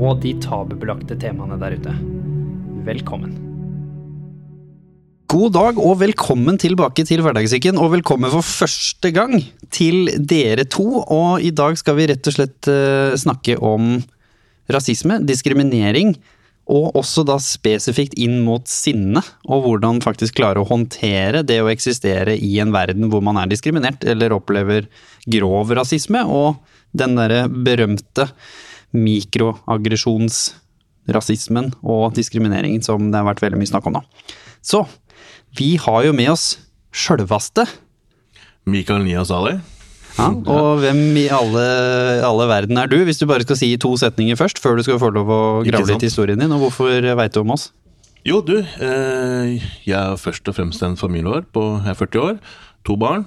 og de tabubelagte temaene der ute. Velkommen. God dag og velkommen tilbake til Hverdagssyken, og velkommen for første gang til dere to. Og i dag skal vi rett og slett eh, snakke om rasisme, diskriminering, og også da spesifikt inn mot sinne, og hvordan faktisk klare å håndtere det å eksistere i en verden hvor man er diskriminert, eller opplever grov rasisme, og den derre berømte mikroaggresjonsrasismen og diskrimineringen som det har vært veldig mye snakk om nå. Så vi har jo med oss sjølvaste. Mikael Nias Ali. Ja, og hvem i alle, alle verden er du, hvis du bare skal si to setninger først, før du skal få lov å grave litt i historien din, og hvorfor veit du om oss? Jo, du. Eh, jeg er først og fremst en familiefar på jeg er 40 år. To barn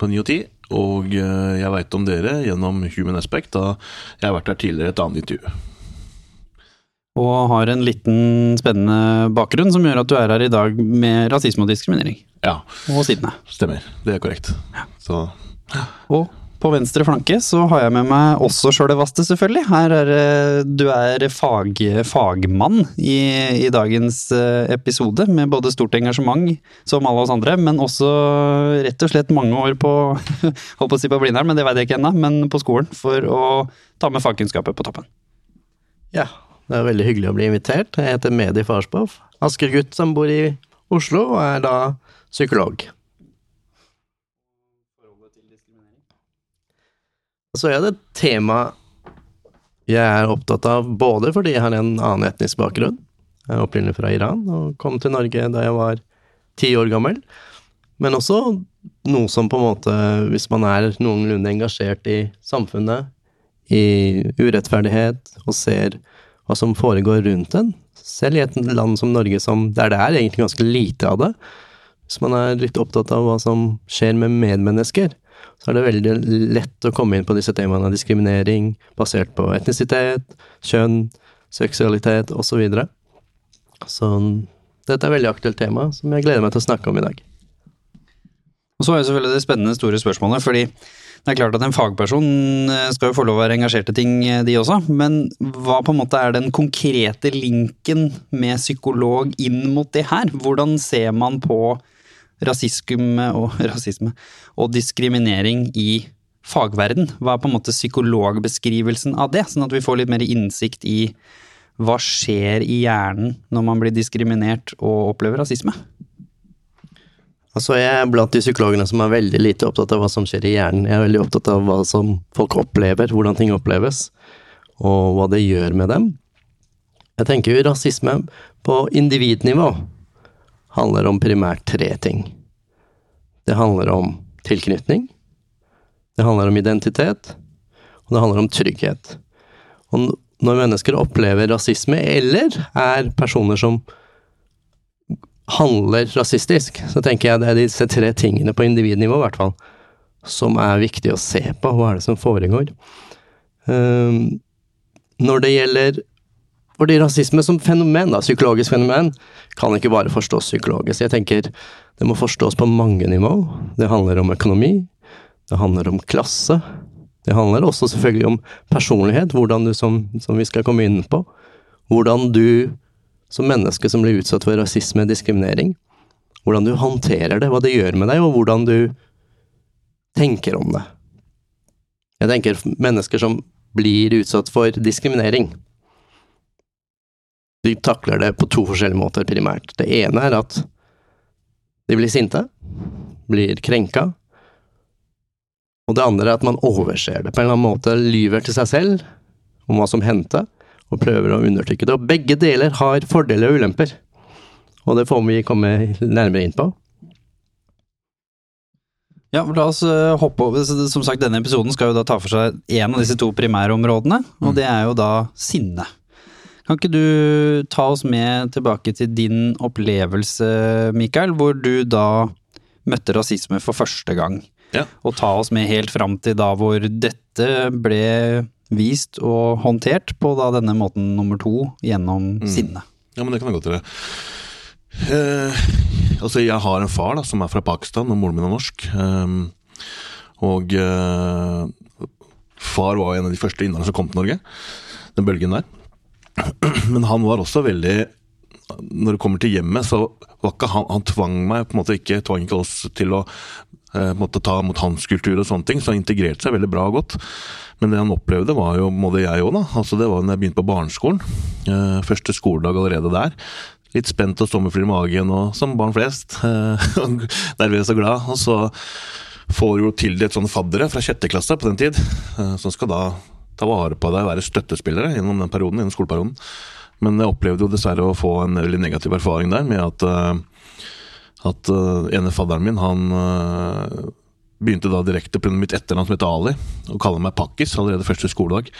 på 9 og 10. Og eh, jeg veit om dere gjennom Human Aspect, da jeg har vært der tidligere i et annet intervju. Og har en liten spennende bakgrunn som gjør at du er her i dag med rasisme og diskriminering. Ja, Og sidene. stemmer. Det er korrekt. Så Og på venstre flanke så har jeg med meg også sjølvaste, selvfølgelig. Her er du er fag, fagmann i, i dagens eh, episode, med både stort engasjement, som alle oss andre, men også rett og slett mange år på Holdt på å si på Blindern, men det veit jeg ikke ennå, men på skolen, for å ta med fagkunnskaper på toppen. Ja, det er veldig hyggelig å bli invitert. Jeg heter Medi Farsbov. Asker-gutt som bor i Oslo, og er da psykolog. Så er det et tema jeg er opptatt av både fordi jeg har en annen etnisk bakgrunn. Jeg er opprinnelig fra Iran og kom til Norge da jeg var ti år gammel. Men også noe som på en måte, hvis man er noenlunde engasjert i samfunnet, i urettferdighet, og ser hva som foregår rundt en, selv i et land som Norge som, der det er egentlig ganske lite av det, hvis man er litt opptatt av hva som skjer med medmennesker, så er det veldig lett å komme inn på disse temaene av diskriminering basert på etnisitet, kjønn, seksualitet osv. Så, videre. så dette er et veldig aktuelt tema som jeg gleder meg til å snakke om i dag. Og så er jo selvfølgelig det spennende store spørsmålet, fordi det er klart at en fagperson eh, skal jo få lov å være engasjert i ting, eh, de også, men hva på en måte er den konkrete linken med psykolog inn mot det her? Hvordan ser man på rasisme og, rasisme og diskriminering i fagverden? Hva er på en måte psykologbeskrivelsen av det, sånn at vi får litt mer innsikt i hva skjer i hjernen når man blir diskriminert og opplever rasisme? Altså, jeg er blant de psykologene som er veldig lite opptatt av hva som skjer i hjernen. Jeg er veldig opptatt av hva som folk opplever, hvordan ting oppleves, og hva det gjør med dem. Jeg tenker jo rasisme på individnivå handler om primært tre ting. Det handler om tilknytning, det handler om identitet, og det handler om trygghet. Og når mennesker opplever rasisme, eller er personer som handler rasistisk, så tenker jeg det er disse tre tingene på individnivå, i hvert fall, som er viktig å se på. Hva er det som foregår? Um, når det gjelder fordi rasisme som fenomen, da, psykologisk fenomen, kan ikke bare forstås psykologisk. Jeg tenker det må forstås på mange nivå. Det handler om økonomi, det handler om klasse. Det handler også selvfølgelig om personlighet, hvordan du, som, som vi skal komme inn på, hvordan du som menneske som blir utsatt for rasisme og diskriminering, hvordan du håndterer det, hva det gjør med deg, og hvordan du tenker om det. Jeg tenker mennesker som blir utsatt for diskriminering, de takler det på to forskjellige måter primært. Det ene er at de blir sinte, blir krenka, og det andre er at man overser det på en eller annen måte, lyver til seg selv om hva som hendte, og prøver å undertrykke det. Og begge deler har fordeler og ulemper, og det får vi komme nærmere inn på. Ja, la oss eh, hoppe over. Som sagt, denne episoden skal jo da ta for seg en av disse to primærområdene, og det er jo da sinne. Kan ikke du ta oss med tilbake til din opplevelse, Mikael, hvor du da møtte rasisme for første gang? Ja. Og ta oss med helt fram til da hvor dette ble vist og håndtert på da denne måten nummer to gjennom sinne. Ja, men det kan jeg godt gjøre. Eh, altså, jeg har en far da, som er fra Pakistan, og moren min er norsk. Eh, og eh, far var en av de første innvandrerne som kom til Norge. Den bølgen der. Men han var også veldig Når det kommer til hjemmet, så var ikke han Han tvang meg på en måte ikke Tvang ikke oss til å eh, måtte ta mot hans kultur og sånne ting, så han integrerte seg veldig bra og godt. Men det han opplevde, var jo både jeg òg, da. Altså, det var da jeg begynte på barneskolen. Eh, første skoledag allerede der. Litt spent og sommerfugl i magen, og som barn flest. eh, Nervøs og glad. Og så får jo tildelt sånne faddere fra sjette klasse på den tid, som skal da ta vare på deg og være støttespillere gjennom den perioden, gjennom skoleperioden. Men jeg opplevde jo dessverre å få en veldig negativ erfaring der med at, eh, at eh, ene fadderen min, han eh, begynte da direkte pga. mitt etternavn som heter Ali, å kalle meg Pakkis allerede første skoledag.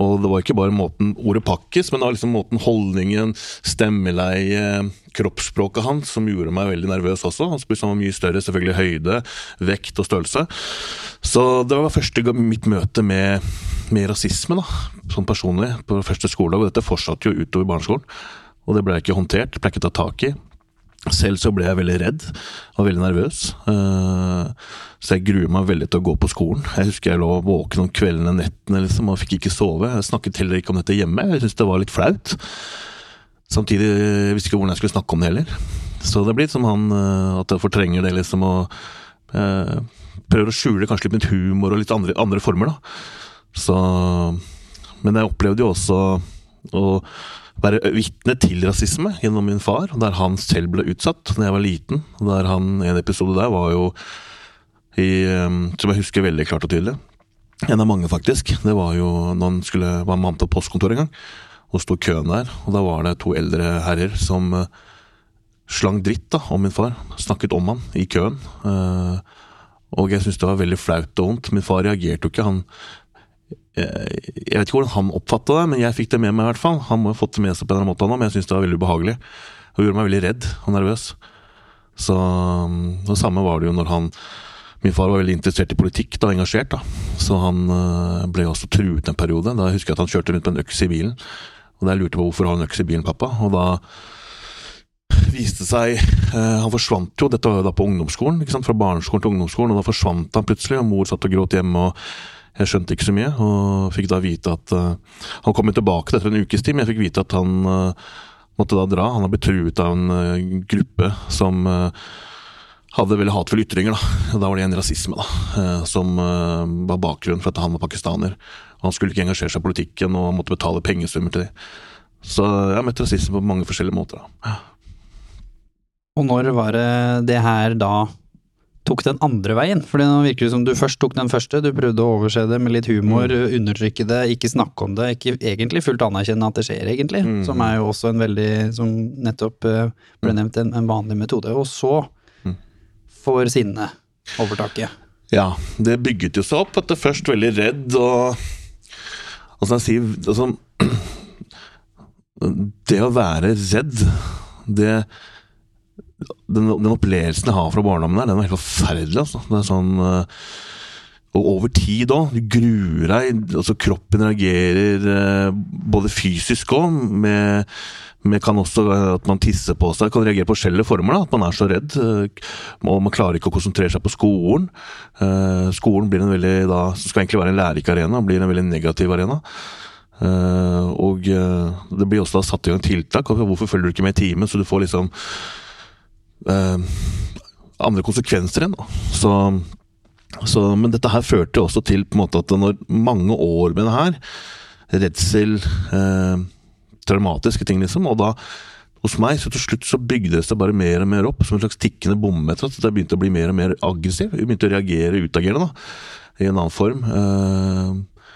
Og det var ikke bare måten, ordet pakkes, men det var liksom måten holdningen, stemmeleie, kroppsspråket hans som gjorde meg veldig nervøs også. Han spiste han var mye større, selvfølgelig høyde, vekt og størrelse. Så det var første gang mitt møte med, med rasisme, da, sånn personlig, på første skoledag. Og dette fortsatte jo utover barneskolen. Og det ble ikke håndtert, ble ikke tatt tak i. Selv så ble jeg veldig redd og veldig nervøs. Eh, Så jeg gruer meg veldig til å gå på skolen. Jeg husker jeg lå våken om kveldene nettene liksom, og fikk ikke sove. Jeg snakket heller ikke om dette hjemme. Jeg syntes det var litt flaut. Samtidig jeg visste ikke hvordan jeg skulle snakke om det heller. Så det blir litt som han eh, at jeg fortrenger det liksom og eh, prøver å skjule kanskje litt med humor og litt andre, andre former, da. Så Men jeg opplevde jo også å være vitne til rasisme gjennom min far, der han selv ble utsatt da jeg var liten. Der han, En episode der var jo i, eh, som jeg husker veldig klart og tydelig. En av mange, faktisk. Det var jo når han skulle, var mann på postkontoret en gang, og sto køen der. Og da var det to eldre herrer som eh, slang dritt da, om min far. Snakket om han i køen. Eh, og jeg syntes det var veldig flaut og vondt. Min far reagerte jo ikke. Han Jeg vet ikke hvordan han oppfatta det, men jeg fikk det med meg i hvert fall. Han må ha fått det med seg på en eller annen måte, men jeg syntes det var veldig ubehagelig. Og gjorde meg veldig redd og nervøs. Så Det samme var det jo når han Min far var veldig interessert i politikk da, engasjert. da. Så han eh, ble også truet en periode. Da husker jeg at han kjørte rundt med en øks i bilen. Og da jeg lurte på hvorfor har han øks i bilen, pappa. Og da viste seg eh, Han forsvant jo, dette var jo da på ungdomsskolen, ikke sant? fra barneskolen til ungdomsskolen, og da forsvant han plutselig, og mor satt og gråt hjemme. og jeg skjønte ikke så mye, og fikk da vite at uh, Han kom tilbake etter en ukes tid, men jeg fikk vite at han uh, måtte da dra. Han har blitt truet av en uh, gruppe som hadde veldig hatefulle ytringer. Da Da var det en rasisme da, som var bakgrunnen for at han var pakistaner. Han skulle ikke engasjere seg i politikken og måtte betale pengesummer til dem. Så jeg har møtt rasisme på mange forskjellige måter. da. Og når var det det her da tok den andre veien? For nå virker det som du først tok den første, du prøvde å overse det med litt humor, undertrykke det, ikke snakke om det, ikke egentlig fullt anerkjenne at det skjer, egentlig. Mm. Som er jo også en veldig, som nettopp eh, ble nevnt, en, en vanlig metode. Og så Mm. får sinnet overtaket. Ja, det bygget jo seg opp. At det først veldig redd og som jeg sier altså, Det å være redd, det den, den opplevelsen jeg har fra barndommen der, den var helt forferdelig. Altså. Det er sånn eh, Og over tid òg. Du gruer deg. altså Kroppen reagerer eh, både fysisk òg, med, med kan også at man tisser på seg. Kan reagere på forskjellige former. da, At man er så redd. eh, Og man klarer ikke å konsentrere seg på skolen. Skolen blir en veldig da, skal egentlig være en lærerik arena, blir en veldig negativ arena. Og det blir også da satt i gang tiltak. Hvorfor følger du ikke med i timen? Så du får liksom andre konsekvenser igjen. Så, så, men dette her førte jo også til på en måte at når mange år med det her, redsel, eh, traumatiske ting liksom, og da hos meg, så til slutt så bygde det seg bare mer og mer opp, som en slags tikkende bombe. Så Jeg begynte å bli mer og mer aggressiv. Jeg begynte å reagere utagerende, da, i en annen form. Eh,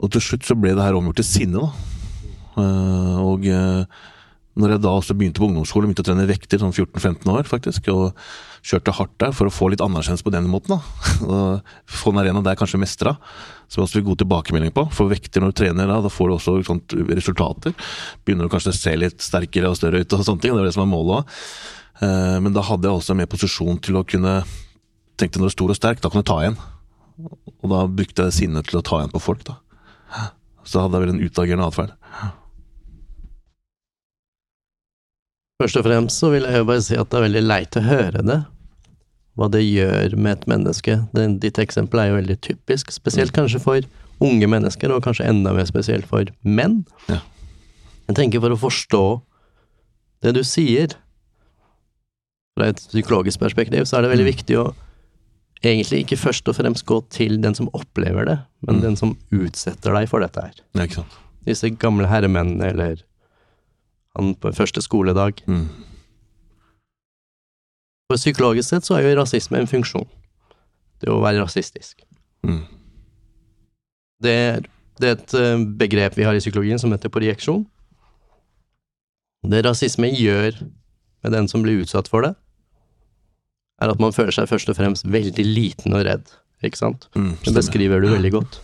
og til slutt så ble det her omgjort til sinne, da. Eh, og eh, Når jeg da også begynte på ungdomsskole, begynte å trene vekter, sånn 14-15 år faktisk, og kjørte hardt der for å få litt anerkjennelse på den måten. da. Få en arena der jeg kanskje mestra, som jeg også fikk god tilbakemelding på. For vekter når du trener, da, da får du også sånt resultater. Begynner du kanskje å se litt sterkere og større ut og sånne ting. Det er det som er målet òg. Men da hadde jeg også mer posisjon til å kunne Tenkte når du er stor og sterk, da kan du ta igjen. Og da brukte jeg sinnet til å ta igjen på folk, da. Så hadde jeg vel en utagerende atferd. Først og fremst så vil jeg jo bare si at det er veldig leit å høre det. Hva det gjør med et menneske. Den, ditt eksempel er jo veldig typisk, spesielt kanskje for unge mennesker, og kanskje enda mer spesielt for menn. Ja. Jeg tenker for å forstå det du sier, fra et psykologisk perspektiv, så er det veldig Mm. viktig å egentlig ikke først og fremst gå til den som opplever det, men Mm. den som utsetter deg for dette her. Ja. Disse gamle herremennene, eller han på første skoledag. Mm. For psykologisk sett så er jo rasisme en funksjon. Det å være rasistisk. Mm. Det det er et eh, begrep vi har i psykologien som heter projeksjon. Det rasisme gjør med den som blir utsatt for det, er at man føler seg først og fremst veldig liten og redd, ikke sant? Mm. Det beskriver du veldig godt.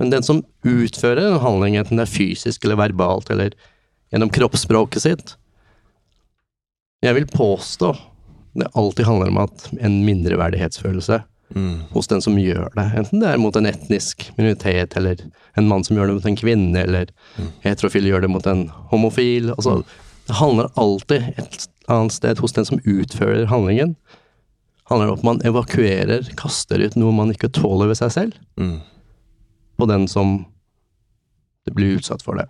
Men den som utfører den handlingen enten det er fysisk eller verbalt, eller gjennom kroppsspråket sitt Jeg vil påstå det alltid handler om at en mindreverdighetsfølelse Mm. hos den som gjør det. Enten det er mot en etnisk minoritet, eller en mann som gjør det mot en kvinne, eller heterofil gjør det mot en homofil. Altså, det handler alltid et annet sted hos den som utfører handlingen. handler det om at man evakuerer, kaster ut noe man ikke tåler ved seg selv, Mm. på den som blir utsatt for det.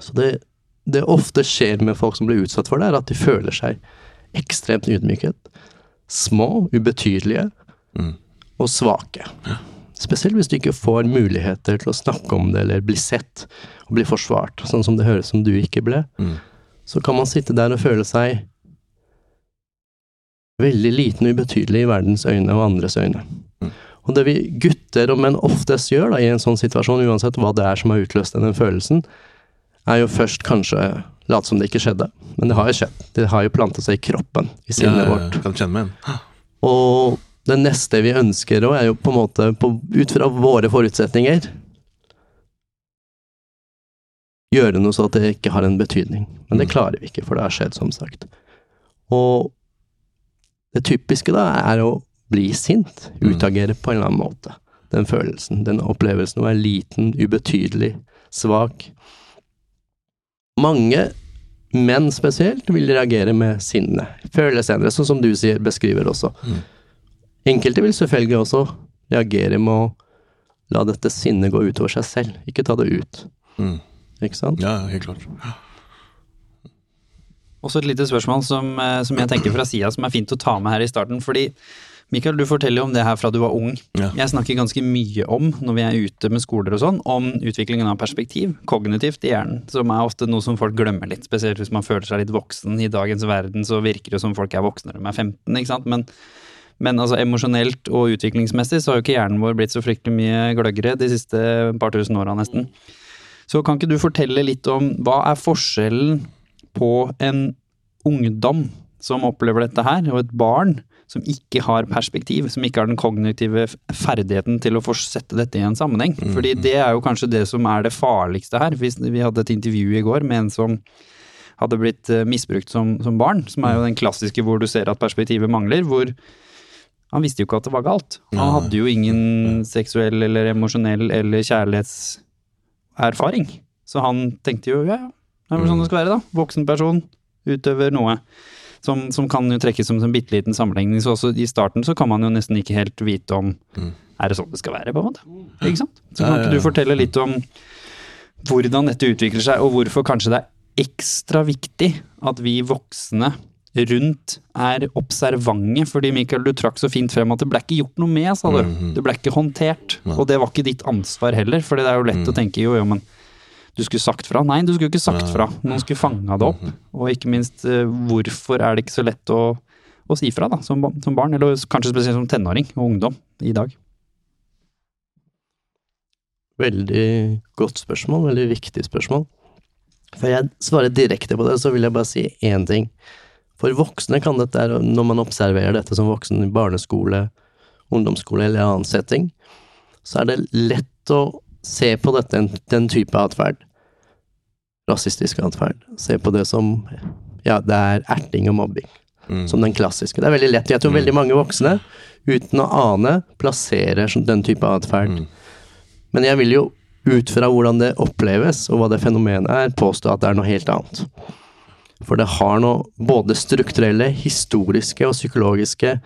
Så det, det ofte skjer med folk som blir utsatt for det, er at de føler seg ekstremt ydmyket. Små, ubetydelige Mm. og svake. Spesielt hvis du ikke får muligheter til å snakke om det eller bli sett og bli forsvart, sånn som det høres som du ikke ble. Mm. Så kan man sitte der og føle seg veldig liten og ubetydelig i verdens øyne og andres øyne. Mm. Og det vi gutter og menn oftest gjør da, i en sånn situasjon, uansett hva det er som har utløst den følelsen, er jo først kanskje late som det ikke skjedde, men det har jo skjedd. Det har jo planta seg i kroppen, i sinnet Ja, vårt. Kan kjenne meg. Og det neste vi ønsker òg, er jo på en måte, på, ut fra våre forutsetninger Gjøre noe så at det ikke har en betydning. Men det Mm. klarer vi ikke, for det har skjedd, som sagt. Og det typiske da er å bli sint. Mm. Utagere på en eller annen måte. Den følelsen, den opplevelsen å være liten, ubetydelig, svak. Mange menn spesielt vil reagere med sinne. Før senere, sånn som du sier, beskriver også. Mm. Enkelte vil selvfølgelig også reagere med å la dette sinnet gå utover seg selv, ikke ta det ut. Mm. Ikke sant? Ja, helt klart. Også et lite spørsmål som, eh, som jeg tenker fra sida som er fint å ta med her i starten. Fordi Mikael, du forteller jo om det her fra du var ung. Ja. Jeg snakker ganske mye om, når vi er ute med skoler og sånn, om utviklingen av perspektiv, kognitivt i hjernen, som er ofte noe som folk glemmer litt, spesielt hvis man føler seg litt voksen. I dagens verden så virker det som folk er voksne når de er 15, ikke sant. Men, men altså emosjonelt og utviklingsmessig så har jo ikke hjernen vår blitt så fryktelig mye gløggere de siste par tusen åra nesten. Så kan ikke du fortelle litt om hva er forskjellen på en ungdom som opplever dette her, og et barn som ikke har perspektiv, som ikke har den kognitive ferdigheten til å sette dette i en sammenheng. Fordi det er jo kanskje det som er det farligste her. Vi hadde et intervju i går med en som hadde blitt eh, misbrukt som, som barn, som er jo den klassiske hvor du ser at perspektivet mangler, hvor han visste jo ikke at det var galt. Han hadde jo ingen seksuell eller emosjonell eller kjærlighetserfaring. Så han tenkte jo ja, ja, det er vel sånn det skal være, da. Voksen person utøver noe. Som, som kan jo trekkes som en bitte liten sammenligning. Så også i starten så kan man jo nesten ikke helt vite om Mm. Er det sånn det skal være, på en måte? Ikke sant? Så kan ikke du fortelle litt om hvordan dette utvikler seg, og hvorfor kanskje det er ekstra viktig at vi voksne rundt er observante, fordi Mikael, du trakk så fint frem at det ble ikke gjort noe med, sa du. Mhm. Det ble ikke håndtert. Og det var ikke ditt ansvar heller, for det er jo lett å Mm. tenke jo, jo, men du skulle sagt fra. Nei, du skulle ikke sagt fra. Noen skulle fanga det opp. Og ikke minst, eh, hvorfor er det ikke så lett å, å si fra da, som, som barn, eller kanskje spesielt som tenåring og ungdom i dag? Veldig godt spørsmål, veldig viktig spørsmål. Før jeg svarer direkte på det, så vil jeg bare si én ting. For voksne kan dette, når man observerer dette som voksen i barneskole, ungdomsskole eller annen setting, så er det lett å se på dette, den type atferd. Rasistisk atferd. Se på det som Ja, det er erting og mobbing. Mm. Som den klassiske. Det er veldig lett. Jeg tror veldig mange voksne, uten å ane, plasserer den type atferd. Mm. Men jeg vil jo ut fra hvordan det oppleves, og hva det fenomenet er, påstå at det er noe helt annet. For det har noe både strukturelle, historiske og psykologiske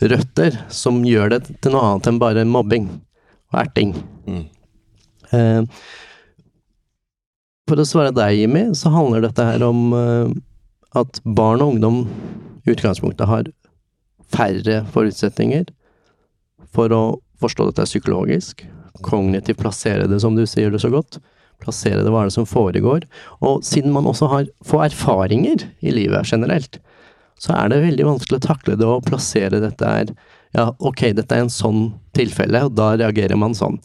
røtter som gjør det til noe annet enn bare mobbing og erting. Mm. Eh, for å svare deg, Jimmy, så handler dette her om eh, at barn og ungdom i utgangspunktet har færre forutsetninger for å forstå dette psykologisk, kognitivt plassere det, som du sier det så godt, plassere det hva er det som foregår, og siden man også har få erfaringer i livet generelt, så er det veldig vanskelig å takle det og plassere dette her ja, ok, dette er en sånn tilfelle, og da reagerer man sånn.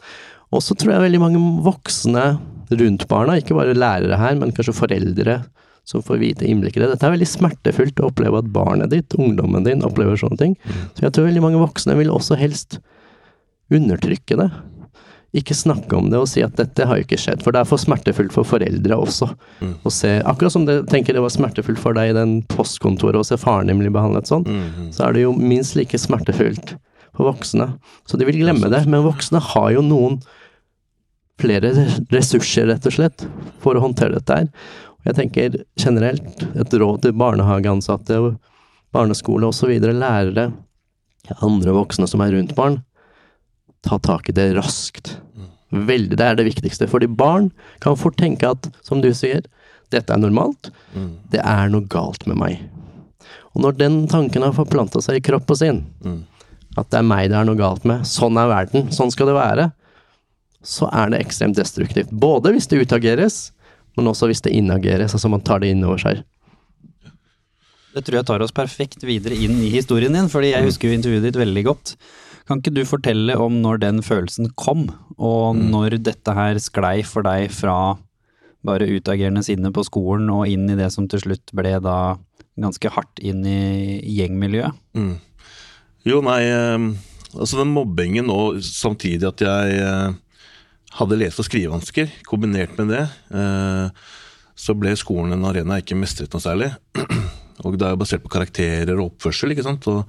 Og så tror jeg veldig mange voksne rundt barna, ikke bare lærere her, men kanskje foreldre som får vite innblikk i det. Dette er veldig smertefullt å oppleve at barnet ditt, ungdommen din, opplever sånne ting. Så jeg tror veldig mange voksne vil også helst undertrykke det. Ikke snakke om det og si at dette har jo ikke skjedd, for det er for smertefullt for foreldre også. Å se, akkurat som det tenker det var smertefullt for deg i den postkontoret å se faren din bli behandlet sånn, Mm. så er det jo minst like smertefullt for voksne. Så de vil glemme det, men voksne har jo noen flere ressurser, rett og slett, for å håndtere dette her. Og jeg tenker generelt et råd til barnehageansatte, og barneskole osv., lærere, andre voksne som er rundt barn, ta tak i det raskt. Veldig, det er det viktigste. Fordi barn kan fort tenke at, som du sier, dette er normalt, Mm. det er noe galt med meg. Og når den tanken har forplanta seg i kropp og sinn, Mm. at det er meg det er noe galt med, sånn er verden, sånn skal det være, så er det ekstremt destruktivt. Både hvis det utageres, men også hvis det inageres, altså man tar det innover seg. Det tror jeg tar oss perfekt videre inn i historien din, fordi jeg husker jo intervjuet ditt veldig godt. Kan ikke du fortelle om når den følelsen kom, og når dette her sklei for deg fra bare utagerende sinne på skolen og inn i det som til slutt ble da ganske hardt inn i gjengmiljøet? Mm. Jo, nei, eh, altså den mobbingen og samtidig at jeg eh, hadde lese- og skrivevansker, kombinert med det, eh, så ble skolen en arena jeg ikke mestret noe særlig. Og det er jo basert på karakterer og oppførsel, ikke sant. Og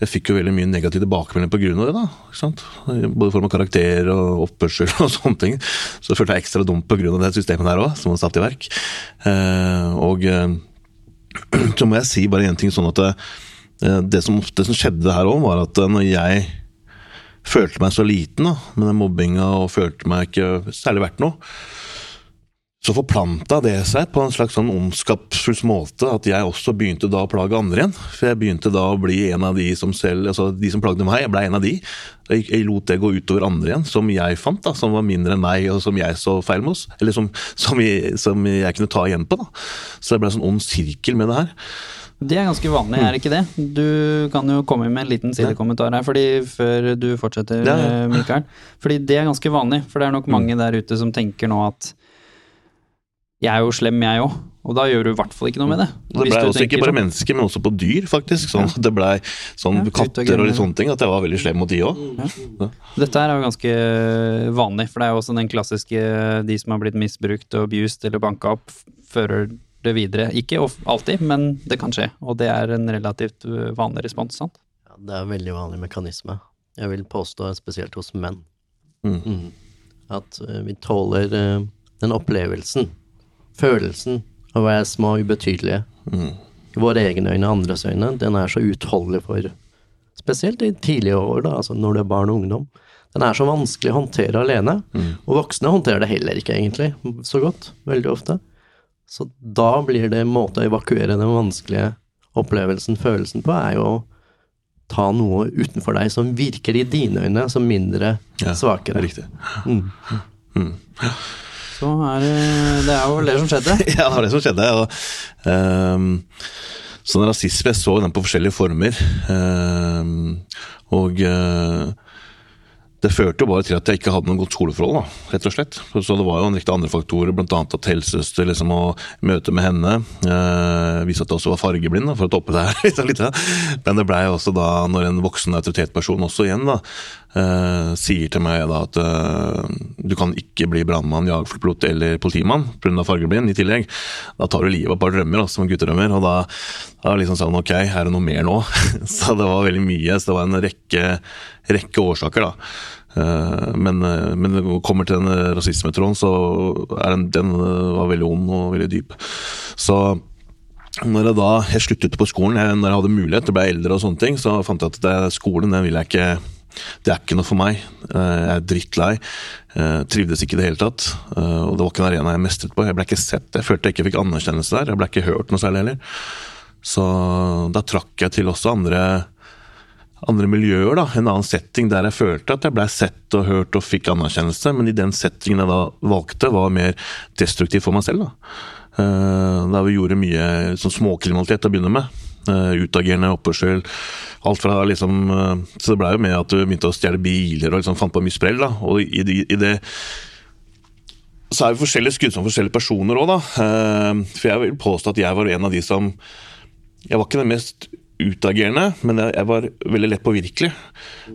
jeg fikk jo veldig mye negativ tilbakemelding av det, da. ikke sant? Både i form av karakter og oppførsel og sånne ting. Så jeg følte jeg ekstra grunn av det systemet der òg, som var satt i verk. Eh, og eh, så må jeg si bare én ting sånn at det, det, som, det som skjedde her òg, var at når jeg følte meg så liten da, med den mobbinga og følte meg ikke særlig verdt noe, så forplanta det seg på en slags sånn ondskapsfull måte at jeg også begynte da å plage andre igjen. For jeg begynte da å bli en av de som selv, altså de som plagde meg, jeg ble en av de. Jeg, jeg lot det gå utover andre igjen, som jeg fant, da, som var mindre enn meg, og som jeg så feil med oss. Eller som, som, jeg, som jeg kunne ta igjen på. da. Så det ble en sånn ond sirkel med det her. Det er ganske vanlig, er det ikke det? Du kan jo komme med en liten sidekommentar her, fordi før du fortsetter, Ja, ja. eh, Mikael. Fordi det er ganske vanlig, for det er nok mange der ute som tenker nå at jeg er jo slem, jeg òg. Og da gjør du i hvert fall ikke noe med det. Det Hvis blei også ikke bare sånn. mennesker, men også på dyr, faktisk. Sånn, ja. Det blei sånn Ja, katter og litt sånne ting, at jeg var veldig slem mot de òg. Dette her er jo ganske vanlig, for det er jo også den klassiske de som har blitt misbrukt og abused eller banka opp, fører det videre. Ikke alltid, men det kan skje. Og det er en relativt uh, vanlig respons, sant? Ja, det er en veldig vanlig mekanisme. Jeg vil påstå spesielt hos menn. Mm. Mm. At eh, vi tåler eh, den opplevelsen, følelsen av å være små og ubetydelige. Mm. I våre egne øyne, og andres øyne, den er så utholdelig for Spesielt i tidlige år, da, altså når du er barn og ungdom. Den er så vanskelig å håndtere alene. Mm. Og voksne håndterer det heller ikke, egentlig, så godt. Veldig ofte. Så da blir det en måte å evakuere den vanskelige opplevelsen, følelsen på, er jo å ta noe utenfor deg som virker i dine øyne som mindre Ja, svakere. Riktig. Mm. Så er det Det er jo det som skjedde. Ja, det var det som skjedde. Og, um, sånn rasisme, jeg så den på forskjellige former. Um, og eh, det førte jo bare til at jeg ikke hadde noe godt skoleforhold, da, rett og slett. Så det var jo en rekke andre faktorer, bl.a. at helsesøster liksom, og møte med henne eh, viste at jeg også var fargeblind, da, for å toppe det her litt. Men det blei også da, når en voksen autoritetsperson også igjen da, eh, sier til meg da at eh, du kan ikke bli brannmann, jagerflypilot eller politimann pga. fargeblind i tillegg. Da tar du livet av et par drømmer, da, som guttedrømmer. Og da, da liksom sånn ok, er det noe mer nå? så det var veldig mye. Så det var en rekke, rekke årsaker, da. Eh, men, eh, men når det kommer til den rasismetråden, så er den, den eh, var veldig ond og veldig dyp. Så når jeg da jeg sluttet på skolen, jeg, når jeg hadde mulighet til å bli eldre, og sånne ting, så fant jeg at det, skolen den vil jeg ikke det er ikke noe for meg. Jeg er drittlei. Trivdes ikke i det hele tatt. Og det var ikke en arena jeg mestret på. Jeg ble ikke sett. Jeg følte jeg ikke fikk anerkjennelse der. Jeg ble ikke hørt noe særlig heller. Så da trakk jeg til også andre andre miljøer, da, en annen setting der jeg følte at jeg blei sett og hørt og fikk anerkjennelse, men i den settingen jeg da valgte, var mer destruktiv for meg selv. Da, da vi gjorde mye sånn småkriminalitet å begynne med. Uh, utagerende oppførsel. Alt fra liksom uh, Så det blei jo med at du begynte å stjele biler og liksom fant på mye sprell. da, og i, i, i det så er vi forskjellige skudd som forskjellige personer òg, da. For jeg vil påstå at jeg var en av de som Jeg var ikke den mest utagerende, men jeg, var veldig lett påvirkelig.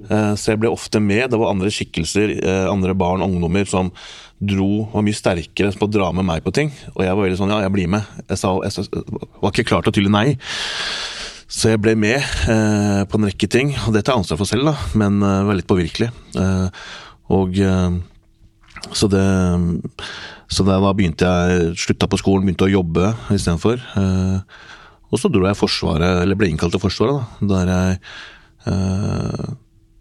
Uh, så jeg ble ofte med. Det var andre skikkelser, uh, andre barn og ungdommer som dro, var mye sterkere på å dra med meg på ting. Og jeg var veldig sånn ja, jeg blir med. Jeg, sa, jeg var ikke klar til å tylle nei. Så jeg ble med uh, på en rekke ting, og det tar jeg ansvar for selv, da, men var litt påvirkelig. og så det så da begynte jeg slutta på skolen, begynte å jobbe istedenfor. Uh, og så dro jeg Forsvaret, eller ble innkalt til Forsvaret, da, der jeg eh,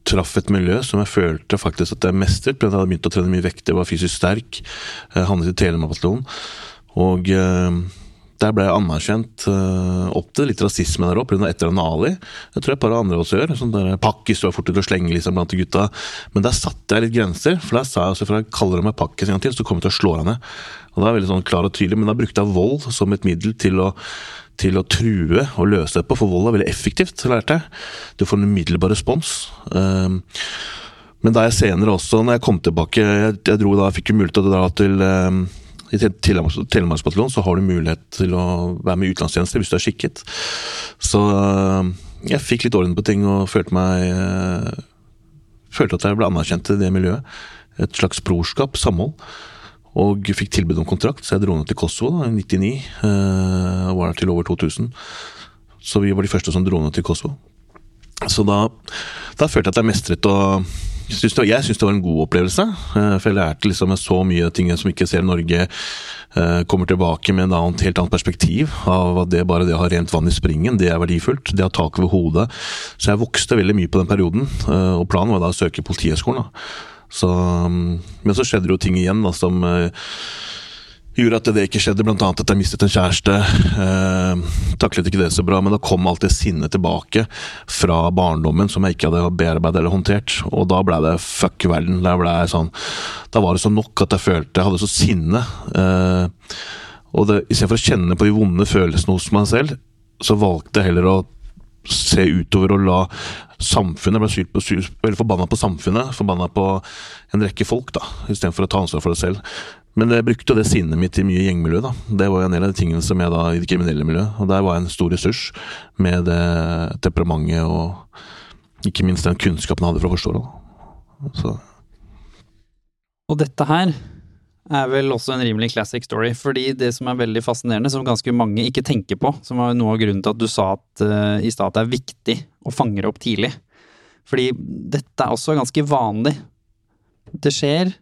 traff et miljø som jeg følte faktisk at jeg mestret. Jeg hadde begynt å trene mye vekt, jeg var fysisk sterk. Jeg handlet i Telemarkbataljonen. Og eh, der ble jeg anerkjent. eh, opp til litt rasisme der òg, pga. etternavnet Ali. Det tror jeg et par andre også gjør. sånn der Pakkis, du er fort til å slenge liksom blant gutta. Men der satte jeg litt grenser. For der sa jeg altså, for jeg kaller han meg Pakkis en gang til, så kommer jeg til å slå deg ned. Og det er veldig sånn klar og tydelig, Men da brukte jeg vold som et middel til å til å true og løse det på, for vold er veldig effektivt, lærte jeg. Du får en umiddelbar respons. Um, men da jeg senere også, når jeg kom tilbake Jeg, dro da, fikk jo mulighet til å dra til um, i Telemarksbataljonen så har du mulighet til å være med i utenlandstjeneste hvis du er skikket. Så uh, jeg fikk litt orden på ting og følte meg uh, Følte at jeg ble anerkjent i det miljøet. Et slags brorskap, samhold. Og fikk tilbud om kontrakt, så jeg dro ned til Kosovo da, i 99. Eh, og var der til over 2000. Så vi var de første som dro ned til Kosovo. Så da, da følte jeg at jeg mestret og synes det, Jeg syns det var en god opplevelse. Eh, for jeg lærte liksom så mye ting som ikke ser Norge. Eh, kommer tilbake med en helt annet perspektiv av at det bare det å ha rent vann i springen, det er verdifullt. Det å ha tak over hodet. Så jeg vokste veldig mye på den perioden. Og planen var da å søke Politihøgskolen. Så, um, men så skjedde det jo ting igjen da, som uh, gjorde at det ikke skjedde. Blant annet at jeg mistet en kjæreste. Uh, taklet ikke det så bra, men da kom alt det sinnet tilbake fra barndommen som jeg ikke hadde bearbeidet eller håndtert. Og da ble det fuck verden. Da, ble sånn, da var det så nok at jeg følte Jeg hadde så sinne. Uh, og det, istedenfor å kjenne på de vonde følelsene hos meg selv, så valgte jeg heller å se utover og la samfunnet ble sykt på, eller forbanna på samfunnet, forbanna på en rekke folk, da, istedenfor å ta ansvar for det selv. Men jeg brukte det sinnet mitt i mye gjengmiljø. da. Det var jo en del av de tingene som jeg da i det kriminelle miljøet. Og der var jeg en stor ressurs med det temperamentet og ikke minst den kunnskapen jeg hadde fra forstå det. Og dette her er vel også en rimelig classic story. Fordi det som er veldig fascinerende, som ganske mange ikke tenker på, som var noe av grunnen til at du sa at, uh, i stad at det er viktig å fange det opp tidlig. Fordi dette er også ganske vanlig. Det skjer,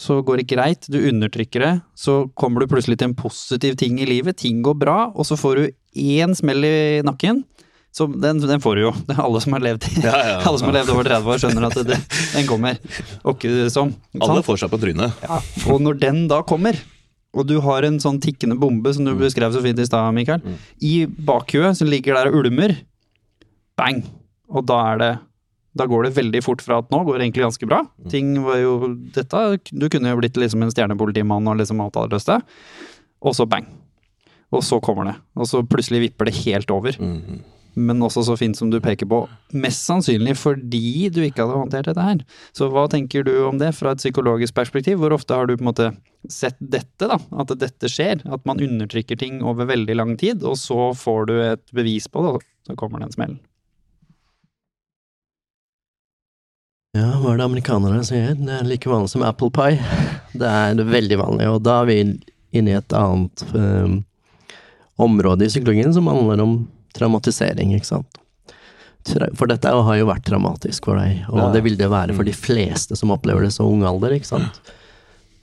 så går det greit, du undertrykker det, så kommer du plutselig til en positiv ting i livet, ting går bra, og så får du én smell i nakken. Så den, den, får du jo. Alle som har levd, ja, ja, alle som har levd over 30 år, skjønner at det, den kommer. Åkke som. Alle får seg på trynet. Ja, og når den da kommer, og du har en sånn tikkende bombe som du mm. beskrev så fint i stad, Mikael, mm. i bakhuet som ligger der og ulmer, bang! Og da er det da går det veldig fort fra at nå går det egentlig ganske bra. Mm. Ting var jo dette, Du kunne jo blitt liksom en stjernepolitimann og liksom løst det. Og så bang. Og så kommer det. Og så plutselig vipper det helt over. Mm. Men også så fint som du peker på, mest sannsynlig fordi du ikke hadde håndtert dette her. Så hva tenker du om det fra et psykologisk perspektiv? Hvor ofte har du på en måte sett dette, da? At dette skjer? At man undertrykker ting over veldig lang tid, og så får du et bevis på det, og så kommer det en smell. Ja, hva er det amerikanerne sier? Det er like vanlig som apple pie. Det er veldig vanlig, og da er vi inne i et annet eh, område i psykologien som handler om traumatisering, ikke sant. For dette har jo vært traumatisk for deg, og Ja. det vil det være for de fleste som opplever det så ung alder, ikke sant.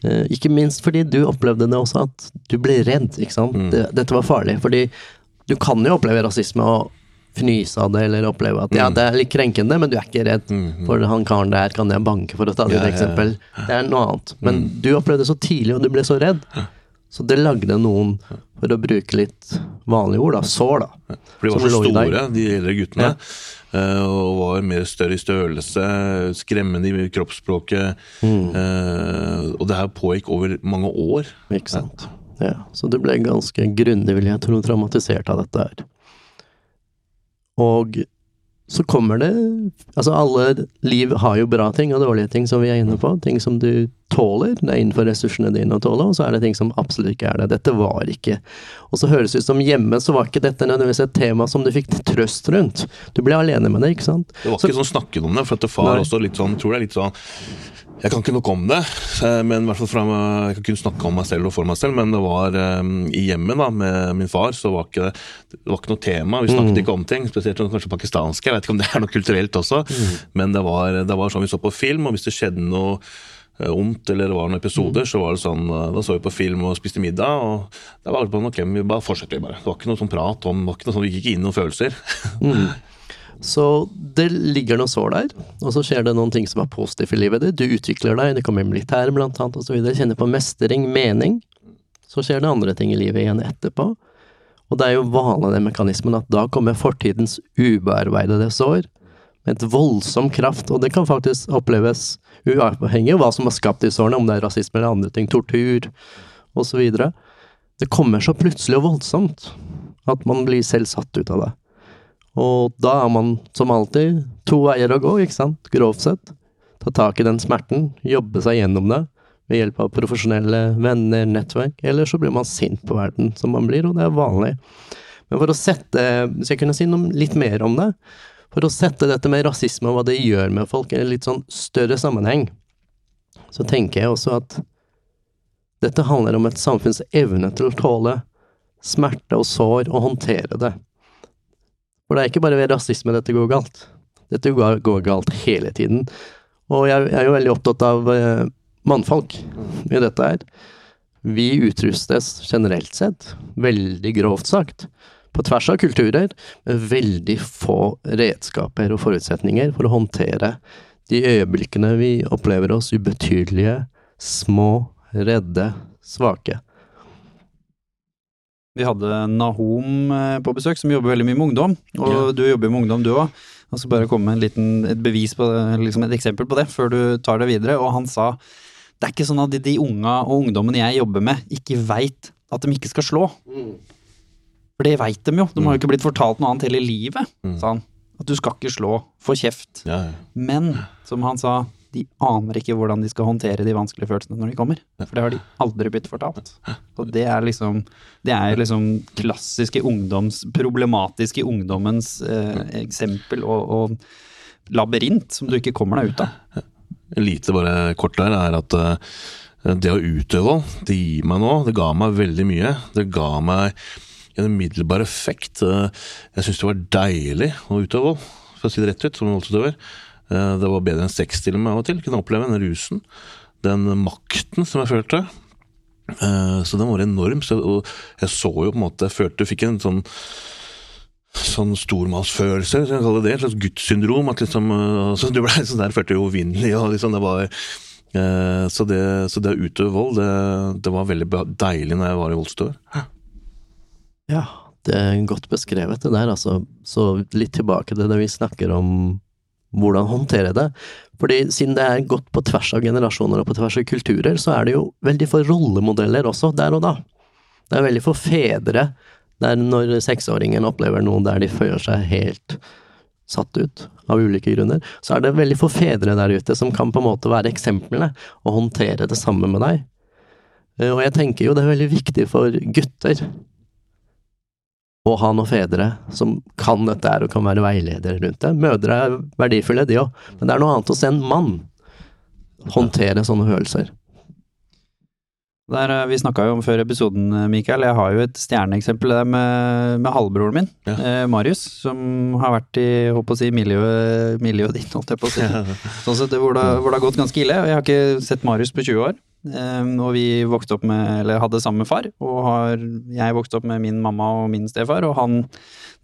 Eh, ikke minst fordi du opplevde det også, at du ble redd, ikke sant. Mm. Dette var farlig, fordi du kan jo oppleve rasisme og fnyse av det, eller oppleve at ja, Mm. det er litt krenkende, men du er ikke redd. For han karen der kan jeg banke, for å ta det Ja, ja. eksempel. Det er noe annet. Men Mm. du opplevde det så tidlig, og du ble så redd. Så det lagde noen, for å bruke litt vanlige ord, da, sår, da. For de var så store, de eldre guttene. ja. Og var mer større i størrelse, skremmende i kroppsspråket. Mm. eh, Og det her pågikk over mange år. Ikke sant. Ja, så du ble ganske grundig, vil jeg tro, traumatisert av dette her. Og så kommer det Altså, alle liv har jo bra ting og dårlige ting, som vi er inne på. Ting som du tåler, det er innenfor ressursene dine å tåle, og så er det ting som absolutt ikke er det. Dette var ikke Og så høres det ut som hjemme, så var ikke dette nødvendigvis et tema som du fikk trøst rundt. Du ble alene med det, ikke sant? Det var Så- ikke sånn snakket om det, for at far Nei. også litt sånn, tror det er litt sånn Jeg kan ikke noe om det, eh, men i hvert fall fra, jeg kan kun snakke om meg selv og for meg selv, men det var um, i hjemmet da, med min far, så var ikke det, det var ikke noe tema. Vi snakket Mm. ikke om ting, spesielt kanskje pakistanske. Jeg vet ikke om det er noe kulturelt også, Mm. men det var, det var sånn vi så på film, og hvis det skjedde noe eh, ondt eller det var noen episoder, så var det sånn Da så vi på film og spiste middag, og da var det bare okay, vi bare fortsatte, bare. Det var ikke noe sånn prat om, det var ikke noe sånn, vi gikk ikke inn noen følelser. Så det ligger noe sår der, og så skjer det noen ting som er positive i livet ditt. Du utvikler deg, det kommer militæret blant annet, videre. Kjenner på mestring, mening. Så skjer det andre ting i livet igjen etterpå. Og det er jo vanlig den mekanismen at da kommer fortidens ubearbeidede sår med et voldsom kraft, og det kan faktisk oppleves uavhengig av hva som har skapt de sårene, om det er rasisme eller andre ting, tortur osv. Det kommer så plutselig og voldsomt at man blir selv satt ut av det. Og da har man som alltid to veier å gå, ikke sant, grovt sett. Ta tak i den smerten, jobbe seg gjennom det ved hjelp av profesjonelle venner, nettverk, eller så blir man sint på verden, som man blir, og det er vanlig. Men for å sette, hvis jeg kunne si noe litt mer om det, for å sette dette med rasisme og hva det gjør med folk i en litt sånn større sammenheng, så tenker jeg også at dette handler om et samfunns evne til å tåle smerte og sår og håndtere det. For det er ikke bare ved rasisme dette går galt. Dette går, går galt hele tiden. Og jeg, jeg er jo veldig opptatt av eh, mannfolk i dette her. Vi utrustes generelt sett, veldig grovt sagt, på tvers av kulturer, med veldig få redskaper og forutsetninger for å håndtere de øyeblikkene vi opplever oss ubetydelige, små, redde, svake. Vi hadde Nahom eh, på besøk, som jobber veldig mye med ungdom. Og Ja. du jobber med ungdom, du òg. Jeg skal bare komme med en liten, et bevis på liksom et eksempel på det, før du tar det videre. Og han sa det er ikke sånn at de, de unga og ungdommene jeg jobber med, ikke veit at de ikke skal slå. For det veit de jo. De har jo ikke blitt fortalt noe annet hele livet, Mm. sa han. At du skal ikke slå. Få kjeft. Ja, ja. Men, som han sa, de aner ikke hvordan de skal håndtere de vanskelige følelsene når de kommer. For det har de aldri blitt fortalt. Og det er liksom Det er liksom klassiske ungdoms Problematiske ungdommens eh, eksempel og, og labyrint som du ikke kommer deg ut av. lite bare kort der, er at eh, det å utøve vold, det gir meg nå, Det ga meg veldig mye. Det ga meg en umiddelbar effekt. Eh, Jeg syns det var deilig å utøve vold, for å si det rett ut, som voldsutøver. Eh, Det var bedre enn sex til og med av og til. Kunne oppleve den rusen. Den makten som jeg følte. Eh, Så den var enorm. Og jeg så jo på en måte Jeg følte jeg fikk en sånn sånn stormannsfølelse, hvis jeg kalle det det. Et slags gudssyndrom. At liksom, øh, så du ble sånn der, følte deg uvinnelig. Og liksom, det var, så, det, så det å utøve vold, det, det var veldig deilig når jeg var i voldsutøver. Ja, det er godt beskrevet det der, altså. Så litt tilbake til det vi snakker om hvordan håndtere det. Fordi siden det er gått på tvers av generasjoner og på tvers av kulturer, så er det jo veldig for rollemodeller også, der og da. Det er veldig for fedre Det er når seksåringen opplever noe der de føler seg helt satt ut, av ulike grunner, så er det veldig få fedre der ute som kan på en måte være eksemplene og håndtere det samme med deg. Eh, Og jeg tenker jo det er veldig viktig for gutter å ha noen fedre som kan dette her og kan være veiledere rundt det. Mødre er verdifulle, de òg, men det er noe annet å se en mann håndtere sånne følelser. Der, eh, vi snakka jo om før episoden, eh, Mikael. Jeg har jo et stjerneeksempel der med, med halvbroren min, Ja. eh, Marius, som har vært i håper å si, miljøet, miljøet ditt, holdt jeg på å si. Sånn sett, hvor, det, hvor det har gått ganske ille. Jeg har ikke sett Marius på 20 år. Eh, og vi vokste opp med, eller hadde samme far, og har, jeg vokste opp med min mamma og min stefar, og han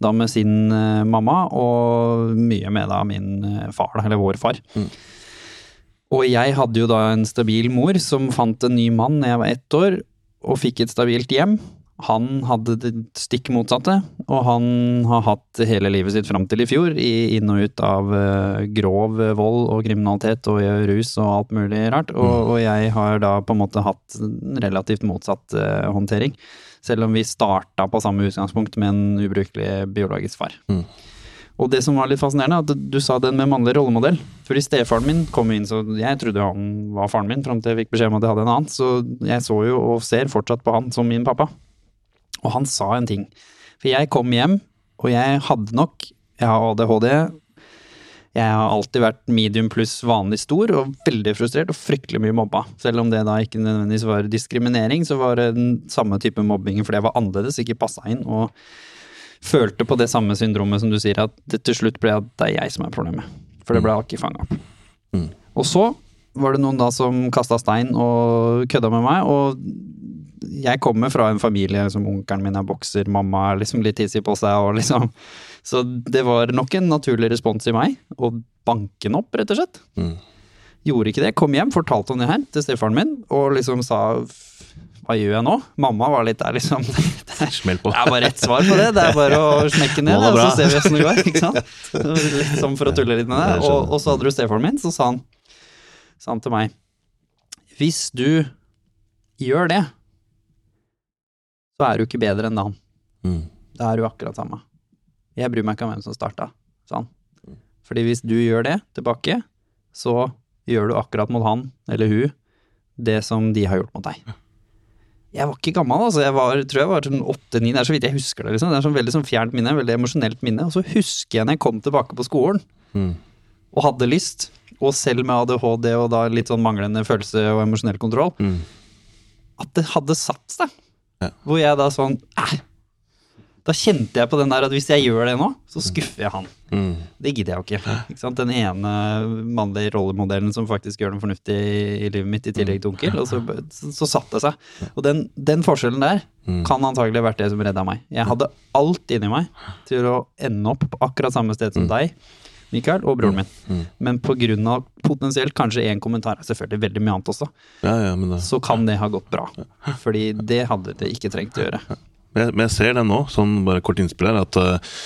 da med sin eh, mamma, og mye med da min far, da, eller vår far. Og jeg hadde jo da en stabil mor som fant en ny mann da jeg var ett år, og fikk et stabilt hjem. Han hadde det stikk motsatte, og han har hatt hele livet sitt fram til i fjor i inn og ut av uh, grov vold og kriminalitet og rus og alt mulig rart. Og, og jeg har da på en måte hatt relativt motsatt uh, håndtering. Selv om vi starta på samme utgangspunkt med en ubrukelig biologisk far. Mm. Og det som var litt fascinerende, at du sa den med mannlig rollemodell. Fordi stefaren min kom inn, så jeg trodde han var faren min, fram til jeg fikk beskjed om at jeg hadde en annen. Så jeg så jo og ser fortsatt på han som min pappa. Og han sa en ting. For jeg kom hjem, og jeg hadde nok Jeg har ADHD. Jeg har alltid vært medium pluss vanlig stor, og veldig frustrert og fryktelig mye mobba. Selv om det da ikke nødvendigvis var diskriminering, så var det den samme type mobbing fordi jeg var annerledes, ikke passa inn. og følte på det samme syndromet som du sier, at det til slutt ble at det er jeg som er problemet. For det ble ikke fanga opp. Mm. Og så var det noen da som kasta stein og kødda med meg, og jeg kommer fra en familie som onkelen min er bokser, mamma er liksom litt hissig på seg, og liksom Så det var nok en naturlig respons i meg, å banke den opp, rett og slett. Mm. Gjorde ikke det, kom hjem, fortalte om det her til stefaren min, og liksom sa hva gjør jeg nå? Mamma var litt der, liksom. Smell på. det er bare ett svar på det. Det er bare å smekke ned, og så ser vi åssen det går. ikke sant? Litt sånn for å tulle litt med det. Og, og så hadde du stefaren min, så sa han, sa han til meg Hvis du gjør det, så er du ikke bedre enn han. Mm. Da er du akkurat samme. Jeg bryr meg ikke om hvem som starta, sa han. Fordi hvis du gjør det tilbake, så gjør du akkurat mot han eller hun det som de har gjort mot deg. Jeg var ikke gammel, altså. Jeg var, tror jeg var sånn åtte-ni, det er så vidt jeg husker det. liksom. Det er sånn veldig sånn fjernt minne, veldig emosjonelt minne. Og så husker jeg når jeg kom tilbake på skolen Mm. og hadde lyst, og selv med ADHD og da litt sånn manglende følelse og emosjonell kontroll, Mm. at det hadde satt seg. Ja. Hvor jeg da sånn eh, Da kjente jeg på den der at hvis jeg gjør det nå, så skuffer jeg han. Mm. Det gidder jeg jo ikke. ikke? Den ene mannlige rollemodellen som faktisk gjør noe fornuftig i, livet mitt, i tillegg til onkel. Og så, så, så satt det seg. Og den, den forskjellen der Mm. kan antagelig ha vært det som redda meg. Jeg hadde alt inni meg til å ende opp på akkurat samme sted som deg, Mikael, og broren min. Mm. Men på grunn av potensielt kanskje én kommentar, selvfølgelig veldig mye annet også, Ja, ja, men det så kan det ha gått bra. Fordi det hadde det ikke trengt å gjøre. Men jeg, ser det nå, sånn bare kort innspill her, at eh,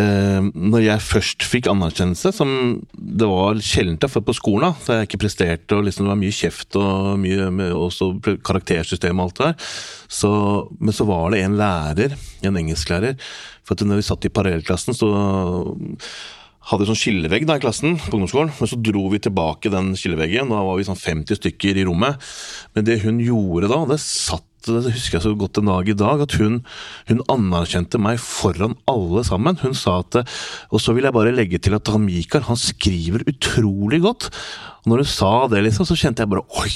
eh, når jeg først fikk anerkjennelse, som det var sjeldent jeg på skolen, da, jeg ikke presterte, og liksom det var mye kjeft og mye også karaktersystem og alt det der, så, men så var det en lærer, en engelsklærer, for at når vi satt i parallellklassen, så hadde vi sånn skillevegg da i klassen på ungdomsskolen, men så dro vi tilbake den skilleveggen. Da var vi sånn 50 stykker i rommet. Men det hun gjorde da, det satt det husker jeg så godt en dag i dag, at hun, hun anerkjente meg foran alle sammen. Hun sa at Og så vil jeg bare legge til at han Mikael, han skriver utrolig godt. Og når hun sa det, liksom, så kjente jeg bare oi!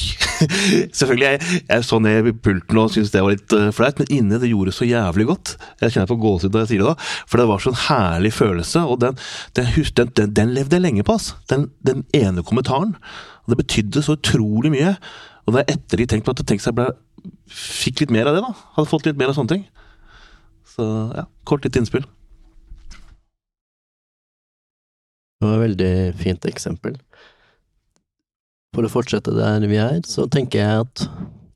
Selvfølgelig, jeg, jeg så ned i pulten og syntes det var litt uh, flaut, men inni det gjorde så jævlig godt. Jeg kjenner på gåsehud når jeg sier det da, for det var sånn herlig følelse, og den, den, den, den, levde jeg lenge på, altså. Den, den ene kommentaren. Og det betydde så utrolig mye. Og da jeg etter tenkte på at tenk seg jeg ble, fikk litt mer av det, da. Hadde fått litt mer av sånne ting. Så ja, kort litt innspill. Det var et veldig fint eksempel. For å fortsette der vi er, så tenker jeg at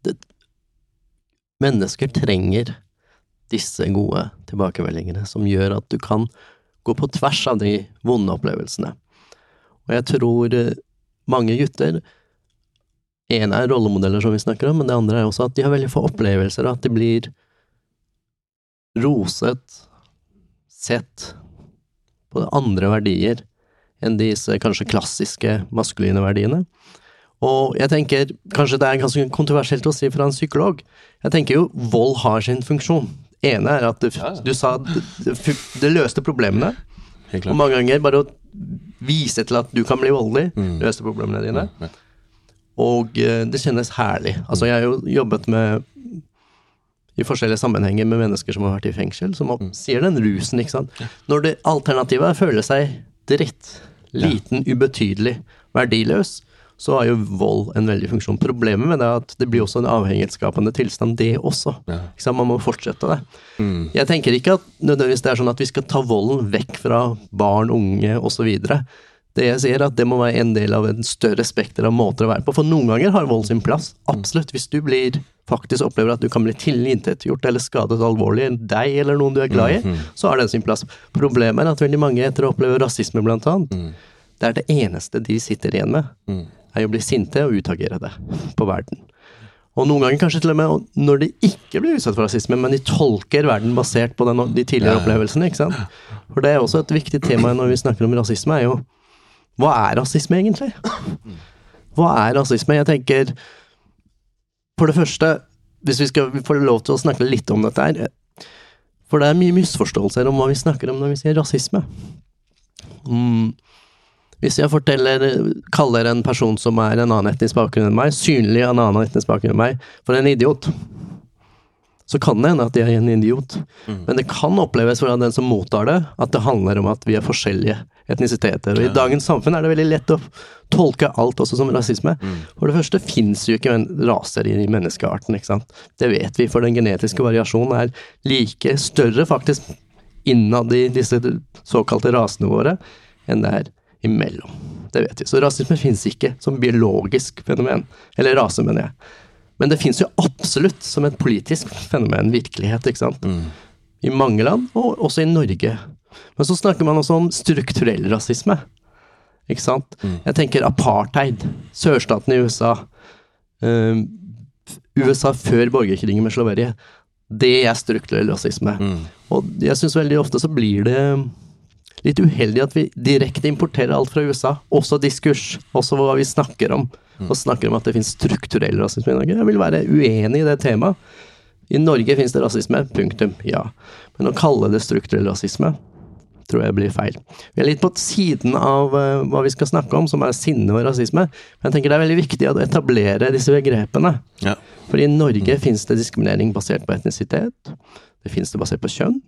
det, mennesker trenger disse gode tilbakemeldingene, som gjør at du kan gå på tvers av de vonde opplevelsene. Og jeg tror eh, mange gutter En er rollemodeller, som vi snakker om, men det andre er også at de har veldig få opplevelser, og at de blir roset, sett på andre verdier enn disse kanskje klassiske maskuline verdiene. Og jeg tenker, kanskje det er ganske kontroversielt å si fra en psykolog, jeg tenker jo vold har sin funksjon. Det ene er at det, du sa det, det, det løste problemene, og mange ganger bare å vise til at du kan bli voldelig, Mm. løste problemene dine. Og eh, det kjennes herlig. Altså, jeg har jo jobbet med i forskjellige sammenhenger med mennesker som har vært i fengsel, som opp, sier den rusen, ikke sant. Når det alternativet er å føle seg dritt, liten, ubetydelig, verdiløs, så har jo vold en veldig funksjon. Problemet med det er at det blir også en avhengighetsskapende tilstand, det også. Ja. Man må fortsette det. Mm. Jeg tenker ikke at nødvendigvis det er sånn at vi skal ta volden vekk fra barn, unge osv. Det jeg sier, er at det må være en del av en større spekter av måter å være på. For noen ganger har vold sin plass. Absolutt. Hvis du blir faktisk opplever at du kan bli tilintetgjort eller skadet alvorlig, deg eller noen du er glad i, så har den sin plass. Problemet er at veldig mange etter å oppleve rasisme, blant annet, det er det eneste de sitter igjen med, er å bli sinte og utagere det på verden. Og noen ganger kanskje til og med når de ikke blir utsatt for rasisme, men de tolker verden basert på den, de tidligere opplevelsene. ikke sant? For det er også et viktig tema når vi snakker om rasisme, er jo hva er rasisme egentlig? Hva er rasisme? Jeg tenker For det første, hvis vi skal få lov til å snakke litt om dette her For det er mye misforståelser om hva vi snakker om når vi sier rasisme. Mm. Hvis jeg forteller, kaller en person som er en annen etnisk bakgrunn enn meg, synlig en annen etnisk bakgrunn enn meg, for en idiot, så kan det hende at de er en idiot. Men det kan oppleves fra den som mottar det, at det handler om at vi er forskjellige etnisiteter. Og i dagens samfunn er det veldig lett å tolke alt også som rasisme. For det første fins jo ikke en raser i menneskearten, ikke sant. Det vet vi, for den genetiske variasjonen er like større faktisk innad i disse såkalte rasene våre enn det er imellom. Det vet vi. Så rasisme fins ikke som biologisk fenomen. Eller rase, mener jeg. Men det fins jo absolutt som et politisk fenomen, virkelighet, ikke sant. I mange land, og også i Norge. Men så snakker man også om strukturell rasisme. Ikke sant? Jeg tenker apartheid, sørstaten i USA, Uh, USA før borgerkrigen med Slovenia. Det er strukturell rasisme. Og jeg syns veldig ofte så blir det litt uheldig at vi direkte importerer alt fra USA. Også diskurs, også hva vi snakker om. Og snakker om at det finnes strukturell rasisme i Norge. Jeg vil være uenig i det temaet. I Norge finnes det rasisme, punktum, ja. Men å kalle det strukturell rasisme tror jeg blir feil. Vi er litt på siden av eh, hva vi skal snakke om, som er sinne og rasisme. Men jeg tenker det er veldig viktig å etablere disse begrepene. Ja. For i Norge finnes det diskriminering basert på etnisitet. Det finnes det basert på kjønn.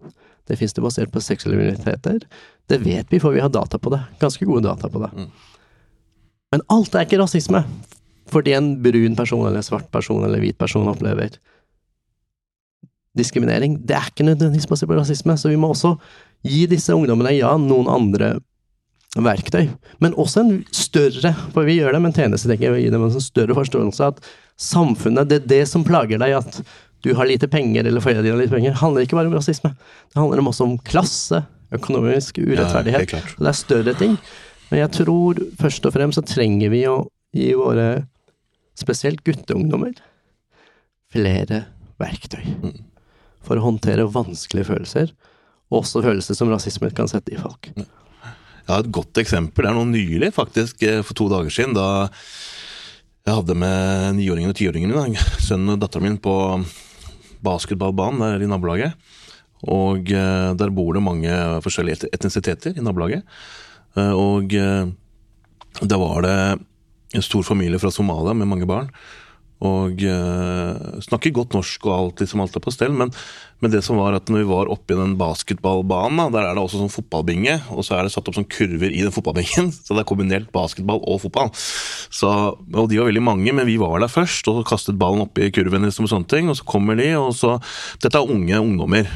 Det finnes det basert på seksuelle minoriteter. Det vet vi, for vi har data på det. Ganske gode data på det. Men alt er ikke rasisme. Fordi en brun person eller svart person eller hvit person opplever diskriminering. Det er ikke nødvendigvis basert på rasisme, så vi må også gi disse ungdommene, ja, noen andre verktøy, men også en større, for vi gjør det med en tjeneste, tenker jeg, å gi dem en større forståelse at samfunnet, det er det som plager deg, at du har lite penger, eller foreldrene dine har lite penger, handler ikke bare om rasisme. Det handler også om klasse, økonomisk urettferdighet. Så det er større ting. Men jeg tror først og fremst så trenger vi å gi våre, spesielt gutteungdommer, flere verktøy for å håndtere vanskelige følelser, og også følelser som rasisme kan sette i folk. Jeg har et godt eksempel. Det er noe nylig, faktisk, eh, for to dager siden. Da jeg hadde med niåringen og tiåringen min, sønnen og datteren min, på basketballbanen der i nabolaget. Og eh, der bor det mange forskjellige etnisiteter i nabolaget. Eh, og eh, da var det en stor familie fra Somalia med mange barn. Og eh, snakker godt norsk og alt, liksom alt er på stell. Men, men det som var at når vi var oppe i den basketballbanen, der er det også sånn fotballbinge. Og så er det satt opp sånn kurver i den fotballbingen. Så det er kombinert basketball og fotball. Så, og de var veldig mange, men vi var der først og kastet ballen opp i kurven. Liksom, og sånne ting, og så kommer de, og så Dette er unge ungdommer,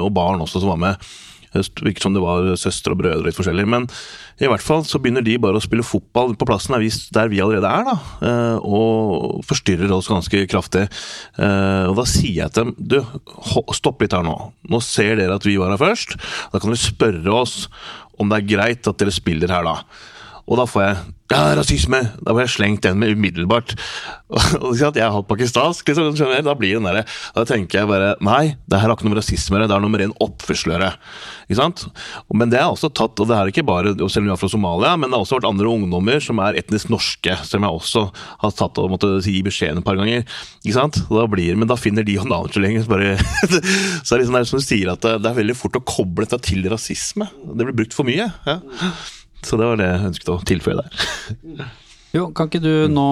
og barn også, som var med. Det virket som det var søstre og brødre litt forskjellig. Men i hvert fall så begynner de bare å spille fotball på plassen der vi, der vi allerede er, da. eh, Og forstyrrer oss ganske kraftig. Eh, Og da sier jeg til dem Du, stopp litt her nå. Nå ser dere at vi var her først. Da kan dere spørre oss om det er greit at dere spiller her, da. Og da får jeg ja, rasisme! Da ble jeg slengt den med umiddelbart. Og Jeg er halvt pakistansk, liksom, skjønner du? da blir den der, da tenker jeg bare Nei, det her har ikke noe med rasisme å gjøre, det er noe med ren oppførsel å gjøre. Men det er også tatt, og det er ikke bare selv om jeg er fra Somalia, men det har også vært andre ungdommer som er etnisk norske, som jeg også har tatt og måtte gi beskjed et par ganger. Ikke sant? Da blir, men da finner de jo navnet så bare Så er det liksom det er som du sier, at det, det er veldig fort å koble dette til rasisme. Det blir brukt for mye. ja. Så det var det jeg ønsket å tilføye der. Jo, kan ikke du nå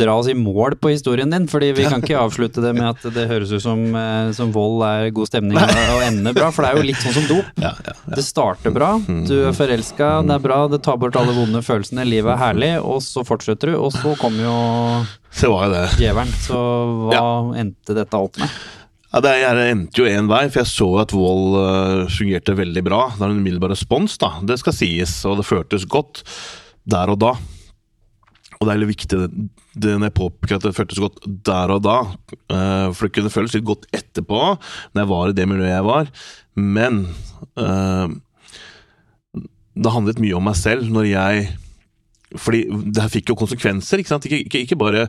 dra oss i mål på historien din? Fordi vi kan ikke avslutte det med at det høres ut som, eh, som vold er god stemning og, ender bra, for det er jo litt sånn som dop. Ja, ja, ja. Det starter bra, du er forelska, det er bra, det tar bort alle vonde følelsene, livet er herlig, og så fortsetter du, og så kommer jo djevelen. Så hva endte dette opp med? Ja, det endte jo én vei, for jeg så at vold øh, fungerte veldig bra. Det er en umiddelbar respons, da. Det skal sies, og det føltes godt der og da. Og det er litt viktig det når jeg påpeker at det føltes godt der og da. øh, for det kunne føles litt godt etterpå, når jeg var i det miljøet jeg var. Men uh, det handlet mye om meg selv når jeg fordi det her fikk jo konsekvenser. Ikke? Ikke, ikke, ikke bare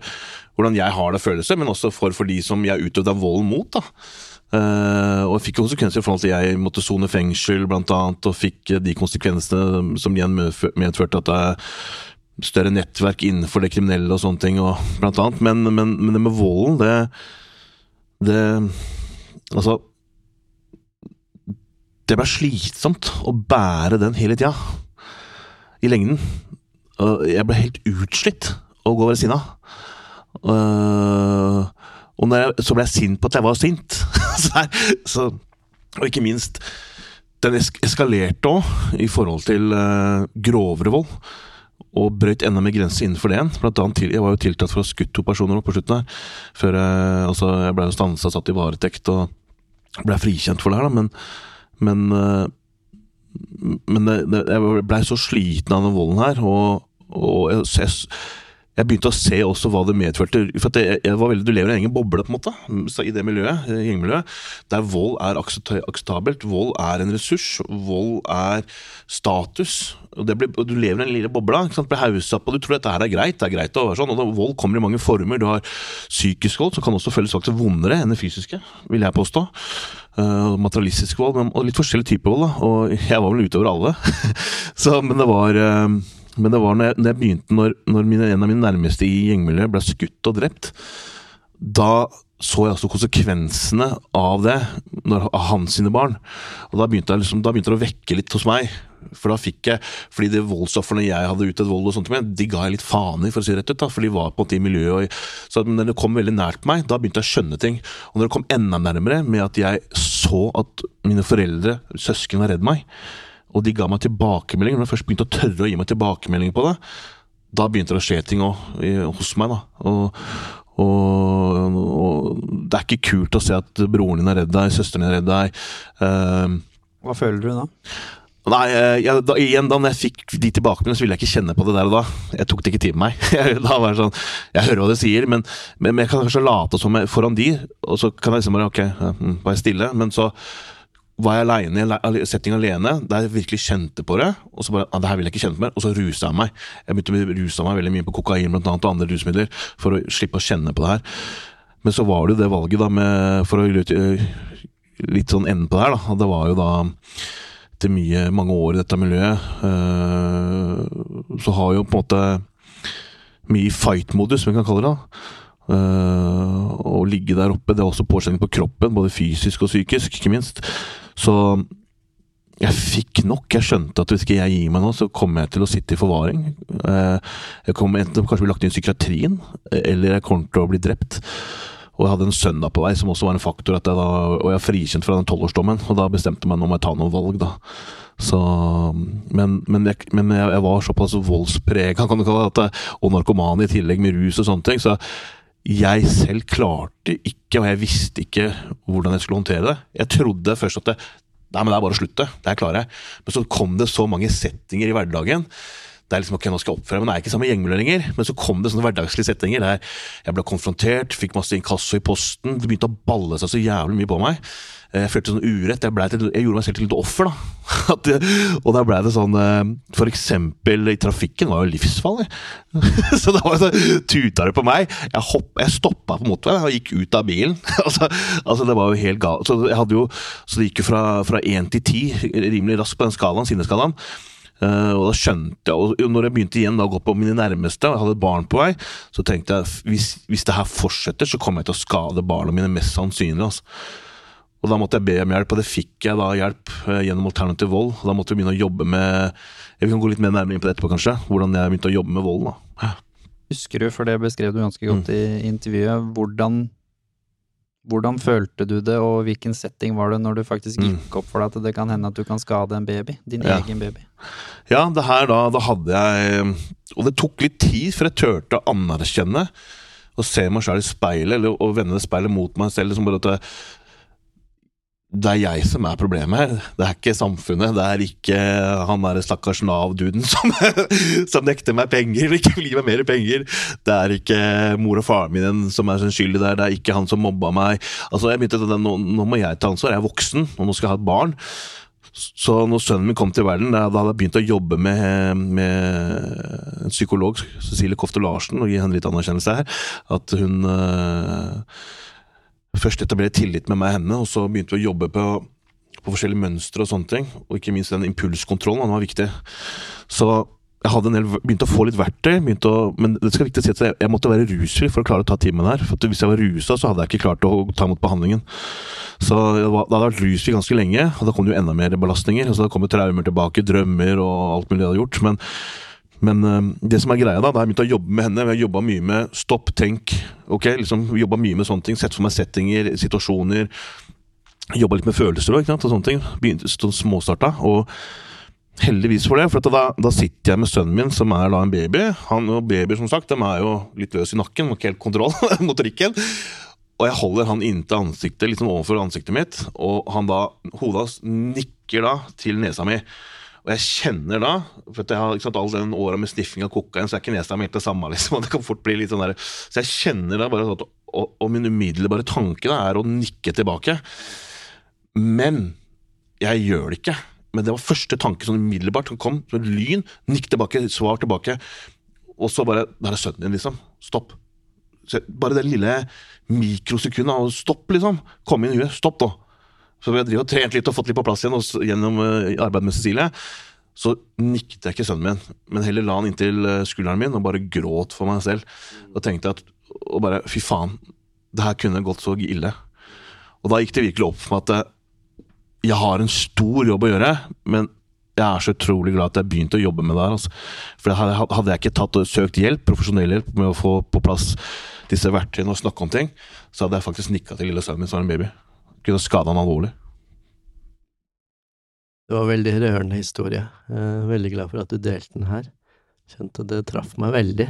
hvordan jeg har det følelse, men også for, for de som jeg utøvde vold mot. da. Uh, og fikk konsekvenser i forhold til jeg måtte sone fengsel, blant annet, og fikk eh, de konsekvensene som igjen medførte at det er større nettverk innenfor det kriminelle og sånne ting, og, blant annet. Men, men, men det med volden, det, det Altså Det ble slitsomt å bære den hele tida. I lengden. Og jeg ble helt utslitt av å gå ved siden av. Øh, og jeg, så ble jeg sint på at jeg var sint. så, så, og ikke minst Den esk eskalerte òg i forhold til uh, grovere vold. Og brøyt enda mer grenser innenfor det igjen. Jeg var jo tiltatt for å ha skutt to personer på slutten her. Før jeg, altså, jeg ble jo stansa, satt i varetekt og ble frikjent for det her, da. Men, men uh, men det, det, jeg blei så sliten av den volden her, og, og jeg, jeg, jeg begynte å se også hva det medførte. For jeg, jeg var veldig, Du lever i en egen boble på en måte, i det miljøet, gjengmiljøet, der vold er akseptabelt. Vold er en ressurs. Vold er status. Og, blir, og Du lever i den lille bobla. ikke sant? Blir haussa på. Du tror dette her er greit. det er greit å være sånn, og da, Vold kommer i mange former. Du har psykisk vold, som kan også føles faktisk vondere enn det fysiske, vil jeg påstå. Uh, materialistisk vold, men, og litt forskjellig type vold. da, Og jeg var vel utover alle. så, men det var eh, men det var når jeg, når jeg begynte, når, når mine, en av mine nærmeste i gjengmiljøet ble skutt og drept, da så jeg også konsekvensene av det, når, av hans sine barn. Og da begynte, liksom, da begynte det å vekke litt hos meg. For da fikk jeg, fordi de voldsofrene jeg hadde utøvd vold og sånt med, de ga jeg litt faen i, for å si det rett ut. da, For de var på en måte i miljøet. Og, så når det kom veldig nært meg, da begynte jeg å skjønne ting. Og når det kom enda nærmere med at jeg så at mine foreldre, søsken, var redd meg, og de ga meg tilbakemelding, når jeg først begynte å tørre å gi meg tilbakemelding på det, da begynte det å skje ting hos meg. da, og og, og det er ikke kult å se at broren din er redd deg, søsteren din er redd deg. Uh, Hva føler du da? Nei, eh, jeg, da, igjen da når jeg fikk de tilbakemeldingene, så ville jeg ikke kjenne på det der og da. Jeg tok det ikke til meg. Da var det sånn, jeg hører hva de sier, men, men, men jeg kan kanskje late som jeg, foran de, og så kan jeg liksom bare ok, ja, mm, stille. Men så var jeg alene, setting alene, der jeg virkelig kjente på det. Og så bare, ah, det her vil jeg ikke kjenne på mer, og så rusa jeg meg. Jeg begynte å ruse meg veldig mye på kokain blant annet, og andre rusmidler for å slippe å kjenne på det her. Men så var det jo det valget da med, for å litt, litt sånn ende på det her, da. Det var jo da etter mye, mange år i dette miljøet, øh, så har jo på en måte mye fight-modus, som vi kan kalle det. da. Uh, å ligge der oppe, det er også påkjenning på kroppen, både fysisk og psykisk, ikke minst. Så jeg fikk nok. Jeg skjønte at hvis ikke jeg gir meg nå, så kommer jeg til å sitte i forvaring. Eh, Jeg kommer enten kanskje bli lagt inn i psykiatrien, eller jeg kommer til å bli drept. Og jeg hadde en sønn da på vei, som også var en faktor. Jeg da, og jeg er frikjent fra den tolvårsdommen, og da bestemte jeg meg nå å ta noen valg, da. Så, men men, jeg, men jeg, var såpass voldsprega, kan du kalle det, og narkoman i tillegg, med rus og sånne ting. Så jeg selv klarte ikke, og jeg visste ikke hvordan jeg skulle håndtere det. Jeg trodde først at det, Nei, men det er bare å slutte. Det her klarer jeg. Men så kom det så mange settinger i hverdagen det er liksom ok, nå skal jeg oppføre men det er ikke samme gjengmiljø lenger. Men så kom det sånne hverdagslige settinger der jeg ble konfrontert, fikk masse inkasso i posten. Det begynte å balle seg så jævlig mye på meg. Eh, Jeg følte sånn urett. Jeg, til, jeg gjorde meg selv til et offer, da. At og da ble det sånn eh, For eksempel i trafikken var jo livsfarlig. så da var det sånn tuta det på meg. Jeg, hopp, jeg stoppa på motorveien og gikk ut av bilen. altså, altså, det var jo helt galt. Så, jo, så det gikk jo fra, én 1 til 10 rimelig raskt på den skalaen, sinneskalaen. Uh, og da skjønte jeg, og når jeg begynte igjen da å gå på mine nærmeste, og jeg hadde et barn på vei, så tenkte jeg hvis, hvis det her fortsetter, så kommer jeg til å skade barna mine mest sannsynlig. Altså. Og da måtte jeg be om hjelp, og det fikk jeg da hjelp eh, gjennom alternativ vold. Og da måtte vi begynne å jobbe med Vi kan gå litt mer nærmere inn på det etterpå, kanskje. Hvordan jeg begynte å jobbe med vold. da. Husker du, for det beskrev du ganske godt i intervjuet, hvordan, hvordan følte du det, og hvilken setting var det når du faktisk gikk opp for deg at det kan hende at du kan skade en baby? Din Ja. egen baby. Ja, det her da, da hadde jeg Og det tok litt tid før jeg turte å anerkjenne og se meg sjøl i speilet, eller å vende det speilet mot meg selv. Liksom bare at det, er jeg som er problemet. Det er ikke samfunnet. Det er ikke han derre stakkars Nav-duden som, som nekter meg penger, ikke vil gi meg mer penger. Det er ikke mor og faren min som er skyldig der. Det er ikke han som mobba meg. Altså, jeg begynte at nå, nå må jeg ta ansvar. Jeg er voksen, og nå skal jeg ha et barn. Så når sønnen min kom til verden, da hadde jeg begynt å jobbe med, med en psykolog, Cecilie Kofte Larsen, og gi henne litt anerkjennelse her. At hun øh, først etablere tillit med meg og henne, og så begynte vi å jobbe på, på forskjellige mønstre og sånne ting. Og ikke minst den impulskontrollen, den var viktig. Så jeg hadde en del, begynte å få litt verktøy, å, men det skal viktig å si at jeg, måtte være rusfri for å klare å ta timen her. For hvis jeg var rusa, så hadde jeg ikke klart å ta imot behandlingen. Så jeg var, da hadde jeg vært rusfri ganske lenge, og da kom det jo enda mer belastninger. Og så da kom det traumer tilbake, drømmer og alt mulig jeg hadde gjort. Men, men øh, det som er greia da, da har jeg begynt å jobbe med henne. Vi har jobba mye med stopp, tenk. ok, liksom Jobba mye med sånne ting. Sett for meg settinger, situasjoner. Jobba litt med følelser. Og sånne ting. Begynte sånn småstarta. Og heldigvis for det, for da, da sitter jeg med sønnen min, som er da en baby. Han og babyer, som sagt, de er jo litt løs i nakken, har ikke helt kontroll, motorikken. Og jeg holder han inntil ansiktet, liksom overfor ansiktet mitt, og han da, hodet hans nikker da til nesa mi. Og jeg kjenner da, for jeg har ikke all den åra med sniffing av kokain, så er ikke nesa mi helt det samme, liksom. og Det kan fort bli litt sånn der. Så jeg kjenner da bare at og, og min umiddelbare tanke da er å nikke tilbake. Men jeg gjør det ikke. Men det var første tanke sånn umiddelbart. Den kom som lyn. Nikk tilbake, svar tilbake. Og så bare Der er sønnen din, liksom. Stopp. Så bare det lille mikrosekundet av stopp, liksom. Kom inn i huet. Stopp, da. Så vi har trent litt og fått litt på plass igjen også, gjennom uh, arbeidet med Cecilie. Så nikket jeg ikke sønnen min, men heller la han inntil eh, skulderen min og bare gråt for meg selv. Og tenkte at Og bare Fy faen, det her kunne gått så ille. Og da gikk det virkelig opp for meg at eh, jeg har en stor jobb å gjøre, men jeg er så utrolig glad at jeg begynte å jobbe med det her. Altså. For hadde jeg ikke tatt og søkt hjelp, profesjonell hjelp med å få på plass disse verktøyene og snakke om ting, så hadde jeg faktisk nikka til lille sønnen min som var en baby. Kunne skade han alvorlig. Det var en veldig rørende historie. Er veldig glad for at du delte den her. Kjente det traff meg veldig.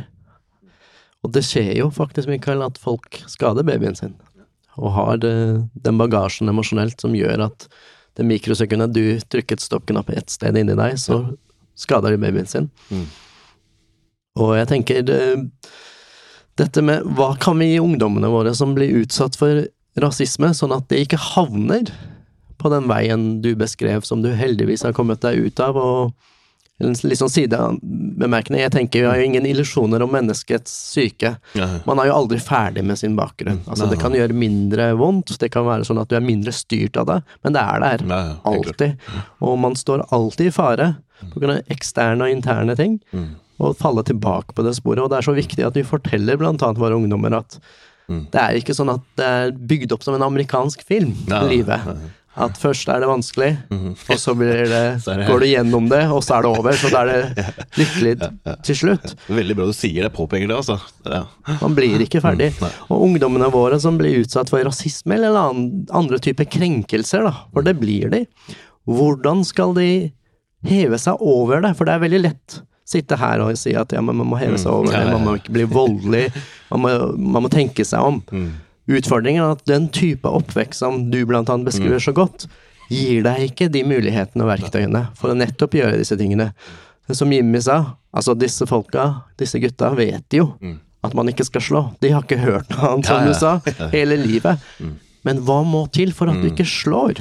Og det skjer jo faktisk, Mikael, at folk skader babyen sin. Og har det, den bagasjen emosjonelt som gjør at det mikrosekundet du trykket stoppknapp ett sted inni deg, så skader de babyen sin. Mm. Og jeg tenker det, dette med hva kan vi gi ungdommene våre som blir utsatt for rasisme, sånn at det ikke havner på den veien du beskrev, som du heldigvis har kommet deg ut av, og en litt sånn sidebemerkning, jeg tenker Vi har jo ingen illusjoner om menneskets syke. Man er jo aldri ferdig med sin bakgrunn. Altså, det kan gjøre mindre vondt, det kan være sånn at du er mindre styrt av det, men det er der. Alltid. Og man står alltid i fare på grunn av eksterne og interne ting, Mm. og falle tilbake på det sporet. Og det er så viktig at vi forteller blant annet våre ungdommer at Mm. det er ikke sånn at det er bygd opp som en amerikansk film, Ja, livet. ja, ja. At først er det vanskelig, og så blir det, Så det- går du gjennom det, og så er det over. Så da er det lykkelig til slutt. Veldig bra du sier det, påpeker det, altså. Ja. Man blir ikke ferdig. Mm. Og ungdommene våre som blir utsatt for rasisme eller andre typer krenkelser, da, for det blir de, hvordan skal de heve seg over det? For det er veldig lett sitte her og si at ja, men man må heve seg over Mm. Det, man må ikke bli voldelig, man må, man må tenke seg om. Mm. Utfordringen er at den type oppvekst som du annet beskriver så godt, gir deg ikke de mulighetene og verktøyene for å nettopp gjøre disse tingene. som Jimmy sa, altså disse folka, disse gutta, vet jo at man ikke skal slå. De har ikke hørt noe annet, som Ja, ja. du sa, hele livet. Men hva må til for at du ikke slår?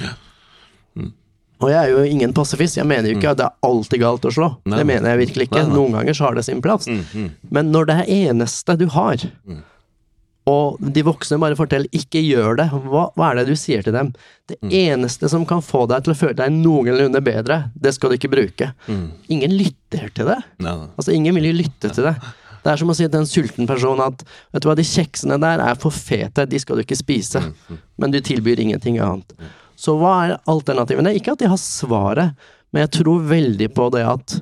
Og jeg er jo ingen pasifist, jeg mener jo ikke at det er alltid galt å slå. Nei, Det mener jeg virkelig ikke. Nei, nei. Noen ganger så har det sin plass. Men når det er eneste du har, og de voksne bare forteller 'ikke gjør det', hva, hva er det du sier til dem? Det eneste som kan få deg til å føle deg noenlunde bedre, det skal du ikke bruke. Ingen lytter til det. Altså, ingen vil jo lytte til det. Det er som å si til en sulten person at vet du hva, de kjeksene der er for fete, de skal du ikke spise. Men du tilbyr ingenting annet. Så hva er alternativene? Ikke at de har svaret, men jeg tror veldig på det at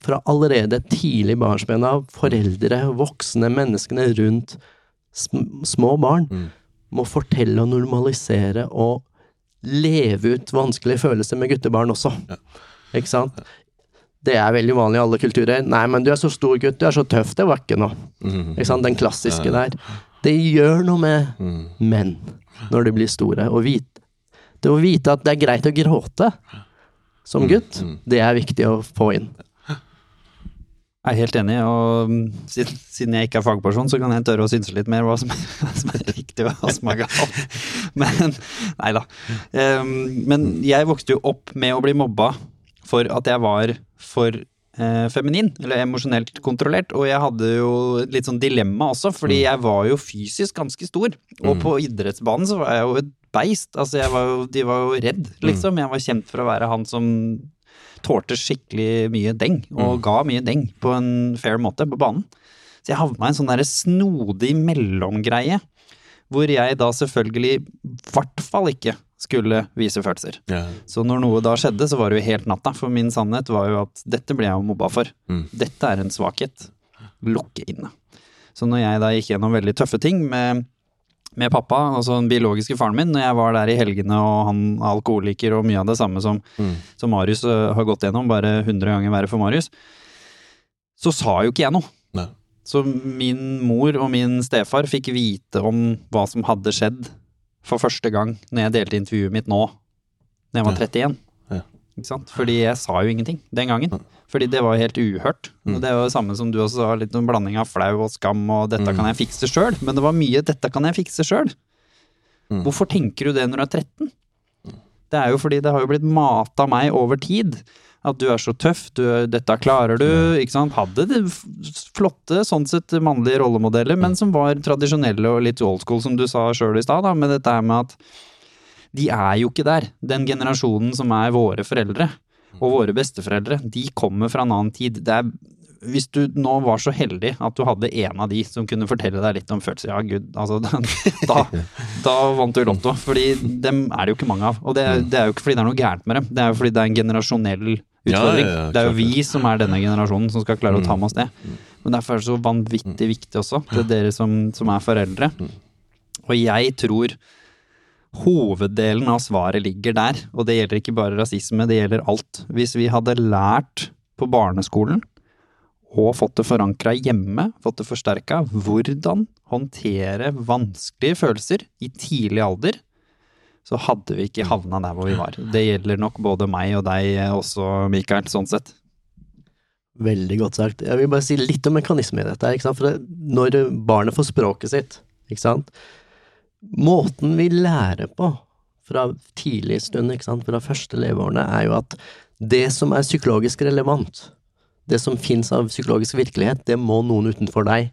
fra allerede tidlig barnsben av, foreldre, voksne, menneskene rundt små barn, må fortelle og normalisere og leve ut vanskelige følelser med guttebarn også. Ikke sant? Det er veldig vanlig i alle kulturer. 'Nei, men du er så stor gutt, du er så tøff, det var ikke noe'. Ikke sant? Den klassiske der. Det gjør noe med menn når de blir store. Og vite, det å vite at det er greit å gråte som gutt, det er viktig å få inn. Jeg er helt enig, og mm, siden, siden jeg ikke er fagperson, så kan jeg tørre å synse litt mer hva som, hva som er riktig og hva som er galt. Men nei da. Ehm, men jeg vokste jo opp med å bli mobba for at jeg var for eh, feminin, eller emosjonelt kontrollert. Og jeg hadde jo litt sånn dilemma også, fordi jeg var jo fysisk ganske stor. Og på idrettsbanen så var jeg jo et beist. Altså, var jo, de var jo redd, liksom. Jeg var kjent for å være han som tålte skikkelig mye deng, og ga mye deng på en fair måte på banen. Så jeg havna i en sånn derre snodig mellomgreie, hvor jeg da selvfølgelig i hvert fall ikke skulle vise følelser. Ja. Så når noe da skjedde, så var det jo helt natta, for min sannhet var jo at dette ble jeg jo mobba for. Dette er en svakhet. Lukke inne. Så når jeg da gikk gjennom veldig tøffe ting med, med pappa, altså den biologiske faren min, når jeg var der i helgene og han er alkoholiker og mye av det samme som, som Marius øh, har gått gjennom, bare 100 ganger verre for Marius, så sa jo ikke jeg noe. Nei. Så min mor og min stefar fikk vite om hva som hadde skjedd for første gang når jeg delte intervjuet mitt nå, når jeg var 31. Ja. Ikke sant? Fordi jeg sa jo ingenting den gangen. Fordi det var helt uhørt. Og det var jo det samme som du også sa, litt en blanding av flau og skam og 'dette kan jeg fikse sjøl', men det var mye 'dette kan jeg fikse sjøl'. Hvorfor tenker du det når du er 13? Det er jo fordi det har jo blitt mata meg over tid. At du er så tøff, du, er- dette klarer du, ikke sant. Hadde det flotte, sånn sett mannlige rollemodeller, men som var tradisjonelle og litt old school, som du sa sjøl i stad, med dette her med at de er jo ikke der. Den generasjonen som er våre foreldre, og våre besteforeldre, de kommer fra en annen tid. Det er hvis du nå var så heldig at du hadde en av de som kunne fortelle deg litt om følelser, ja gud, altså da, da vant du Lotto. Fordi dem er det jo ikke mange av. Og det, det er jo ikke fordi det er noe gærent med dem, det er jo fordi det er en generasjonell utfordring. Ja, ja, ja, det er jo vi som er denne generasjonen som skal klare å ta med oss det. Men derfor er det så vanvittig viktig også, til dere som, som er foreldre. Og jeg tror hoveddelen av svaret ligger der, og det gjelder ikke bare rasisme, det gjelder alt. Hvis vi hadde lært på barneskolen og fått det forankra hjemme, fått det forsterka, hvordan håndtere vanskelige følelser i tidlig alder, så hadde vi ikke havna der hvor vi var. Det gjelder nok både meg og deg også, Mikael, sånn sett. Veldig godt sagt. Jeg vil bare si litt om mekanismen i dette. For når barnet får språket sitt, ikke sant? Måten vi lærer på fra tidlig stund, fra første leveårene, er jo at det som er psykologisk relevant, det som fins av psykologisk virkelighet, det må noen utenfor deg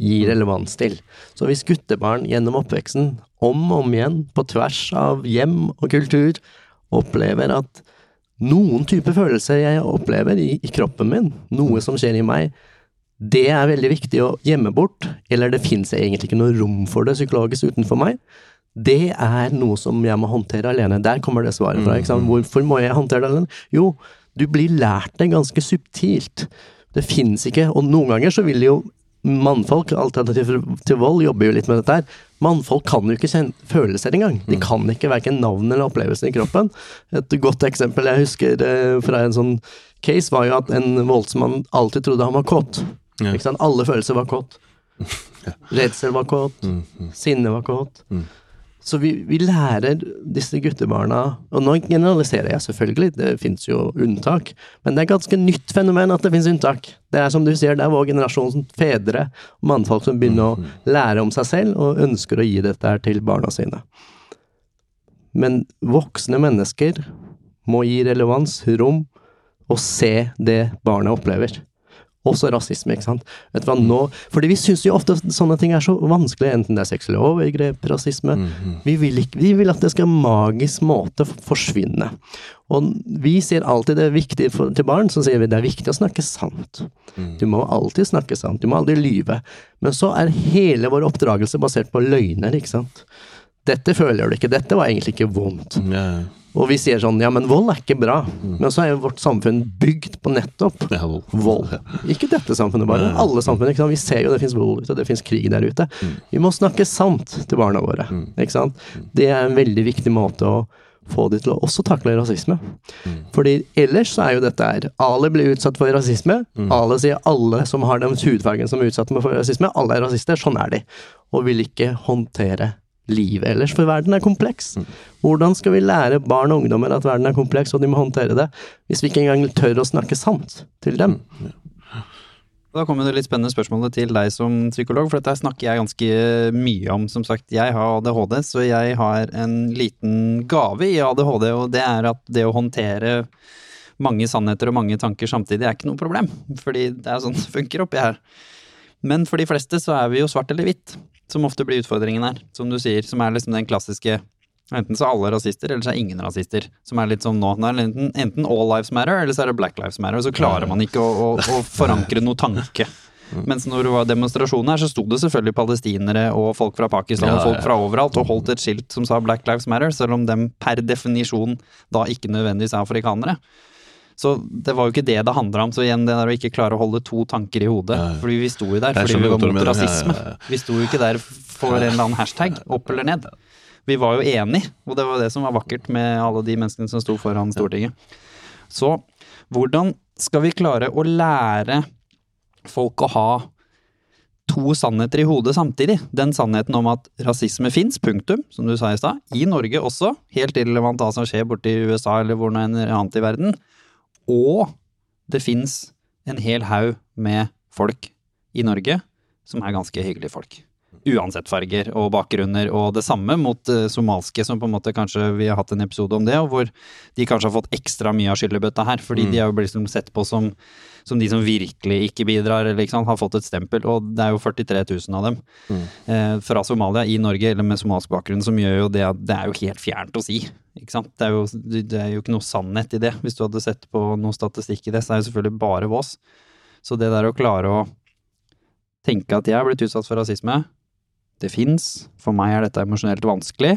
gi relevans til. Så hvis guttebarn gjennom oppveksten, om og om igjen, på tvers av hjem og kultur, opplever at noen type følelser jeg opplever i, i kroppen min, noe som skjer i meg, det er veldig viktig å gjemme bort, eller det fins egentlig ikke noe rom for det psykologisk utenfor meg. Det er noe som jeg må håndtere alene. Der kommer det svaret fra. Ikke sant? Hvorfor må jeg håndtere det alene? Jo, du blir lært det ganske subtilt. Det fins ikke, og noen ganger så vil jo mannfolk, alternativ til vold, jobber jo litt med dette her. Mannfolk kan jo ikke følelser engang. De kan ikke verken navn eller opplevelsen i kroppen. Et godt eksempel jeg husker eh, fra en sånn case, var jo at en voldsmann alltid trodde han var kåt. Ja. Ikke sant? Alle følelser var kåt. Redsel var kåt. Sinne var kåt. Så vi, vi lærer disse guttebarna Og nå generaliserer jeg selvfølgelig, det fins jo unntak, men det er ganske nytt fenomen at det fins unntak. Det er som du sier, det er vår generasjon fedre og mannfolk som begynner å lære om seg selv og ønsker å gi dette her til barna sine. Men voksne mennesker må gi relevans, rom, og se det barna opplever. Også rasisme, ikke sant. Vet du hva, nå, fordi vi syns jo ofte sånne ting er så vanskelig, enten det er seksuelle overgrep, rasisme vi, vil ikke, vi vil at det skal magisk måte forsvinne. Og vi sier alltid det er viktig for, til barn, så sier vi det er viktig å snakke sant. Du må alltid snakke sant, du må aldri lyve. Men så er hele vår oppdragelse basert på løgner, ikke sant. Dette føler du ikke, dette var egentlig ikke vondt. Ja, Og vi sier sånn, ja, men vold er ikke bra. Men så er jo vårt samfunn bygd på nettopp ja, vold. vold. Ikke dette samfunnet bare, alle samfunn. Vi ser jo det fins vold ute, det fins krig der ute. Vi må snakke sant til barna våre. ikke sant? Det er en veldig viktig måte å få de til å også takle rasisme. Fordi ellers så er jo dette her Ali blir utsatt for rasisme. Ali sier alle som har den hudfargen som er utsatt for rasisme, alle er rasister. Sånn er de. Og vil ikke håndtere livet ellers, for verden er kompleks. Hvordan skal vi lære barn og ungdommer at verden er kompleks, og de må håndtere det, hvis vi ikke engang tør å snakke sant til dem? Da kommer det litt spennende spørsmålet til deg som psykolog, for dette snakker jeg ganske mye om. Som sagt, jeg har ADHD, så jeg har en liten gave i ADHD, og det er at det å håndtere mange sannheter og mange tanker samtidig er ikke noe problem. Fordi det er sånn det funker oppi her. Men for de fleste så er vi jo svart eller hvitt, som ofte blir utfordringen her. Som du sier, som er liksom den klassiske Enten så er alle rasister, eller så er ingen rasister. Som er litt som nå. Enten, enten all lives matter, eller så er det black lives matter. Og så klarer man ikke å, å, å forankre noe tanke. Mens når det var demonstrasjoner her, så sto det selvfølgelig palestinere og folk fra Pakistan og folk fra overalt og holdt et skilt som sa Black Lives Matter, selv om dem per definisjon da ikke nødvendigvis er afrikanere. Så det var jo ikke det det handla om. Så igjen det der å ikke klare å holde to tanker i hodet. Ja. Fordi vi sto jo der fordi vi var mot rasisme. Vi sto jo ikke der for en eller annen hashtag, opp eller ned. Vi var jo enige, og det var det som var vakkert med alle de menneskene som sto foran Stortinget. Så hvordan skal vi klare å lære folk å ha to sannheter i hodet samtidig? Den sannheten om at rasisme fins, punktum, som du sa i stad. I Norge også, helt irrelevant hva som skjer borti USA eller hvor enn annet i verden. Og det fins en hel haug med folk i Norge som er ganske hyggelige folk. Uansett farger og bakgrunner, og det samme mot eh, somalske, som på en måte kanskje vi har hatt en episode om det, og hvor de kanskje har fått ekstra mye av skyllebøtta her, fordi de er jo blitt sett på som, som de som virkelig ikke bidrar, eller ikke sant, har fått et stempel, og det er jo 43 000 av dem eh, fra Somalia i Norge, eller med somalsk bakgrunn, som gjør jo det at det er jo helt fjernt å si. Ikke sant? Det er, jo, det er jo ikke noe sannhet i det. Hvis du hadde sett på noe statistikk i det, så er det selvfølgelig bare vås. Så det der å klare å tenke at jeg er blitt utsatt for rasisme, det fins, for meg er dette emosjonelt vanskelig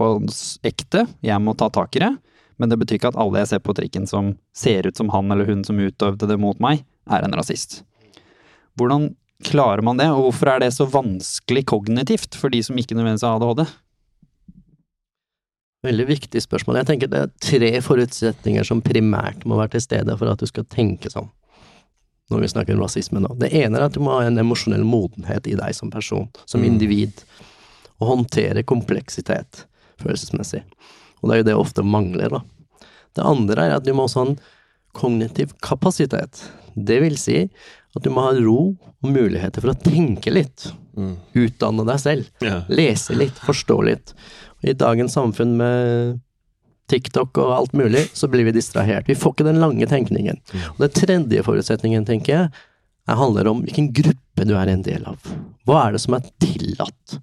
og ekte, jeg må ta tak i det, men det betyr ikke at alle jeg ser på trikken som ser ut som han eller hun som utøvde det mot meg, er en rasist. Hvordan klarer man det, og hvorfor er det så vanskelig kognitivt for de som ikke nødvendigvis har ADHD? Veldig viktig spørsmål. Jeg tenker det er tre forutsetninger som primært må være til stede for at du skal tenke sånn, når vi snakker om rasisme nå. Det ene er at du må ha en emosjonell modenhet i deg som person, som individ, og håndtere kompleksitet følelsesmessig. Og det er jo det ofte mangler, da. Det andre er at du må også ha en kognitiv kapasitet. Det vil si at du må ha ro og muligheter for å tenke litt. Utdanne deg selv. Ja. Lese litt, forstå litt. I dagens samfunn med TikTok og alt mulig, så blir vi distrahert. Vi får ikke den lange tenkningen. Og den tredje forutsetningen, tenker jeg, er handler om hvilken gruppe du er en del av. Hva er det som er tillatt?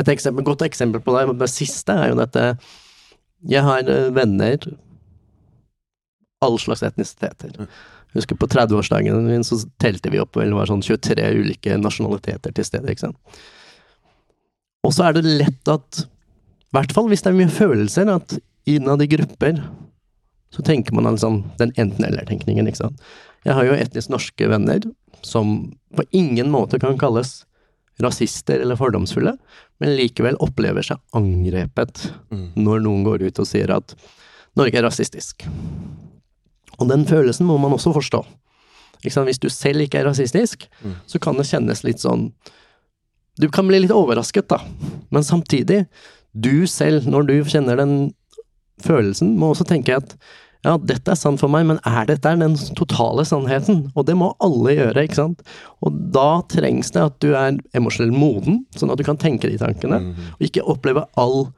Et eksempel, godt eksempel på det, det siste er jo dette Jeg har eh, venner Alle slags etnisiteter. Jeg husker på 30-årsdagen min så telte vi opp, vel, det var sånn 23 ulike nasjonaliteter til stede, ikke sant. Og så er det lett at, i hvert fall hvis det er mye følelser, at innad i grupper, så tenker man altså den enten-eller-tenkningen, ikke sant. Jeg har jo etnisk norske venner som på ingen måte kan kalles rasister eller fordomsfulle, men likevel opplever seg angrepet når noen går ut og sier at Norge er rasistisk. Og den følelsen må man også forstå. Hvis du selv ikke er rasistisk, så kan det kjennes litt sånn Du kan bli litt overrasket, da, men samtidig, du selv, når du kjenner den følelsen, må også tenke at ja, dette er sant for meg, men er dette den totale sannheten? Og det må alle gjøre, ikke sant? Og da trengs det at du er emosjonell moden, sånn at du kan tenke de tankene, og ikke oppleve all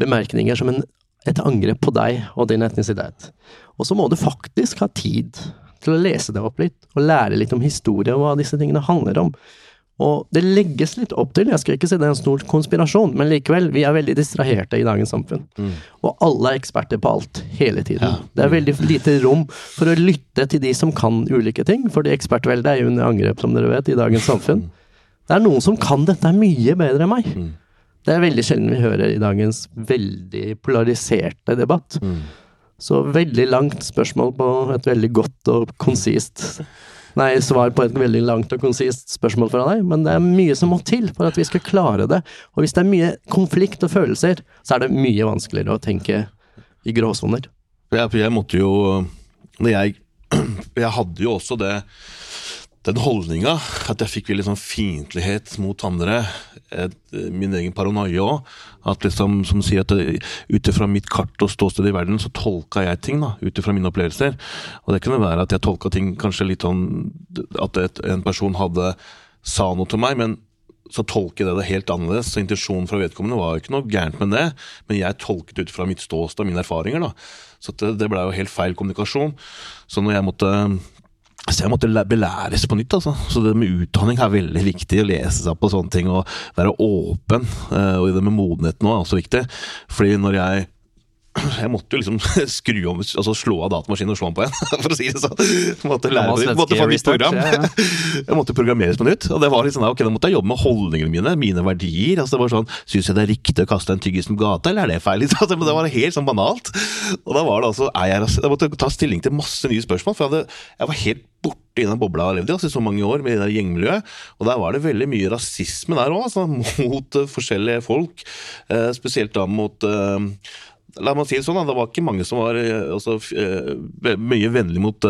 bemerkninger som en, et angrep på deg og din etnisitet. Og så må du faktisk ha tid til å lese det opp litt, og lære litt om historie og hva disse tingene handler om. Og det legges litt opp til, jeg skal ikke si det er en stor konspirasjon, men likevel, vi er veldig distraherte i dagens samfunn. Og alle er eksperter på alt, hele tiden. Det er veldig lite rom for å lytte til de som kan ulike ting, fordi ekspertveldet er jo under angrep, som dere vet, i dagens samfunn. Det er noen som kan dette mye bedre enn meg. Det er veldig sjelden vi hører i dagens veldig polariserte debatt. Så veldig langt spørsmål på et veldig godt og konsist Nei, svar på et veldig langt og konsist spørsmål fra deg, men det er mye som må til for at vi skal klare det. Og hvis det er mye konflikt og følelser, så er det mye vanskeligere å tenke i gråsoner. Jeg, jeg måtte jo når jeg, jeg hadde jo også det den holdninga at jeg fikk veldig sånn fiendtlighet mot andre. Et, min egen paranoia òg. At liksom, som sier at ut ifra mitt kart og ståsted i verden, så tolka jeg ting da, ut ifra mine opplevelser. Og det kunne være at jeg tolka ting kanskje litt sånn At et, en person hadde sa noe til meg, men så tolker jeg det helt annerledes. Så intensjonen fra vedkommende var jo ikke noe gærent med det, men jeg tolket ut fra mitt ståsted og mine erfaringer. da. Så det, det blei jo helt feil kommunikasjon. Så når jeg måtte så jeg måtte belæres på nytt. altså. Så det med utdanning er veldig viktig. Å lese seg på sånne ting og være åpen. Og i det med modenhet nå er også viktig. Fordi når jeg jeg måtte jo liksom skru om, altså slå av datamaskinen og slå den på igjen, for å si det sånn. Jeg måtte lære meg, måtte få nytt program. Jeg måtte programmeres på nytt. Og det var litt sånn, ok, Da måtte jeg jobbe med holdningene mine, mine verdier. altså det var sånn, Syns jeg det er riktig å kaste en tyggis på gata, eller er det feil? Altså, det var helt sånn banalt. Og da var det altså, er jeg, jeg måtte ta stilling til masse nye spørsmål. for jeg, hadde, jeg var helt borte i den bobla jeg har levd i altså, så mange år, med det der gjengmiljøet. Og der var det veldig mye rasisme der òg, altså, mot uh, forskjellige folk. Uh, spesielt da mot uh, La meg si det sånn, da, det var ikke mange som var også, mye vennlig mot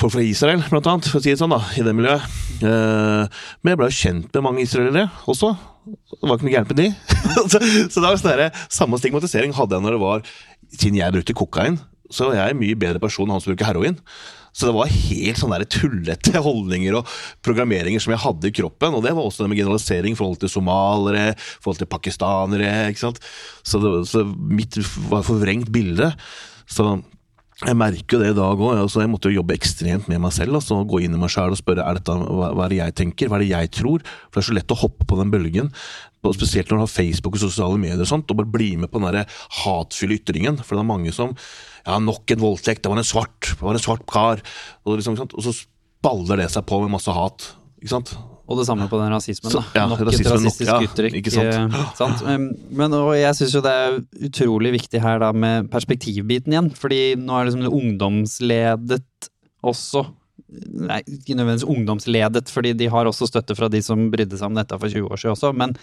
folk fra Israel, blant annet, for å si det sånn, da, i det miljøet. men jeg ble jo kjent med mange israelere også. Det var ikke noe gærent med de. så, det var sånn der, samme stigmatisering hadde jeg når det var Siden jeg brukte kokain, så er jeg en mye bedre person enn han som bruker heroin. Så det var helt sånne tullete holdninger og programmeringer som jeg hadde i kroppen. Og det var også det med generalisering i forhold til somalere, i forhold til pakistanere. ikke sant? Så, det, så mitt var forvrengt bilde. Så jeg merker jo det i dag òg. Altså jeg måtte jo jobbe ekstremt med meg selv. Altså gå inn i meg sjøl og spørre er dette, hva, hva er det jeg tenker, hva er det jeg tror. For det er så lett å hoppe på den bølgen. Og spesielt når du har Facebook og sosiale medier og sånt, og bare bli med på den hatfulle ytringen. For det er mange som Ja, nok en voldtekt. Det var en svart. Det var en svart kar. Og, liksom, og så baller det seg på med masse hat. Ikke sant? Og det samme på den rasismen. da. Så, ja, nok rasismen, et rasistisk nok, ja, uttrykk. ikke sant? eh, sant? Men og jeg syns jo det er utrolig viktig her da med perspektivbiten igjen. Fordi nå er det liksom ungdomsledet også. Nei, ikke nødvendigvis ungdomsledet, fordi de har også støtte fra de som brydde seg om dette for 20 år siden også. Men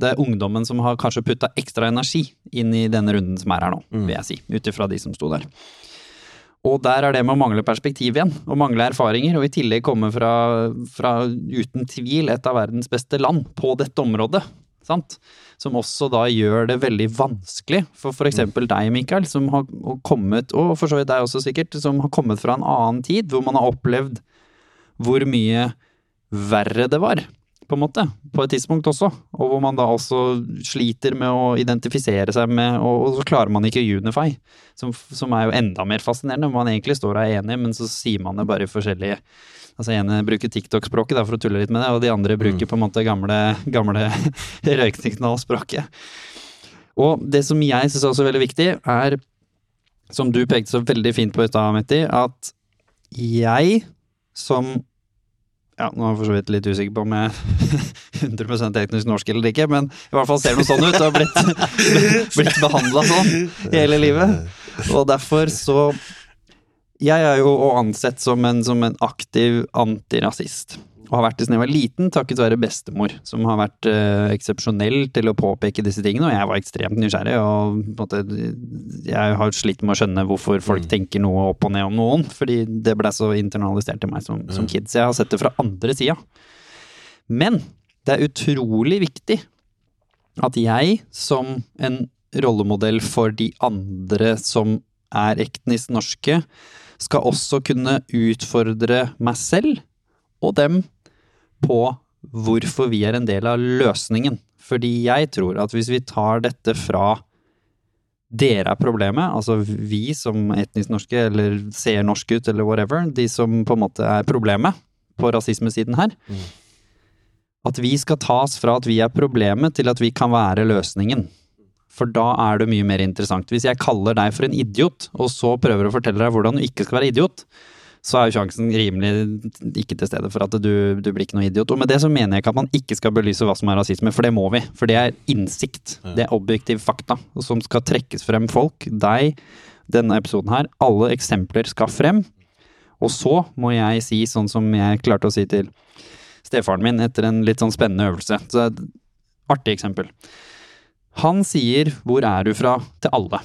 det er ungdommen som har kanskje putta ekstra energi inn i denne runden som er her nå, vil jeg si. Ut ifra de som sto der. Og der er det med å mangle perspektiv igjen, og mangle erfaringer, og i tillegg komme fra, fra uten tvil et av verdens beste land på dette området. Sant? Som også da gjør det veldig vanskelig for f.eks. deg, Mikael, som har kommet, og for så vidt deg også sikkert, som har kommet fra en annen tid, hvor man har opplevd hvor mye verre det var, på en måte, på et tidspunkt også. Og hvor man da også sliter med å identifisere seg med, og, og så klarer man ikke unify. Som, som er jo enda mer fascinerende, hvor man egentlig står og er enig, men så sier man det bare i forskjellige Altså ene bruker TikTok-språket for å tulle litt med det, og de andre bruker på en måte gamle, gamle røyksignalspråket. Og det som jeg syns er også veldig viktig, er, som du pekte så veldig fint på i stad, Metti, at jeg som ja, nå er jeg for så vidt litt usikker på om jeg er 100 etnisk norsk eller ikke, men i hvert fall ser noe sånn ut og har blitt, blitt behandla sånn hele livet. Og derfor så Jeg er jo ansett som en, som en aktiv antirasist. Og har vært det siden jeg var liten, takket være bestemor, som har vært uh, eksepsjonell til å påpeke disse tingene. Og jeg var ekstremt nysgjerrig, og måte, jeg har slitt med å skjønne hvorfor folk tenker noe opp og ned om noen, fordi det ble så internalisert til meg som, som kid. Så jeg har sett det fra andre sida. Men det er utrolig viktig at jeg, som en rollemodell for de andre som er etnisk norske, skal også kunne utfordre meg selv og dem på hvorfor vi er en del av løsningen. Fordi jeg tror at hvis vi tar dette fra dere er problemet, altså vi som etnisk norske, eller ser norsk ut, eller whatever, de som på en måte er problemet på rasismesiden her, at vi skal tas fra at vi er problemet, til at vi kan være løsningen. For da er det mye mer interessant. Hvis jeg kaller deg for en idiot, og så prøver å fortelle deg hvordan du ikke skal være idiot, så er jo sjansen rimelig ikke til stede for at du, du blir ikke noe idiot. Og med det så mener jeg ikke at man ikke skal belyse hva som er rasisme, for det må vi. For det er innsikt. Det er objektiv fakta som skal trekkes frem folk. Deg, denne episoden her. Alle eksempler skal frem. Og så må jeg si sånn som jeg klarte å si til stefaren min etter en litt sånn spennende øvelse. Så et artig eksempel. Han sier 'hvor er du fra?' til alle.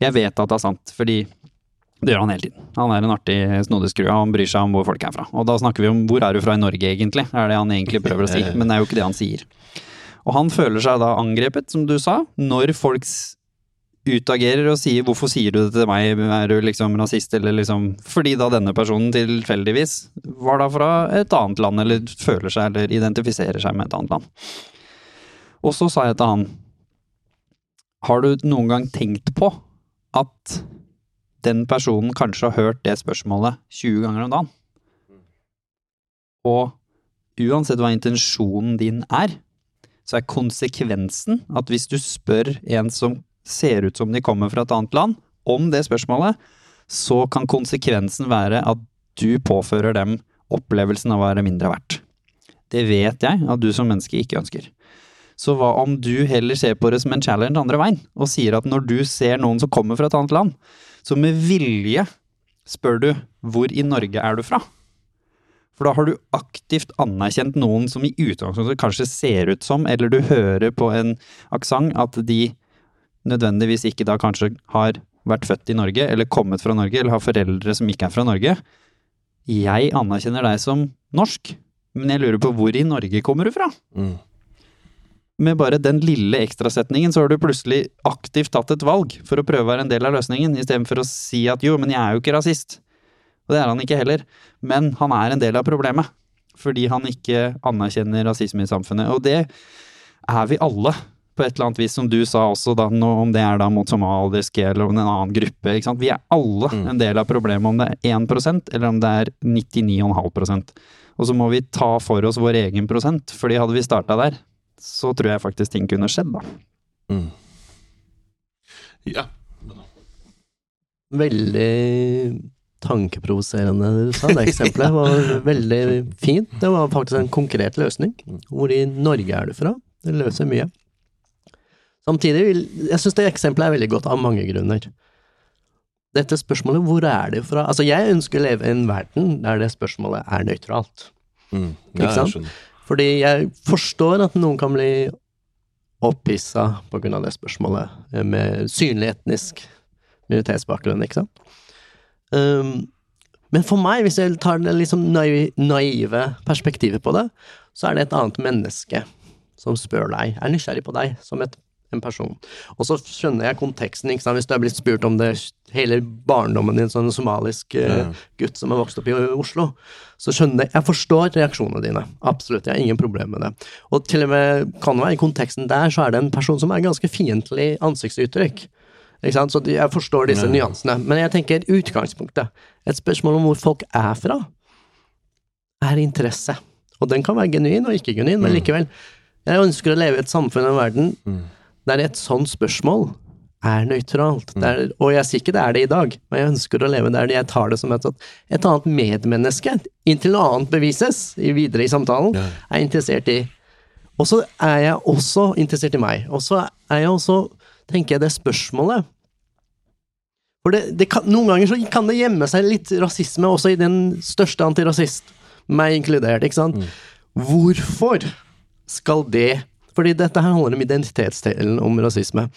Jeg vet at det er sant, fordi det gjør han hele tiden. Han er en artig snodeskrue, han bryr seg om hvor folk er fra. Og da snakker vi om 'hvor er du fra i Norge', egentlig, er det han egentlig prøver å si. Men det er jo ikke det han sier. Og han føler seg da angrepet, som du sa, når folk utagerer og sier 'hvorfor sier du det til meg, er du liksom rasist', eller liksom Fordi da denne personen tilfeldigvis var da fra et annet land, eller føler seg eller identifiserer seg med et annet land. Og så sa jeg til han Har du noen gang tenkt på at den personen kanskje har hørt det spørsmålet 20 ganger om dagen? Og uansett hva intensjonen din er, så er konsekvensen at hvis du spør en som ser ut som de kommer fra et annet land, om det spørsmålet, så kan konsekvensen være at du påfører dem opplevelsen av å være mindre verdt. Det vet jeg at du som menneske ikke ønsker. Så hva om du heller ser på det som en challenge andre veien, og sier at når du ser noen som kommer fra et annet land, så med vilje spør du hvor i Norge er du fra? For da har du aktivt anerkjent noen som i utgangspunktet kanskje ser ut som, eller du hører på en aksent, at de nødvendigvis ikke da kanskje har vært født i Norge, eller kommet fra Norge, eller har foreldre som ikke er fra Norge. Jeg anerkjenner deg som norsk, men jeg lurer på hvor i Norge kommer du fra? Mm. Med bare den lille ekstrasetningen så har du plutselig aktivt tatt et valg for å prøve å være en del av løsningen, istedenfor å si at jo, men jeg er jo ikke rasist. Og det er han ikke heller. Men han er en del av problemet. Fordi han ikke anerkjenner rasisme i samfunnet. Og det er vi alle, på et eller annet vis, som du sa også, da, om det er da mot somaliske eller om en annen gruppe. ikke sant? Vi er alle en del av problemet, om det er 1 eller om det er 99,5% Og så må vi ta for oss vår egen prosent, fordi hadde vi starta der, så tror jeg faktisk ting kunne skjedd, da. Mm. Ja. Veldig tankeprovoserende det du sa. Det eksempelet var veldig fint. Det var faktisk en konkret løsning. Hvor i Norge er du fra? Det løser mye. Samtidig vil Jeg syns det eksempelet er veldig godt av mange grunner. Dette spørsmålet, hvor er du fra? Altså, jeg ønsker å leve i en verden der det spørsmålet er nøytralt. Mm. Ikke ja, jeg sant? Fordi jeg forstår at noen kan bli opphissa av det spørsmålet, eh, med synlig etnisk minoritetsbakgrunn, ikke sant? Um, men for meg, hvis jeg tar det liksom naive perspektivet på det, så er det et annet menneske som spør deg, er nysgjerrig på deg som et, en person. Og så skjønner jeg konteksten, ikke sant? hvis du er blitt spurt om det hele barndommen din som en somalisk uh, gutt som har vokst opp i Oslo, så skjønner jeg Jeg forstår reaksjonene dine. Absolutt, jeg har ingen problemer med det. Og til og med kan være i konteksten der, så er det en person som er ganske fiendtlig ansiktsuttrykk. Ikke sant? Så jeg forstår disse Ja. nyansene. Men jeg tenker utgangspunktet. Et spørsmål om hvor folk er fra, er interesse. Og den kan være genuin og ikke genuin, men Mm. likevel. Jeg ønsker å leve i et samfunn og en verden Mm. der et sånt spørsmål er nøytralt. Er, og jeg sier ikke det er det i dag, men jeg ønsker å leve der jeg tar det som et, et annet medmenneske, inntil noe annet bevises i, videre i samtalen, er interessert i. Og så er jeg også interessert i meg. Og så er jeg også, tenker jeg, det spørsmålet For det, det kan, noen ganger så kan det gjemme seg litt rasisme også i den største antirasist, meg inkludert, ikke sant? Hvorfor skal det Fordi dette her handler om identitetsdelen om rasisme.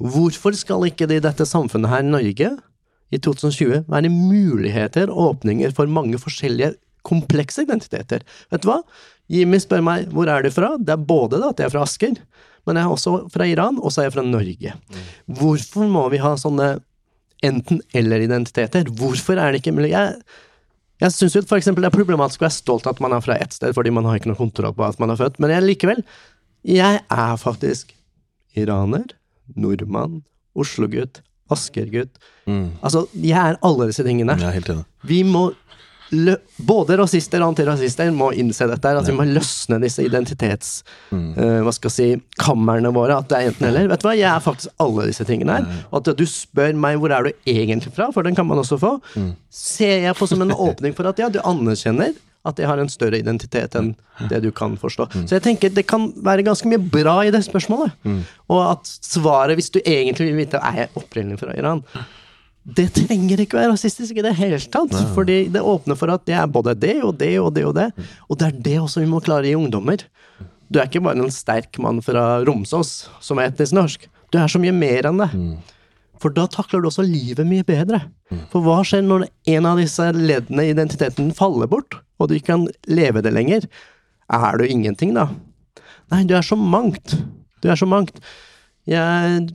Hvorfor skal ikke det i dette samfunnet her i Norge i 2020 være muligheter, og åpninger for mange forskjellige komplekse identiteter? Vet du hva? Jimmy spør meg hvor er du fra. Det er både da at jeg er fra Asker, men jeg er også fra Iran, og så er jeg fra Norge. Hvorfor må vi ha sånne enten-eller-identiteter? Hvorfor er det ikke mulig? Jeg, jeg syns jo for eksempel det er problematisk å være stolt av at man er fra ett sted, fordi man har ikke noe kontroll på at man er født, men jeg likevel Jeg er faktisk iraner, nordmann, Oslo-gutt, Asker-gutt. Mm. Altså, jeg er alle disse tingene. Jeg er helt enig. Vi må både rasister og antirasister må innse dette, her, at vi må løsne disse identitets... eh, hva skal jeg si kammerne våre. At det er enten eller. Vet du hva, jeg er faktisk alle disse tingene her. Og at du spør meg hvor er du egentlig fra, for den kan man også få, ser jeg på som en åpning for at ja, du anerkjenner at jeg har en større identitet enn det du kan forstå. Så jeg tenker det kan være ganske mye bra i det spørsmålet. Og at svaret, hvis du egentlig vil vite er jeg opprinnelig fra Iran, det trenger ikke være rasistisk i det hele tatt. Fordi det åpner for at det er både det og det og det og det. Og det er det også vi må klare i ungdommer. Du er ikke bare en sterk mann fra Romsås som er etnisk norsk. Du er så mye mer enn det. For da takler du også livet mye bedre. For hva skjer når en av disse leddene i identiteten faller bort, og du ikke kan leve det lenger? Er du ingenting, da? Nei, du er så mangt. Du er så mangt. Jeg,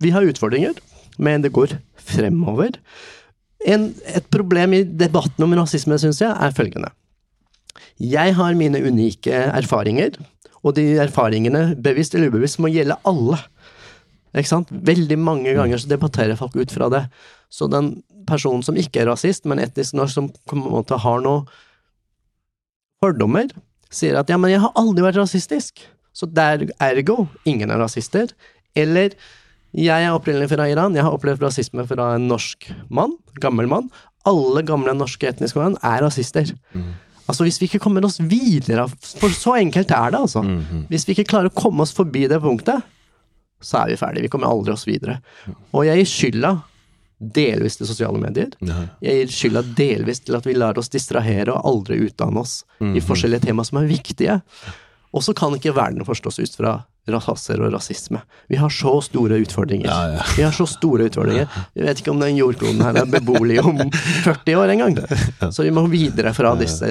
vi har utfordringer, men det går fremover. En, et problem i debatten om rasisme, syns jeg, er følgende. Jeg har mine unike erfaringer, og de erfaringene, bevisst eller ubevisst, må gjelde alle. Ikke sant? Veldig mange ganger så debatterer folk ut fra det. Så den personen som ikke er rasist, men etnisk norsk, som på en måte har noen fordommer, sier at ja, men jeg har aldri vært rasistisk, så der ergo ingen er rasister. Eller jeg er opprinnelig fra Iran, jeg har opplevd rasisme fra en norsk mann, gammel mann. Alle gamle norske etniske menn er rasister. Altså Hvis vi ikke kommer oss videre, for så enkelt er det, altså. Hvis vi ikke klarer å komme oss forbi det punktet, så er vi ferdige. Vi kommer aldri oss videre. Og jeg gir skylda delvis til sosiale medier. Jeg gir skylda delvis til at vi lar oss distrahere og aldri utdanne oss i forskjellige tema som er viktige. Og så kan ikke verden forstås ut fra raser og rasisme. Vi har så store utfordringer. Ja, ja. Vi har så store utfordringer. Vi vet ikke om den jordkloden her er beboelig om 40 år engang. Så vi må videre fra disse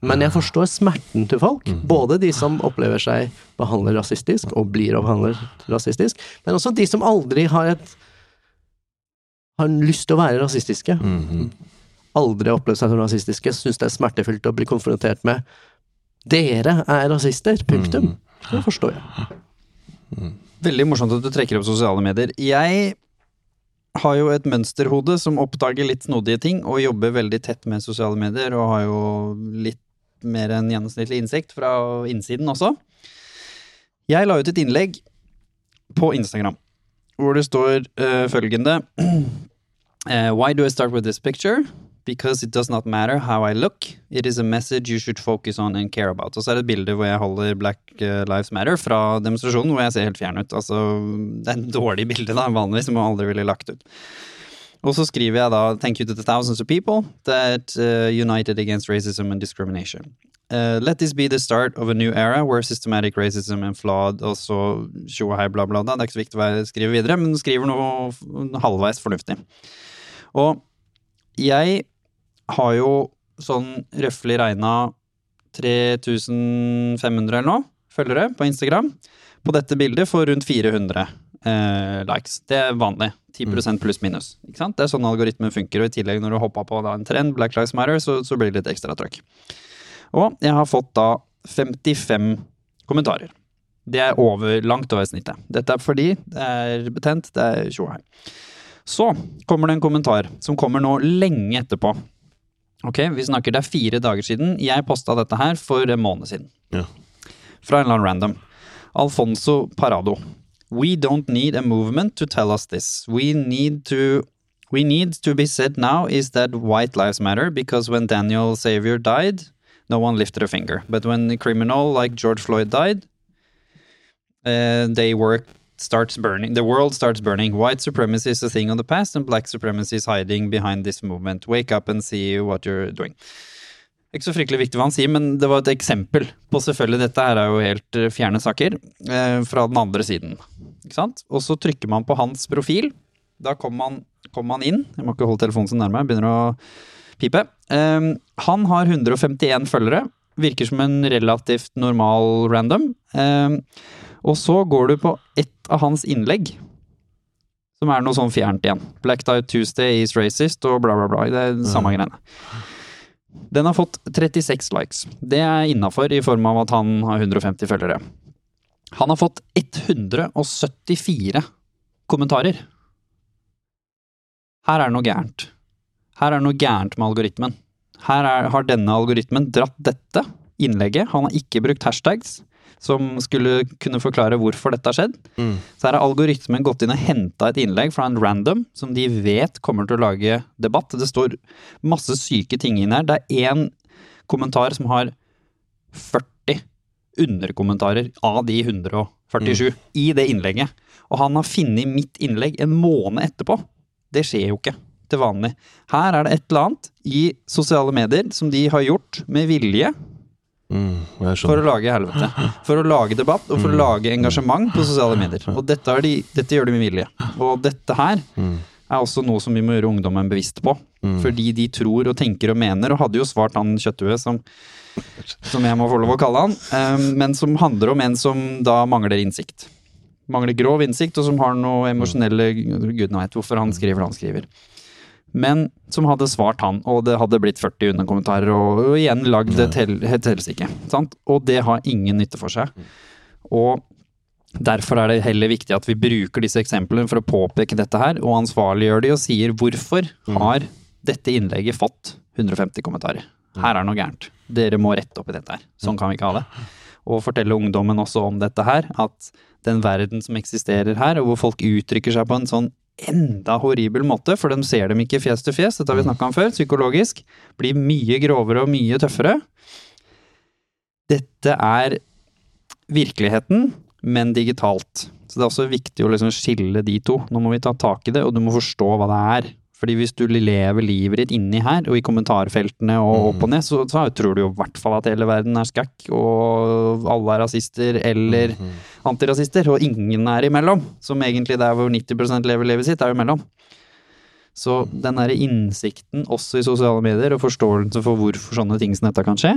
Men jeg forstår smerten til folk. Både de som opplever seg behandlet rasistisk, og blir behandlet rasistisk, men også de som aldri har et har lyst til å være rasistiske. Aldri har opplevd seg som rasistiske. Syns det er smertefullt å bli konfrontert med Dere er rasister. Punktum. Det forstår jeg. Veldig morsomt at du trekker opp sosiale medier. Jeg har jo et mønsterhode som oppdager litt snodige ting, og jobber veldig tett med sosiale medier, og har jo litt mer enn gjennomsnittlig innsikt fra innsiden også. Jeg la ut et innlegg på Instagram hvor det står uh, følgende uh, Why do I start with this picture? Because it does not matter how I look. It is a message you should focus on and care about. Og så er det et bilde hvor jeg holder Black eh, Lives Matter fra demonstrasjonen, hvor jeg ser helt fjern ut. Altså, det er et dårlig bilde, da, vanligvis, som man aldri ville lagt ut. Og så skriver jeg da Thank you to the thousands of people that uh, united against racism and discrimination. Uh, let this be the start of a new era where systematic racism and flawed Og så tjo og hei, bla, bla, Da. Det er ikke så viktig hva jeg skriver videre, men skriver noe halvveis fornuftig. Og jeg har jo sånn røftlig regna 3500 eller noe følgere på Instagram. På dette bildet får rundt 400 eh, likes. Det er vanlig. 10% pluss minus. Ikke sant? Det er sånn algoritmen funker. Og i tillegg, når du hopper på da en trend, Black Lives Matter, så, så blir det litt ekstra trøkk. Og jeg har fått da 55 kommentarer. Det er over, langt over snittet. Dette er fordi det er betent, det er tjo og. Så kommer det en kommentar som kommer nå lenge etterpå. Ok, vi snakker det er fire dager siden. Jeg posta dette her for en måned siden. Ja. Fra en eller annen random. Alfonso Parado. We don't need a movement to tell us this. We need to We need to be said now is that white lives matter because when Daniel Xavier died, no one lifted a finger. But when a criminal like George Floyd died, uh, they work starts burning. The world starts burning. White supremacy is a thing of the past, and black supremacy is hiding behind this movement. Wake up and see what you're doing. Ikke så fryktelig viktig hva han sier, men det var et eksempel på selvfølgelig Dette her er jo helt eh, fjerne saker eh, fra den andre siden. Ikke sant? Og så trykker man på hans profil. Da kommer man, kommer man inn. Jeg må ikke holde telefonen så nærme, jeg begynner å pipe. Eh, han har 151 følgere. virker som en relativt normal random. Eh, og så går du på ett av hans innlegg, som er noe sånn fjernt igjen. Black Tie Tuesday is racist og bla, bla, bla. Det er den samme greiene. Den har fått 36 likes. Det er innafor i form av at han har 150 følgere. Han har fått 174 kommentarer. Her er det noe gærent. Her er det noe gærent med algoritmen. Her er, har denne algoritmen dratt dette innlegget. Han har ikke brukt hashtags som skulle kunne forklare hvorfor dette har skjedd. Mm. Så her har algoritmen gått inn og henta et innlegg fra en random som de vet kommer til å lage debatt. Det står masse syke ting inn her. Det er én kommentar som har 40 underkommentarer av de 147 i det innlegget. Og han har funnet mitt innlegg en måned etterpå. Det skjer jo ikke til vanlig. Her er det et eller annet i sosiale medier som de har gjort med vilje Mm, for å lage helvete. For å lage debatt og for å lage engasjement på sosiale medier. Og dette, de, dette gjør de med vilje. Og dette her Mm. er også noe som vi må gjøre ungdommen bevisst på. Fordi de tror og tenker og mener, og hadde jo svart han kjøtthuet som, som jeg må få lov å kalle han, um, men som handler om en som da mangler innsikt. Mangler grov innsikt, og som har noe emosjonelle Gudene veit hvorfor han skriver det han skriver. Men som hadde svart han, og det hadde blitt 40 underkommentarer, og, og igjen lagd et hel- et helsike. sant? Og det har ingen nytte for seg. Og Derfor er det heller viktig at vi bruker disse eksemplene for å påpeke dette her, og ansvarliggjør de og sier hvorfor har dette innlegget fått 150 kommentarer. Her er noe gærent. Dere må rette opp i dette her. Sånn kan vi ikke ha det. Og fortelle ungdommen også om dette her, at den verden som eksisterer her, og hvor folk uttrykker seg på en sånn enda horribel måte, for de ser dem ikke fjes til fjes, dette har vi snakka om før, psykologisk, blir mye grovere og mye tøffere. Dette er virkeligheten, men digitalt. Så det er også viktig å liksom skille de to. Nå må vi ta tak i det, og du må forstå hva det er. Fordi hvis du lever livet ditt inni her, og i kommentarfeltene og opp og ned, så, så tror du jo i hvert fall at hele verden er skakk, og alle er rasister eller antirasister, og ingen er imellom. Som egentlig der hvor 90% lever livet sitt, er jo imellom. Så den derre innsikten også i sosiale medier, og forståelse for hvorfor sånne ting som dette kan skje,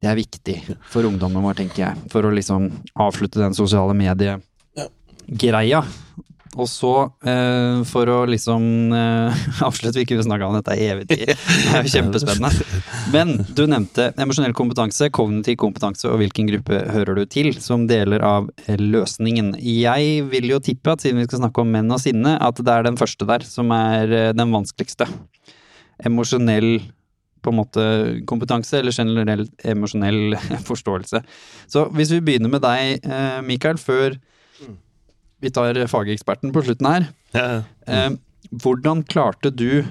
det er viktig for ungdommen vår, tenker jeg. For å liksom avslutte den sosiale mediegreia. Og så, eh, for å liksom eh, avslutte, vi kunne snakka om dette i evig tid. Det er jo kjempespennende. Men du nevnte emosjonell kompetanse, kognitiv kompetanse og hvilken gruppe hører du til som deler av eh, løsningen. Jeg vil jo tippe at siden vi skal snakke om menn og sinne, at det er den første der som er eh, den vanskeligste. Emosjonell på en måte kompetanse, eller generell emosjonell forståelse. Så hvis vi begynner med deg, eh, Mikael, før vi tar fageksperten på slutten her. Ja, Eh, hvordan klarte du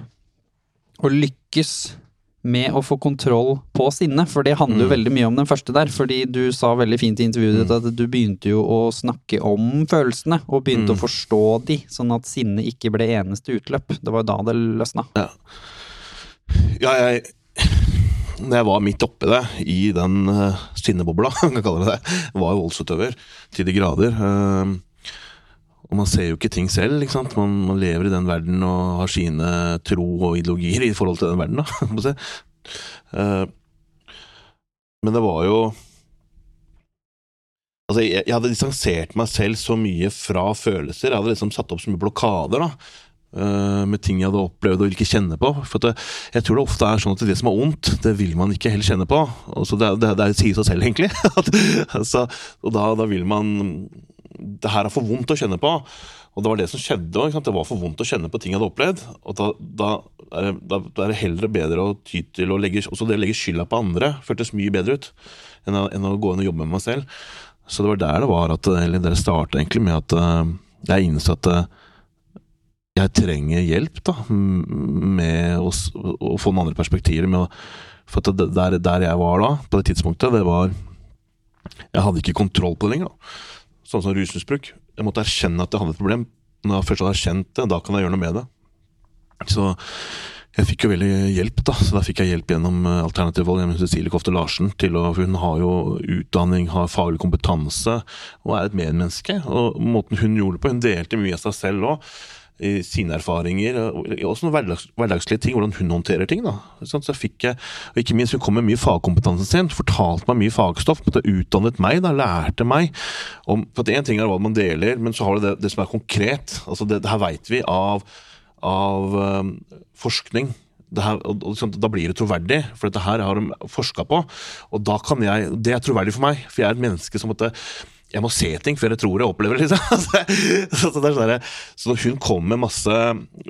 å lykkes med å få kontroll på sinnet? For det handler jo veldig mye om den første der. Fordi du sa veldig fint i intervjuet ditt at du begynte jo å snakke om følelsene, og begynte å forstå de, sånn at sinnet ikke ble eneste utløp. Det var jo da det løsna. Ja, jeg Når jeg var midt oppi det, i den uh, sinnebobla, kan jeg kalle det det, var jo voldsutøver til de grader. eh, og man ser jo ikke ting selv, ikke sant. Man, man lever i den verden og har sine tro og ideologier i forhold til den verden, da. Eh, men det var jo Altså, jeg, jeg hadde distansert meg selv så mye fra følelser. Jeg hadde liksom satt opp så mye blokader, da. uh, med ting jeg hadde opplevd og ikke kjenne på. For det, jeg tror det ofte er sånn at det som er ondt, det vil man ikke heller kjenne på. Altså det, det, det sier seg selv, egentlig. Altså, og da, da vil man Det her er for vondt å kjenne på. Og det var det som skjedde. Det var for vondt å kjenne på ting jeg hadde opplevd. Og da, da, er, det, da, er det heller bedre å ty til å legge Også det å legge skylda på andre føltes mye bedre ut enn å, enn å gå inn og jobbe med meg selv. Så det var der det var at Eller det starta med at eh, jeg innså at eh, jeg trenger hjelp da, med å, å få noen andre perspektiver. Å, for der, der jeg var da, på det tidspunktet, det var Jeg hadde ikke kontroll på det lenger. da. Sånn som rusmisbruk. Jeg måtte erkjenne at jeg hadde et problem. Når jeg først hadde erkjent det, da kan jeg gjøre noe med det. Så jeg fikk jo veldig hjelp, da. Så da fikk jeg hjelp gjennom eh, Alternativ Vold gjennom Cecilie Kofte Larsen. Til å, hun har jo utdanning, har faglig kompetanse og er et medmenneske. Og måten hun gjorde det på, hun delte mye av seg selv òg. I sine erfaringer, og også noen hverdags, hverdagslige ting, hvordan hun håndterer ting. da. Så jeg fikk og Ikke minst hun kom med mye fagkompetansen sin, fortalte meg mye fagstoff, på utdannet meg, da, lærte meg om for Én ting er hva man deler, men så har du det, det som er konkret. altså Det, det her veit vi av, av um, forskning. Det her, og, og, sånn, da blir det troverdig, for dette her har de forska på. Og da kan jeg, Det er troverdig for meg, for jeg er et menneske som måtte jeg må se ting før jeg tror jeg opplever det. Liksom. sånn så hun kom med masse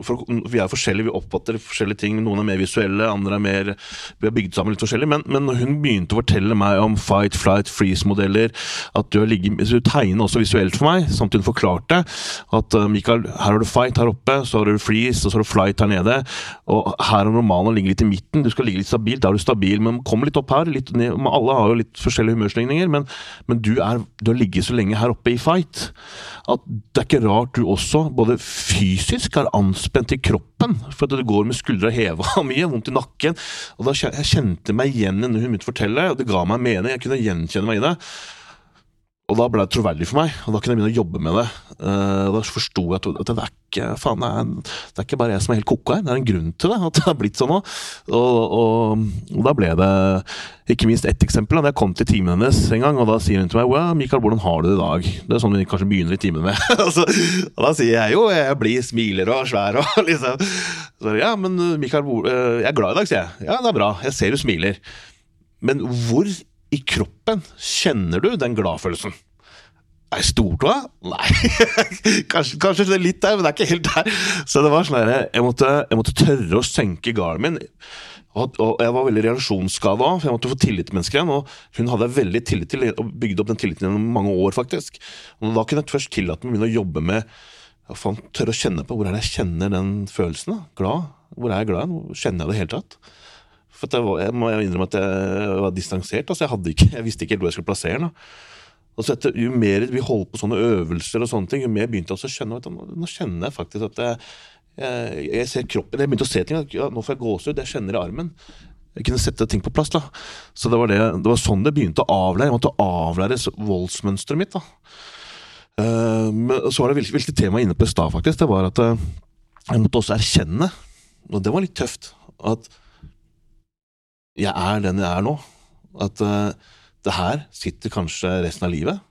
for, Vi er forskjellige, vi oppfatter forskjellige ting. Noen er mer visuelle, andre er mer Vi har bygd sammen litt forskjellig. Men, men hun begynte å fortelle meg om fight, flight, freeze-modeller At du, ligget, du tegner også visuelt for meg, samtidig hun forklarte at uh, Mikael, her har du fight her oppe, så har du freeze, og så har du flight her nede. Og her har romanen ligger litt i midten. Du skal ligge litt stabilt, da er du stabil, men kom litt opp her. Litt ned. Alle har jo litt forskjellige humørsvingninger, men, men du, er, du har ligget ligge så lenge her oppe i fight at det er ikke rart du også, både fysisk, er anspent i kroppen. For at du går med skuldra heva mye, vondt i nakken. Og da Jeg kjente meg igjen i det hun begynte å fortelle, og det ga meg mening. Jeg kunne gjenkjenne meg i det. Og da ble det troverdig for meg, og da kunne jeg begynne å jobbe med det. Uh, da forsto jeg at, at, det er ikke faen, det er, det er, ikke bare jeg som er helt koko her, det er en grunn til det. At det har blitt sånn òg. Og, og, og, da ble det ikke minst ett eksempel. Da jeg kom til timen hennes en gang, og da sier hun til meg well, 'Mikael, hvordan har du det i dag?' Det er sånn vi kanskje begynner i timen med. Og da sier jeg jo jeg blir smiler og svær og liksom. Så ja, men Mikael, eh, jeg er glad i dag, sier jeg. Ja, det er bra. Jeg ser du smiler. Men hvor i kroppen kjenner du den gladfølelsen? Er det stortåa? Nei. kanskje, kanskje litt der, men det er ikke helt der. Så det var sånn jeg, jeg, jeg måtte tørre å senke garden min. Og, og, jeg var veldig relasjonsskada òg, for jeg måtte få tillit til mennesker igjen. Og hun hadde jeg veldig tillit til, og bygde opp den tilliten gjennom mange år, faktisk. Og da kunne jeg først tillate meg å begynne å jobbe med å tørre å kjenne på hvor er det jeg kjenner den følelsen. da, Glad. Hvor er jeg glad? Kjenner jeg det i hele tatt? For var, jeg må innrømme at jeg var distansert. altså Jeg, ikke, jeg visste ikke helt hvor jeg skulle plassere den. Og så etter, Jo mer vi holdt på sånne øvelser, og sånne ting, jo mer begynte jeg å skjønne at nå, kjenner jeg faktisk at jeg, jeg, jeg, ser kroppen Jeg begynte å se ting. Ja, nå får jeg gåsehud. Jeg kjenner i armen. Jeg kunne sette ting på plass. da. Så det var, det, det var sånn det begynte å avlære. Jeg måtte avlære voldsmønsteret mitt. da. Uh, men så var det hvilket tema inne på i stad, faktisk. Det var at uh, jeg måtte også erkjenne, og det var litt tøft, at jeg er den jeg er nå. At uh, det her sitter kanskje resten av livet.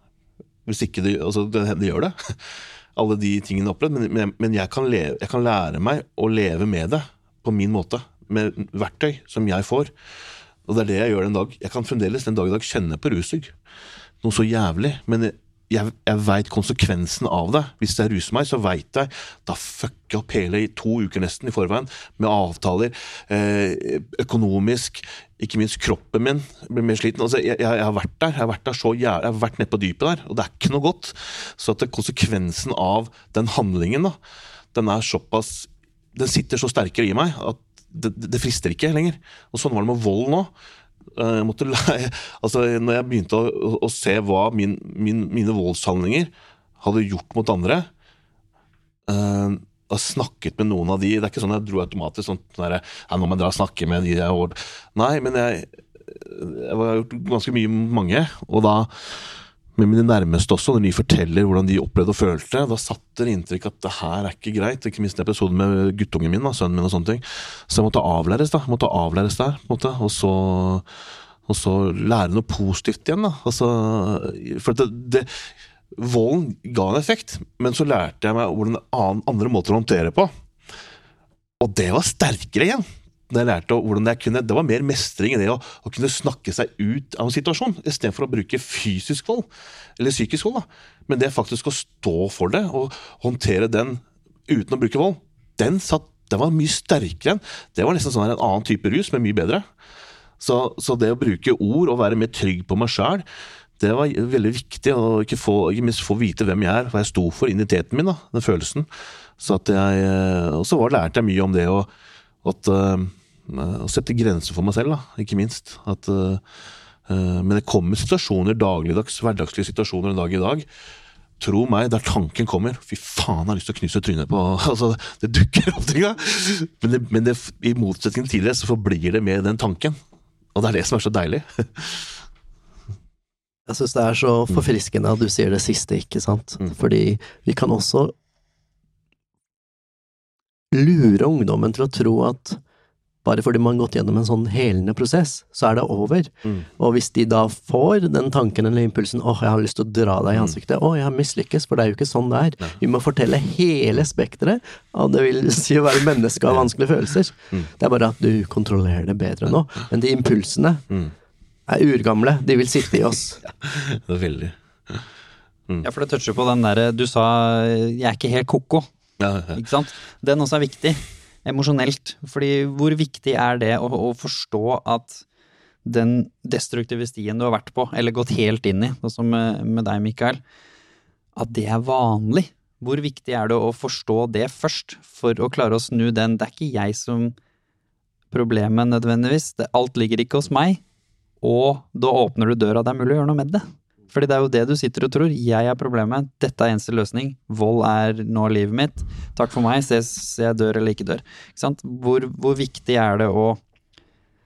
Hvis ikke det Altså, det, det gjør det. Alle de tingene opplevd. Men, men, men jeg, kan leve, jeg, kan lære meg å leve med det på min måte. Med verktøy som jeg får. Og det er det jeg gjør den dag. Jeg kan fremdeles den dag i dag kjenne på rusug. Noe så jævlig. Men jeg, jeg veit konsekvensen av det. Hvis jeg ruser meg, så veit jeg Da fucker jeg opp hele i to uker nesten i forveien med avtaler. Eh, økonomisk. Ikke minst kroppen min blir mer sliten. Altså, jeg, jeg, har vært der. Jeg har vært der så jævlig, jeg har vært nede på dypet der, og det er ikke noe godt. Så at konsekvensen av den handlingen, da, den er såpass Den sitter så sterkere i meg at det, det frister ikke lenger. Og sånn var det med vold nå. Eh, jeg måtte lære, altså når jeg begynte å, å se hva min, min, mine voldshandlinger hadde gjort mot andre uh, og snakket med noen av de Det er ikke sånn jeg dro automatisk sånn der, ja, nå må jeg dra og snakke med de jeg Nei, men jeg, jeg har gjort ganske mye mange, og da med mine nærmeste også, når de forteller hvordan de opplevde og følte, da satt det inntrykk at det her er ikke greit. Ikke minst episoden med guttungen min, da, sønnen min og sånne ting. Så jeg måtte avlæres da, måtte avlæres der, på en måte. Og så, og så lære noe positivt igjen, da. Altså, for det, det, volden ga en effekt, men så lærte jeg meg hvordan andre måter å håndtere på. Og det var sterkere igjen jeg lærte hvordan jeg kunne, Det var mer mestring i det å, å kunne snakke seg ut av en situasjon, istedenfor å bruke fysisk vold, eller psykisk vold. da. Men det faktisk å stå for det og håndtere den uten å bruke vold, den, satt, den var mye sterkere enn Det var nesten sånn en annen type rus, men mye bedre. Så, så det å bruke ord og være mer trygg på meg sjøl, det var veldig viktig. å ikke få, ikke minst få vite hvem jeg er, hva jeg sto for, identiteten min, da, den følelsen. Så at jeg, og så lærte jeg mye om det og at, uh, å sette grenser for meg selv, da, ikke minst. At, uh, men det kommer situasjoner, dagligdags, hverdagslige situasjoner en dag i dag. Tro meg, der tanken kommer Fy faen, jeg har lyst til å knuse trynet på altså, Det dukker opp ting, da. Men, det, men det, i motsetning til tidligere, så forblir det med den tanken. Og det er det som er så deilig. Jeg syns det er så forfriskende at du sier det siste, ikke sant. Mm. Fordi vi kan også lure ungdommen til å tro at bare fordi man har gått gjennom en sånn helende prosess, så er det over. Mm. Og hvis de da får den tanken eller impulsen 'åh, jeg har lyst til å dra deg i Mm. ansiktet', 'å, jeg har mislykkes', for det er jo ikke sånn det er. Vi må fortelle hele spekteret av det vil si å være menneske av vanskelige følelser. Mm. Det er bare at du kontrollerer det bedre nå. Men de impulsene er urgamle, de vil sitte i oss. Det er veldig Ja, for det toucher på den derre Du sa 'jeg er ikke helt ko-ko', ja, ja. ikke sant? Den også er viktig. Emosjonelt. Fordi hvor viktig er det å, å forstå at den destruktive stien du har vært på, eller gått helt inn i, sånn som med, deg, Mikael, at det er vanlig? Hvor viktig er det å forstå det først, for å klare å snu den? Det er ikke jeg som problemet nødvendigvis, alt ligger ikke hos meg, og da åpner du døra, det er mulig å gjøre noe med det. Fordi det er jo det du sitter og tror. Jeg er problemet, dette er eneste løsning. Vold er nå livet mitt. Takk for meg, se se jeg dør eller ikke dør. Ikke sant? Hvor, hvor viktig er det å,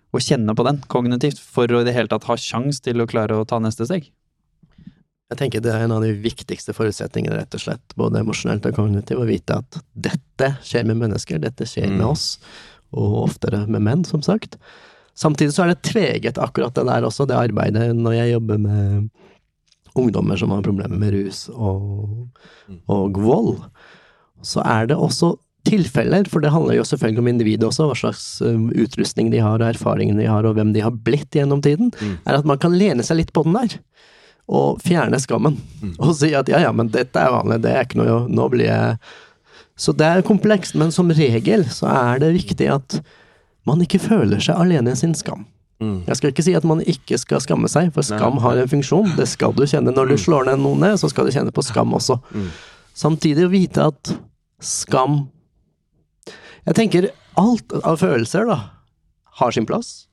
å kjenne på den kognitivt for å i det hele tatt ha sjans til å klare å ta neste steg? Jeg tenker det er en av de viktigste forutsetningene, rett og slett, både emosjonelt og kognitivt, å vite at dette skjer med mennesker, dette skjer med Mm. oss, og oftere med menn, som sagt. Samtidig så er det tveget akkurat det der også, det arbeidet når jeg jobber med ungdommer som har problemer med rus og, og vold. Så er det også tilfeller, for det handler jo selvfølgelig om individet også, hva slags um, utrustning de har, og erfaringen de har, og hvem de har blitt gjennom tiden, er at man kan lene seg litt på den der. Og fjerne skammen. Og si at ja, ja, men dette er vanlig, det er ikke noe Nå blir jeg Så det er komplekst, men som regel så er det viktig at man ikke føler seg alene i sin skam. Mm. Jeg skal ikke si at man ikke skal skamme seg, for skam har en funksjon. Det skal du kjenne. Når du slår ned noen ned, så skal du kjenne på skam også. Samtidig å vite at skam Jeg tenker alt av følelser, da, har sin plass.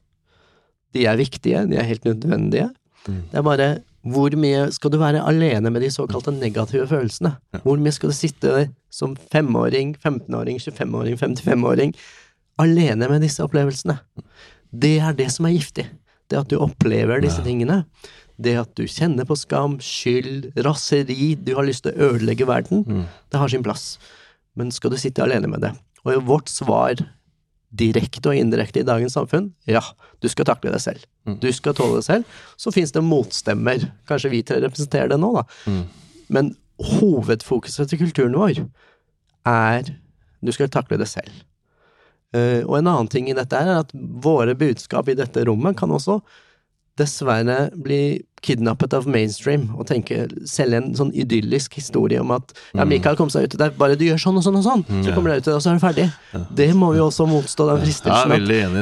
De er viktige, de er helt nødvendige. Det er bare hvor mye skal du være alene med de såkalte negative følelsene? Hvor mye skal du sitte som femåring, 15-åring, 25-åring, 55-åring alene med disse opplevelsene? Det er det som er giftig. Det at du opplever disse tingene. Det at du kjenner på skam, skyld, raseri, du har lyst til å ødelegge verden. Det har sin plass. Men skal du sitte alene med det? Og vårt svar, direkte og indirekte i dagens samfunn, ja, du skal takle det selv. Du skal tåle det selv. Så fins det motstemmer. Kanskje vi tre representerer det nå, da. Men hovedfokuset til kulturen vår er du skal takle det selv. Eh, og en annen ting i dette er at våre budskap i dette rommet kan også dessverre bli kidnappet av mainstream og tenke, selge en sånn idyllisk historie om at ja, Mikael kom seg ut der, bare du gjør sånn og sånn og sånn, så kommer du ut og så er du ferdig. Det må vi også motstå, den fristelsen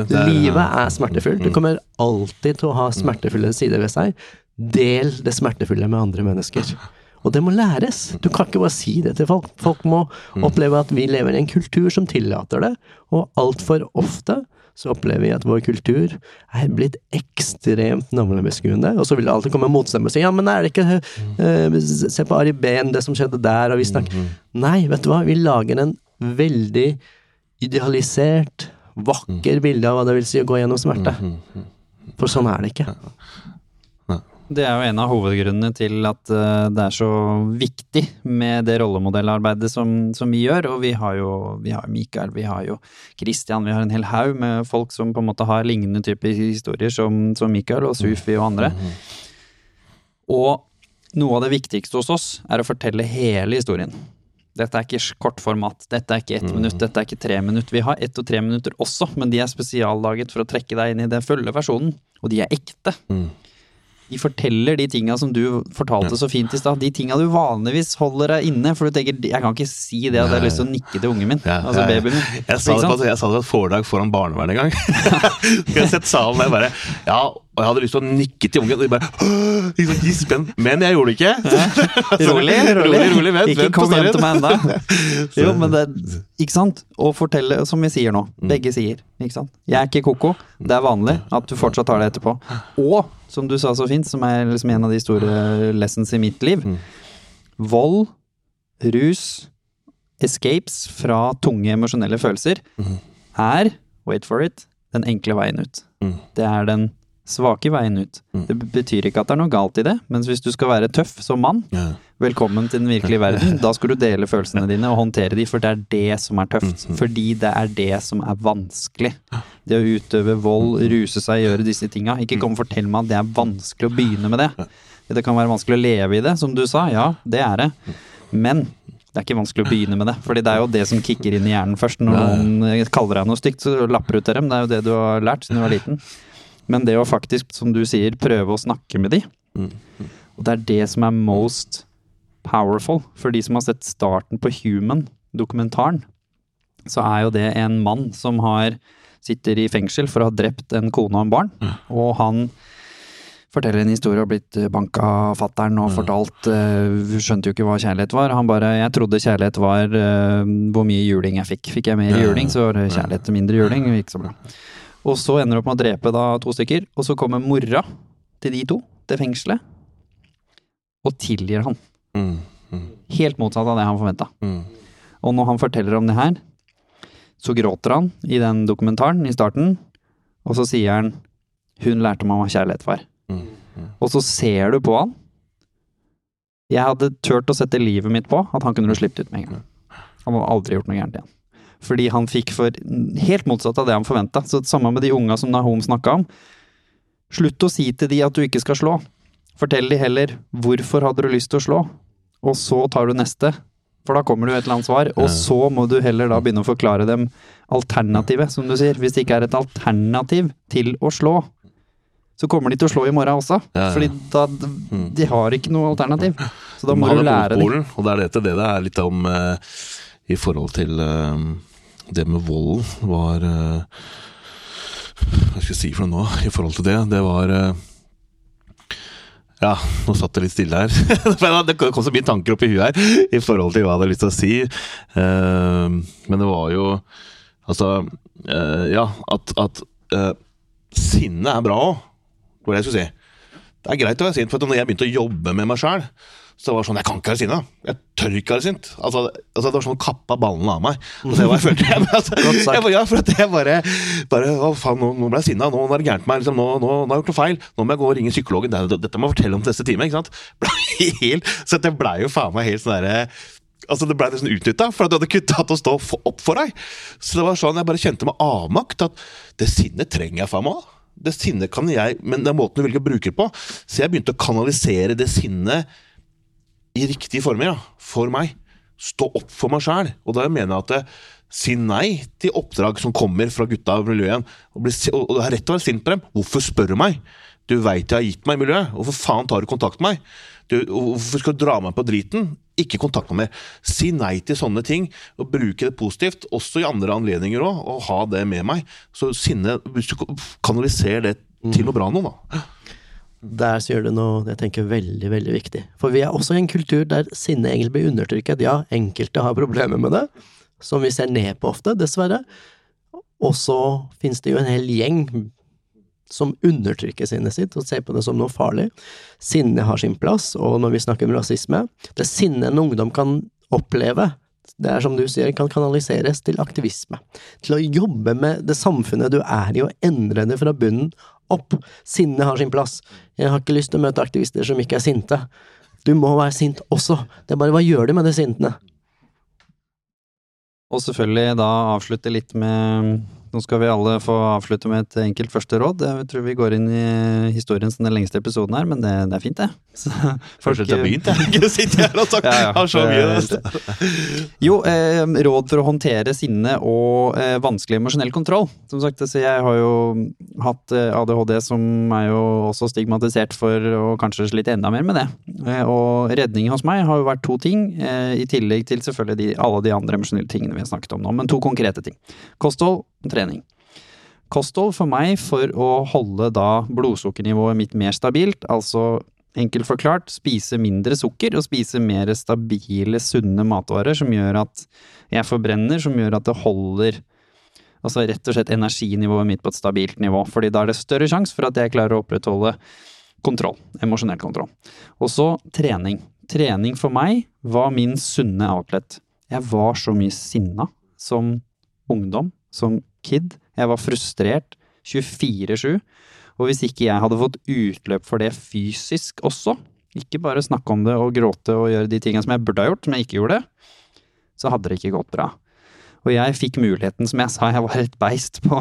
at livet er smertefullt. Det kommer alltid til å ha smertefulle sider ved seg. Del det smertefulle med andre mennesker. Og det må læres. Du kan ikke bare si det til folk. Folk må oppleve at vi lever i en kultur som tillater det, og altfor ofte så opplever vi at vår kultur er blitt ekstremt navlebeskuende, og så vil det alltid komme motstemmer og si ja, men er det ikke uh, Se på Ari Behn, det som skjedde der, og vi snakker Nei, vet du hva, vi lager en veldig idealisert, vakker bilde av hva det vil si å gå gjennom smerte. For sånn er det ikke. Det er jo en av hovedgrunnene til at eh, det er så viktig med det rollemodellarbeidet som, som vi gjør. Og vi har jo vi har Mikael, vi har jo Christian, vi har en hel haug med folk som på en måte har lignende typer historier som, som Mikael og Sufi og andre. Og noe av det viktigste hos oss er å fortelle hele historien. Dette er ikke kort format, dette er ikke ett minutt, dette er ikke tre minutt. Vi har ett og tre minutter også, men de er spesiallaget for å trekke deg inn i den fulle versjonen. Og de er ekte. De forteller de tinga som du fortalte så fint i stad. De tinga du vanligvis holder deg inne, for du tenker jeg kan ikke si det at jeg har lyst til å nikke til ungen min. Altså babyen min. Jeg sa, det på, jeg sa det på et foredrag foran barnevernet en gang. jeg har sett salen der bare Ja, og jeg hadde lyst til å nikke til ungen, og de bare liksom. Men jeg gjorde det ikke. Rolig, rolig. rolig, rolig vent, ikke kom hjem til meg ennå. Jo, men det Ikke sant? Å fortelle, som vi sier nå. Begge sier. Ikke sant? Jeg er ikke ko-ko. Det er vanlig at du fortsatt tar det etterpå. Og, som du sa så fint, som er liksom en av de store lessons i mitt liv Vold, rus, escapes fra tunge emosjonelle følelser er, wait for it, den enkle veien ut. Det er den svake veien ut. Det betyr ikke at det er noe galt i det, men hvis du skal være tøff som mann, Ja. Velkommen til den virkelige verden. Da skal du dele følelsene dine og håndtere de, for det er det som er tøft. Fordi det er det som er vanskelig. Det å utøve vold, ruse seg, gjøre disse tinga. Ikke kom og fortell meg at det er vanskelig å begynne med det. Det kan være vanskelig å leve i det, som du sa. Ja, det er det. Men det er ikke vanskelig å begynne med det. Fordi det er jo det som kicker inn i hjernen først. Når noen kaller deg noe stygt, så lapper du til dem. Det er jo det du har lært siden du var liten. Men det å faktisk, som du sier, prøve å snakke med de. Og det er det som er most powerful. For de som har sett starten på Human, dokumentaren, så er jo det en mann som har sitter i fengsel for å ha drept en kone og en barn. Og han forteller en historie og har blitt banka av fattern og fortalt uh, Skjønte jo ikke hva kjærlighet var. Han bare Jeg trodde kjærlighet var uh, hvor mye juling jeg fikk. Fikk jeg mer juling, så var det kjærlighet. Mindre juling, det gikk så bra. Og så ender det opp med å drepe da to stykker, og så kommer mora til de to til fengselet og tilgir han. Helt motsatt av det han forventa. Og når han forteller om det her, så gråter han i den dokumentaren i starten, og så sier han 'Hun lærte meg hva kjærlighet var'. Og så ser du på han. Jeg hadde turt å sette livet mitt på at han kunne du sluppet ut med en gang. Han hadde aldri gjort noe gærent igjen. Fordi han fikk for helt motsatt av det han forventa. Så samme med de unga som Nahom snakka om. Slutt å si til de at du ikke skal slå. Fortell de heller hvorfor hadde du lyst til å slå, og så tar du neste. For da kommer det jo et eller annet svar, og så må du heller da begynne å forklare dem alternativet, som du sier. Hvis det ikke er et alternativ til å slå, så kommer de til å slå i morgen også. Ja, ja. Fordi da De har ikke noe alternativ. Så da må du lære dem. Og det er dette det det er litt om eh, i forhold til eh, det med volden var eh, Hva skal jeg si for noe nå i forhold til det? Det var eh, Ja, nå satt det litt stille her. Det kom så mye tanker opp i huet her i forhold til hva jeg hadde lyst til å si. Eh, men det var jo Altså, eh, ja, at, at eh, sinne er bra òg. Var det jeg skulle si. Det er greit å være sint, for når jeg begynte å jobbe med meg sjøl, så var det sånn Jeg kan ikke være sinna. Jeg tør ikke være sint. Altså, altså Det var sånn kappa ballene av meg. Altså, jeg, var, jeg, følte, jeg, altså, jeg, ja, for at jeg bare, bare Å, faen, nå, nå ble jeg sinna. Nå, nå er det gærent med meg. Liksom, nå, nå, nå har jeg gjort noe feil. Nå må jeg gå og ringe psykologen. Det, dette må jeg fortelle om til neste time. Ikke sant? Helt, så det blei jo faen meg helt sånn derre Altså Det blei nesten utnytta, for at du hadde kutta å stå opp for deg. Så det var sånn jeg bare kjente med avmakt at det sinnet trenger jeg faen meg. Det sinnet kan jeg, men det er måten du velger å bruke det på. Så jeg begynte å kanalisere det sinnet i riktige former, ja, for meg. Stå opp for meg sjæl. Og da mener jeg at det, si nei til oppdrag som kommer fra gutta i miljøet. Og, bli, og, det er rett å være sint på dem. Hvorfor spør du meg? Du veit jeg har gitt meg miljøet. Hvorfor faen tar du kontakt med meg? Du, hvorfor skal du dra meg på driten? Ikke kontakt meg mer. Si nei til sånne ting, og bruke det positivt, også i andre anledninger òg, og ha det med meg. Så sinne Hvis du kanaliserer det til noe bra nå, da. Der sier du noe jeg tenker veldig, veldig viktig. For vi er også i en kultur der sinne egentlig blir undertrykket. Ja, enkelte har problemer med det, som vi ser ned på ofte, dessverre. Og så finnes det jo en hel gjeng som undertrykker sinnet sitt og ser på det som noe farlig. Sinne har sin plass, og når vi snakker om rasisme Det sinnet en ungdom kan oppleve, det er som du sier, kan kanaliseres til aktivisme. Til å jobbe med det samfunnet du er i, og endre det fra bunnen opp. Sinne har sin plass. Jeg har ikke lyst til å møte aktivister som ikke er sinte. Du må være sint også. Det er bare hva gjør du med de sintene? Og selvfølgelig da avslutte litt med Nå skal vi alle få avslutte med et enkelt første råd. Jeg tror vi går inn i historien som den lengste episoden her, men det, det er fint, det. Så, folk- Først jeg har begynt, jeg. Ikke sitte her og snakke. Ja, ja. Så mye. Jo, eh, råd for å håndtere sinne og eh, vanskelig emosjonell kontroll. Som sagt, så jeg har jo hatt eh, ADHD, som er jo også stigmatisert for å kanskje slite enda mer med det. Eh, og redningen hos meg har jo vært to ting, eh, i tillegg til selvfølgelig de, alle de andre emosjonelle tingene vi har snakket om nå, men to konkrete ting. Kosthold og trening. Kosthold for meg for å holde da blodsukkernivået mitt mer stabilt, altså enkelt forklart spise mindre sukker og spise mer stabile, sunne matvarer som gjør at jeg forbrenner, som gjør at det holder Altså rett og slett energinivået mitt på et stabilt nivå, fordi da er det større sjanse for at jeg klarer å opprettholde kontroll, emosjonell kontroll. Og så trening. Trening for meg var min sunne outlet. Jeg var så mye sinna som ungdom, som kid. Jeg var frustrert 24-7. Og hvis ikke jeg hadde fått utløp for det fysisk også, ikke bare snakke om det og gråte og gjøre de tingene som jeg burde ha gjort, som jeg ikke gjorde, så hadde det ikke gått bra. Og jeg fikk muligheten, som jeg sa, jeg var et beist på,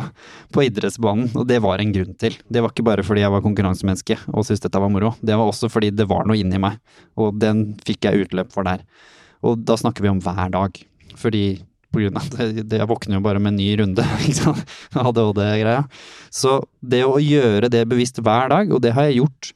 på idrettsbanen, og det var en grunn til. Det var ikke bare fordi jeg var konkurransemenneske og syntes dette var moro, det var også fordi det var noe inni meg, og den fikk jeg utløp for der. Og da snakker vi om hver dag, fordi på grunn av at jeg våkner jo bare med en ny runde, sant, ADHD-greia. Så det å gjøre det bevisst hver dag, og det har jeg gjort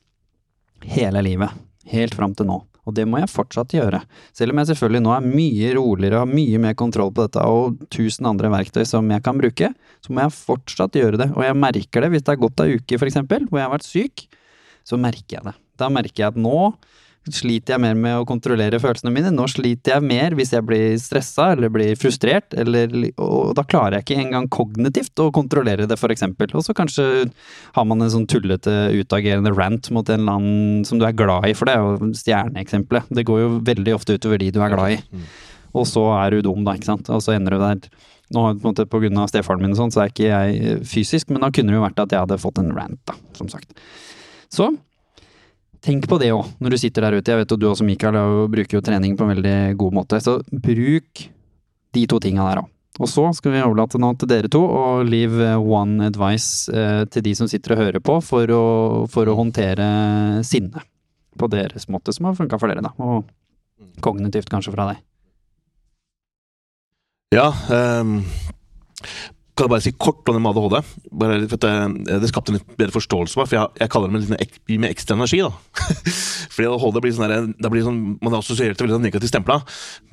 hele livet, helt fram til nå. Og det må jeg fortsatt gjøre. Selv om jeg selvfølgelig nå er mye roligere og har mye mer kontroll på dette og tusen andre verktøy som jeg kan bruke, så må jeg fortsatt gjøre det. Og jeg merker det hvis det har gått ei uke, eksempel, hvor jeg har vært syk, så merker jeg det. Da merker jeg at nå sliter jeg mer med å kontrollere følelsene mine. Nå sliter jeg mer hvis jeg blir stressa eller blir frustrert, eller, og da klarer jeg ikke engang kognitivt å kontrollere det, eksempel. Og så kanskje har man en sånn tullete, utagerende rant mot en eller annen som du er glad i, for det er jo stjerneeksempelet. Det går jo veldig ofte utover de du er glad i. Og så er du dum, da, ikke sant. Og så ender du der. Nå på en måte på grunn av stefaren min og sånn, så er ikke jeg fysisk, men da kunne det jo vært at jeg hadde fått en rant, da, som sagt. Så Tenk på det òg, når du sitter der ute. Jeg vet jo du også, Mikael, bruker jo trening på en veldig god måte. Så bruk de to tinga der òg. Og så skal vi overlate nå til dere to og leave one advice eh, til de som sitter og hører på, for å, for å håndtere sinne på deres måte, som har funka for dere, da. Og kognitivt kanskje fra deg. Ja, um, kan jeg bare si kort om det med ADHD? Bare for det, det skapte en litt bedre forståelse for for jeg, kaller det med, litt, med ekstra energi. da. Fordi ADHD blir sånn der, det blir sånn, Man er assosiert til veldig sånn negativt stempla.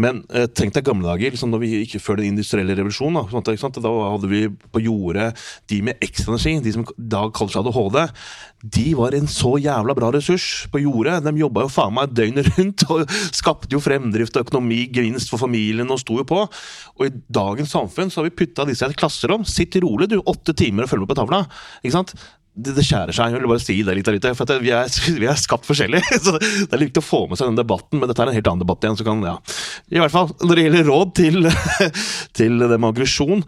Men eh, tenk deg gamle dager, liksom, når vi ikke før den industrielle revolusjonen. Da, sånt, ikke sant? da hadde vi på jordet de med ekstra energi, de som i dag kaller seg ADHD. De var en så jævla bra ressurs på jordet. De jobba jo faen meg døgnet rundt og skapte jo fremdrift og økonomi, gevinst for familien og sto jo på. Og i dagens samfunn så har vi putta disse i et klasserom. Sitt rolig, du. Åtte timer og følg med på tavla. Ikke sant? Det, det skjærer seg. Jeg vil bare si det litt, litt for vi er, vi, er, skapt forskjellig. Så det er viktig å få med seg den debatten, men dette er en helt annen debatt igjen. Så kan, ja. I hvert fall når det gjelder råd til, til det med aggresjon,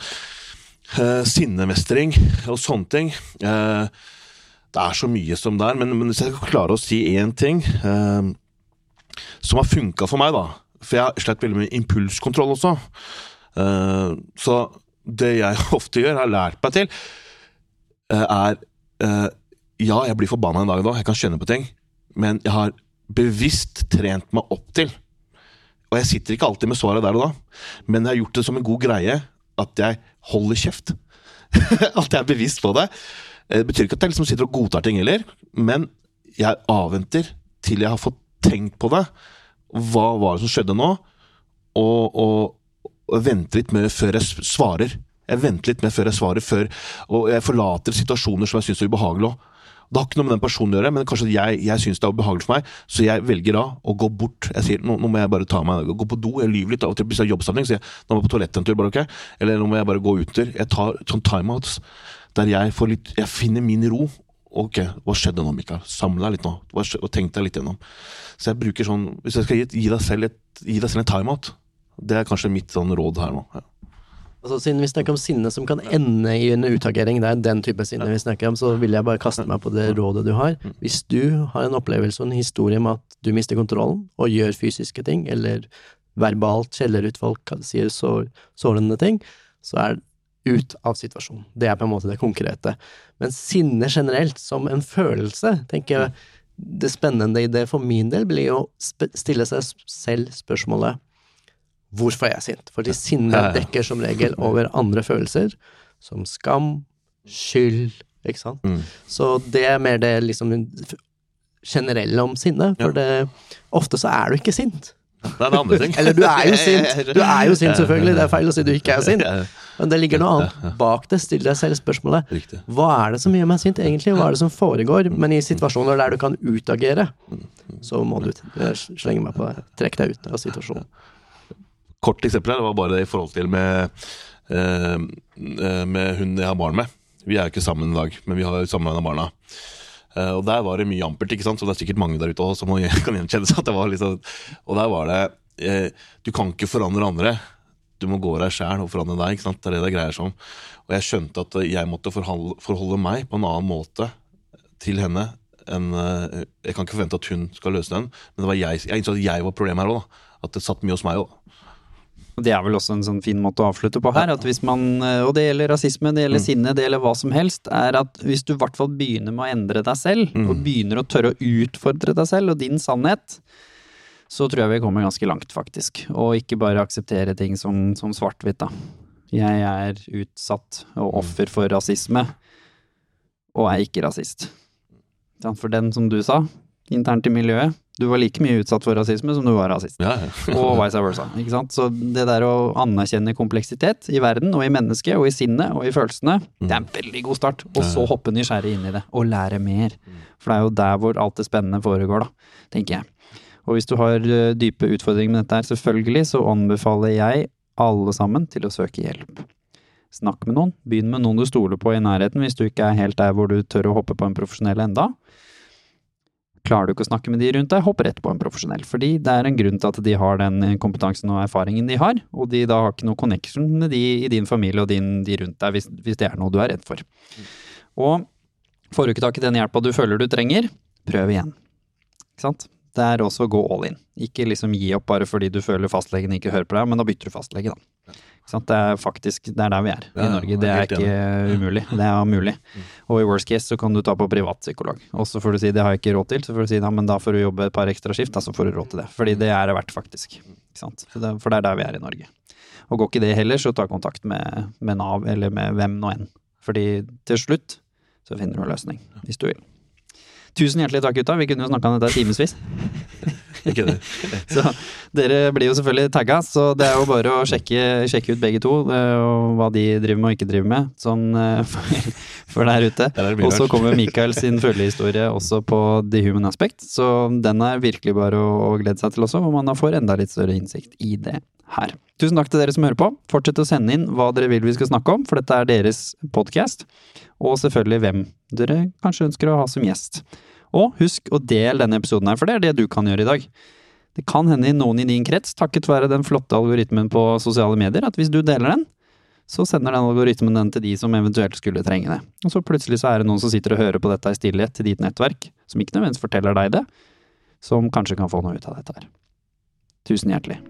eh, sinnemestring og sånne ting eh, Det er så mye som det er, men, men hvis jeg skal klare å si én ting eh, som har funka for meg, da For jeg har slett veldig mye impulskontroll også. Eh, så det jeg ofte gjør, har lært meg til, eh, er uh, Ja, jeg blir forbanna en dag da, jeg kan skjønne på ting, men jeg har bevisst trent meg opp til Og jeg sitter ikke alltid med svaret der og da, men jeg har gjort det som en god greie at jeg holder kjeft. at jeg er bevisst på det. Det betyr ikke at jeg liksom sitter og godtar ting heller, men jeg avventer til jeg har fått tenkt på det. Hva var det som skjedde nå? Og, og vente litt med før jeg svarer. Jeg venter litt med før jeg svarer, før, og jeg forlater situasjoner som jeg syns er ubehagelige. Det har ikke noe med den personen å gjøre, men kanskje jeg, jeg syns det er ubehagelig for meg, så jeg velger da å gå bort. Jeg sier nå, nå må jeg bare ta meg, gå på do, jeg lyver litt av og til hvis det er jobbsamling, sier jeg nå må jeg på toalettet en tur, bare ok? Eller nå må jeg bare gå ut tur. Jeg tar sånn timeouts der jeg får litt Jeg finner min ro. Ok, hva skjedde nå, Mikael? Samle deg litt nå, og tenk deg litt gjennom. Så jeg bruker sånn Hvis jeg skal gi, gi deg selv en timeout, det er kanskje mitt sånn råd her nå. Ja. Altså, siden vi snakker om sinne som kan ende i en utagering, det er den type sinne vi snakker om, så vil jeg bare kaste meg på det rådet du har. Hvis du har en opplevelse og en historie med at du mister kontrollen og gjør fysiske ting, eller verbalt skjeller ut folk, sier sår, sårende ting, så er ut av situasjonen. Det er på en måte det konkrete. Men sinne generelt, som en følelse, tenker jeg det spennende i det for min del blir å stille seg selv spørsmålet Hvorfor er jeg sint? Fordi sinne dekker som regel over andre følelser, som skam, skyld, ikke sant. Mm. Så det er mer det liksom generelle om sinne, for det, ofte så er du ikke sint. Det er det andre ting. Eller du er jo sint, du er jo sint selvfølgelig, det er feil å si du ikke er sint. Men det ligger noe annet bak det. Still deg selv spørsmålet hva er det som gjør meg sint egentlig, hva er det som foregår? Men i situasjoner der du kan utagere, så må du slenge meg på det. Trekk deg ut av situasjonen kort eksempel her, det var bare det i forhold til med, eh, eh, med hun jeg har barn med. Vi er jo ikke sammen i dag, men vi har sammen med barna. Eh, og der var det mye ampert, ikke sant? så det er sikkert mange der ute også, som kan gjenkjenne seg. at det var liksom, Og der var det eh, Du kan ikke forandre andre. Du må gå deg sjæl og forandre deg. ikke sant? Det er det det greier seg om. Og jeg skjønte at jeg måtte forholde, forholde, meg på en annen måte til henne en eh, Jeg kan ikke forvente at hun skal løse den, men jeg, jeg innså at jeg var problemet her òg. At det satt mye hos meg òg. Det er vel også en sånn fin måte å avslutte på her, at hvis man, eh, og det gjelder rasisme, det gjelder sinne, det gjelder hva som helst, er at hvis du i hvert fall begynner med å endre deg selv, og begynner å tørre å utfordre deg selv og din sannhet, så tror jeg vi kommer ganske langt, faktisk. Og ikke bare akseptere ting som, som svart-hvitt, da. Jeg er utsatt og offer for rasisme, og er ikke rasist. For den, som du sa, internt i miljøet, du var like mye utsatt for rasisme som du var rasist Ja, ja. og vice versa. Ikke sant? Så det der å anerkjenne kompleksitet i verden og i mennesket og i sinnet og i følelsene, det er en veldig god start. Og så hoppe nysgjerrig inn i det og lære mer. For det er jo der hvor alt det spennende foregår, da, tenker jeg. Og hvis du har eh, dype utfordringer med dette her, selvfølgelig, så anbefaler jeg alle sammen til å søke hjelp. Snakk med noen. Begynn med noen du stoler på i nærheten, hvis du ikke er helt der hvor du tør å hoppe på en profesjonell enda. Klarer du ikke å snakke med de rundt deg, hopp rett på en profesjonell. Fordi det er en grunn til at de har den kompetansen og erfaringen de har, og de da har ikke noe connection med de i din familie og din, de rundt deg, hvis, hvis det er noe du er redd for. Og får du ikke tak i den hjelpa du føler du trenger, prøv igjen. Ikke sant? Det er også å gå all in. Ikke liksom gi opp bare fordi du føler fastlegen ikke hører på deg, men da bytter du fastlege, da. Det er faktisk det er der vi er Ja, i Norge. Det er ikke umulig. Det er mulig. Og i worst case så kan du ta på privatpsykolog. Og så får du si det har jeg ikke råd til, så får du si ja, men da får du jobbe et par ekstra skift, da så får du råd til det. Fordi det er det verdt, faktisk. Ikke sant? For det, for det er der vi er i Norge. Og går ikke det heller, så ta kontakt med, med Nav eller med hvem nå enn. Fordi til slutt så finner du en løsning, hvis du vil. Tusen hjertelig takk, gutta. Vi kunne jo snakka om dette i timevis. Ikke det. Så dere blir jo selvfølgelig tagga, så det er jo bare å sjekke, sjekke ut begge to, eh, og hva de driver med og ikke driver med, sånn eh, for, for der ute. Og så kommer Mikael sin følgehistorie også på The Human Aspect, så den er virkelig bare å, å glede seg til også, hvor man da får enda litt større innsikt i det her. Tusen takk til dere som hører på. Fortsett å sende inn hva dere vil vi skal snakke om, for dette er deres podkast. Og selvfølgelig hvem dere kanskje ønsker å ha som gjest. Og husk å dele denne episoden her, for det er det du kan gjøre i dag. Det kan hende noen i din krets, takket være den flotte algoritmen på sosiale medier, at hvis du deler den, så sender den algoritmen den til de som eventuelt skulle trenge det. Og så plutselig så er det noen som sitter og hører på dette i stillhet til ditt nettverk, som ikke nødvendigvis forteller deg det, som kanskje kan få noe ut av dette her. Tusen hjertelig.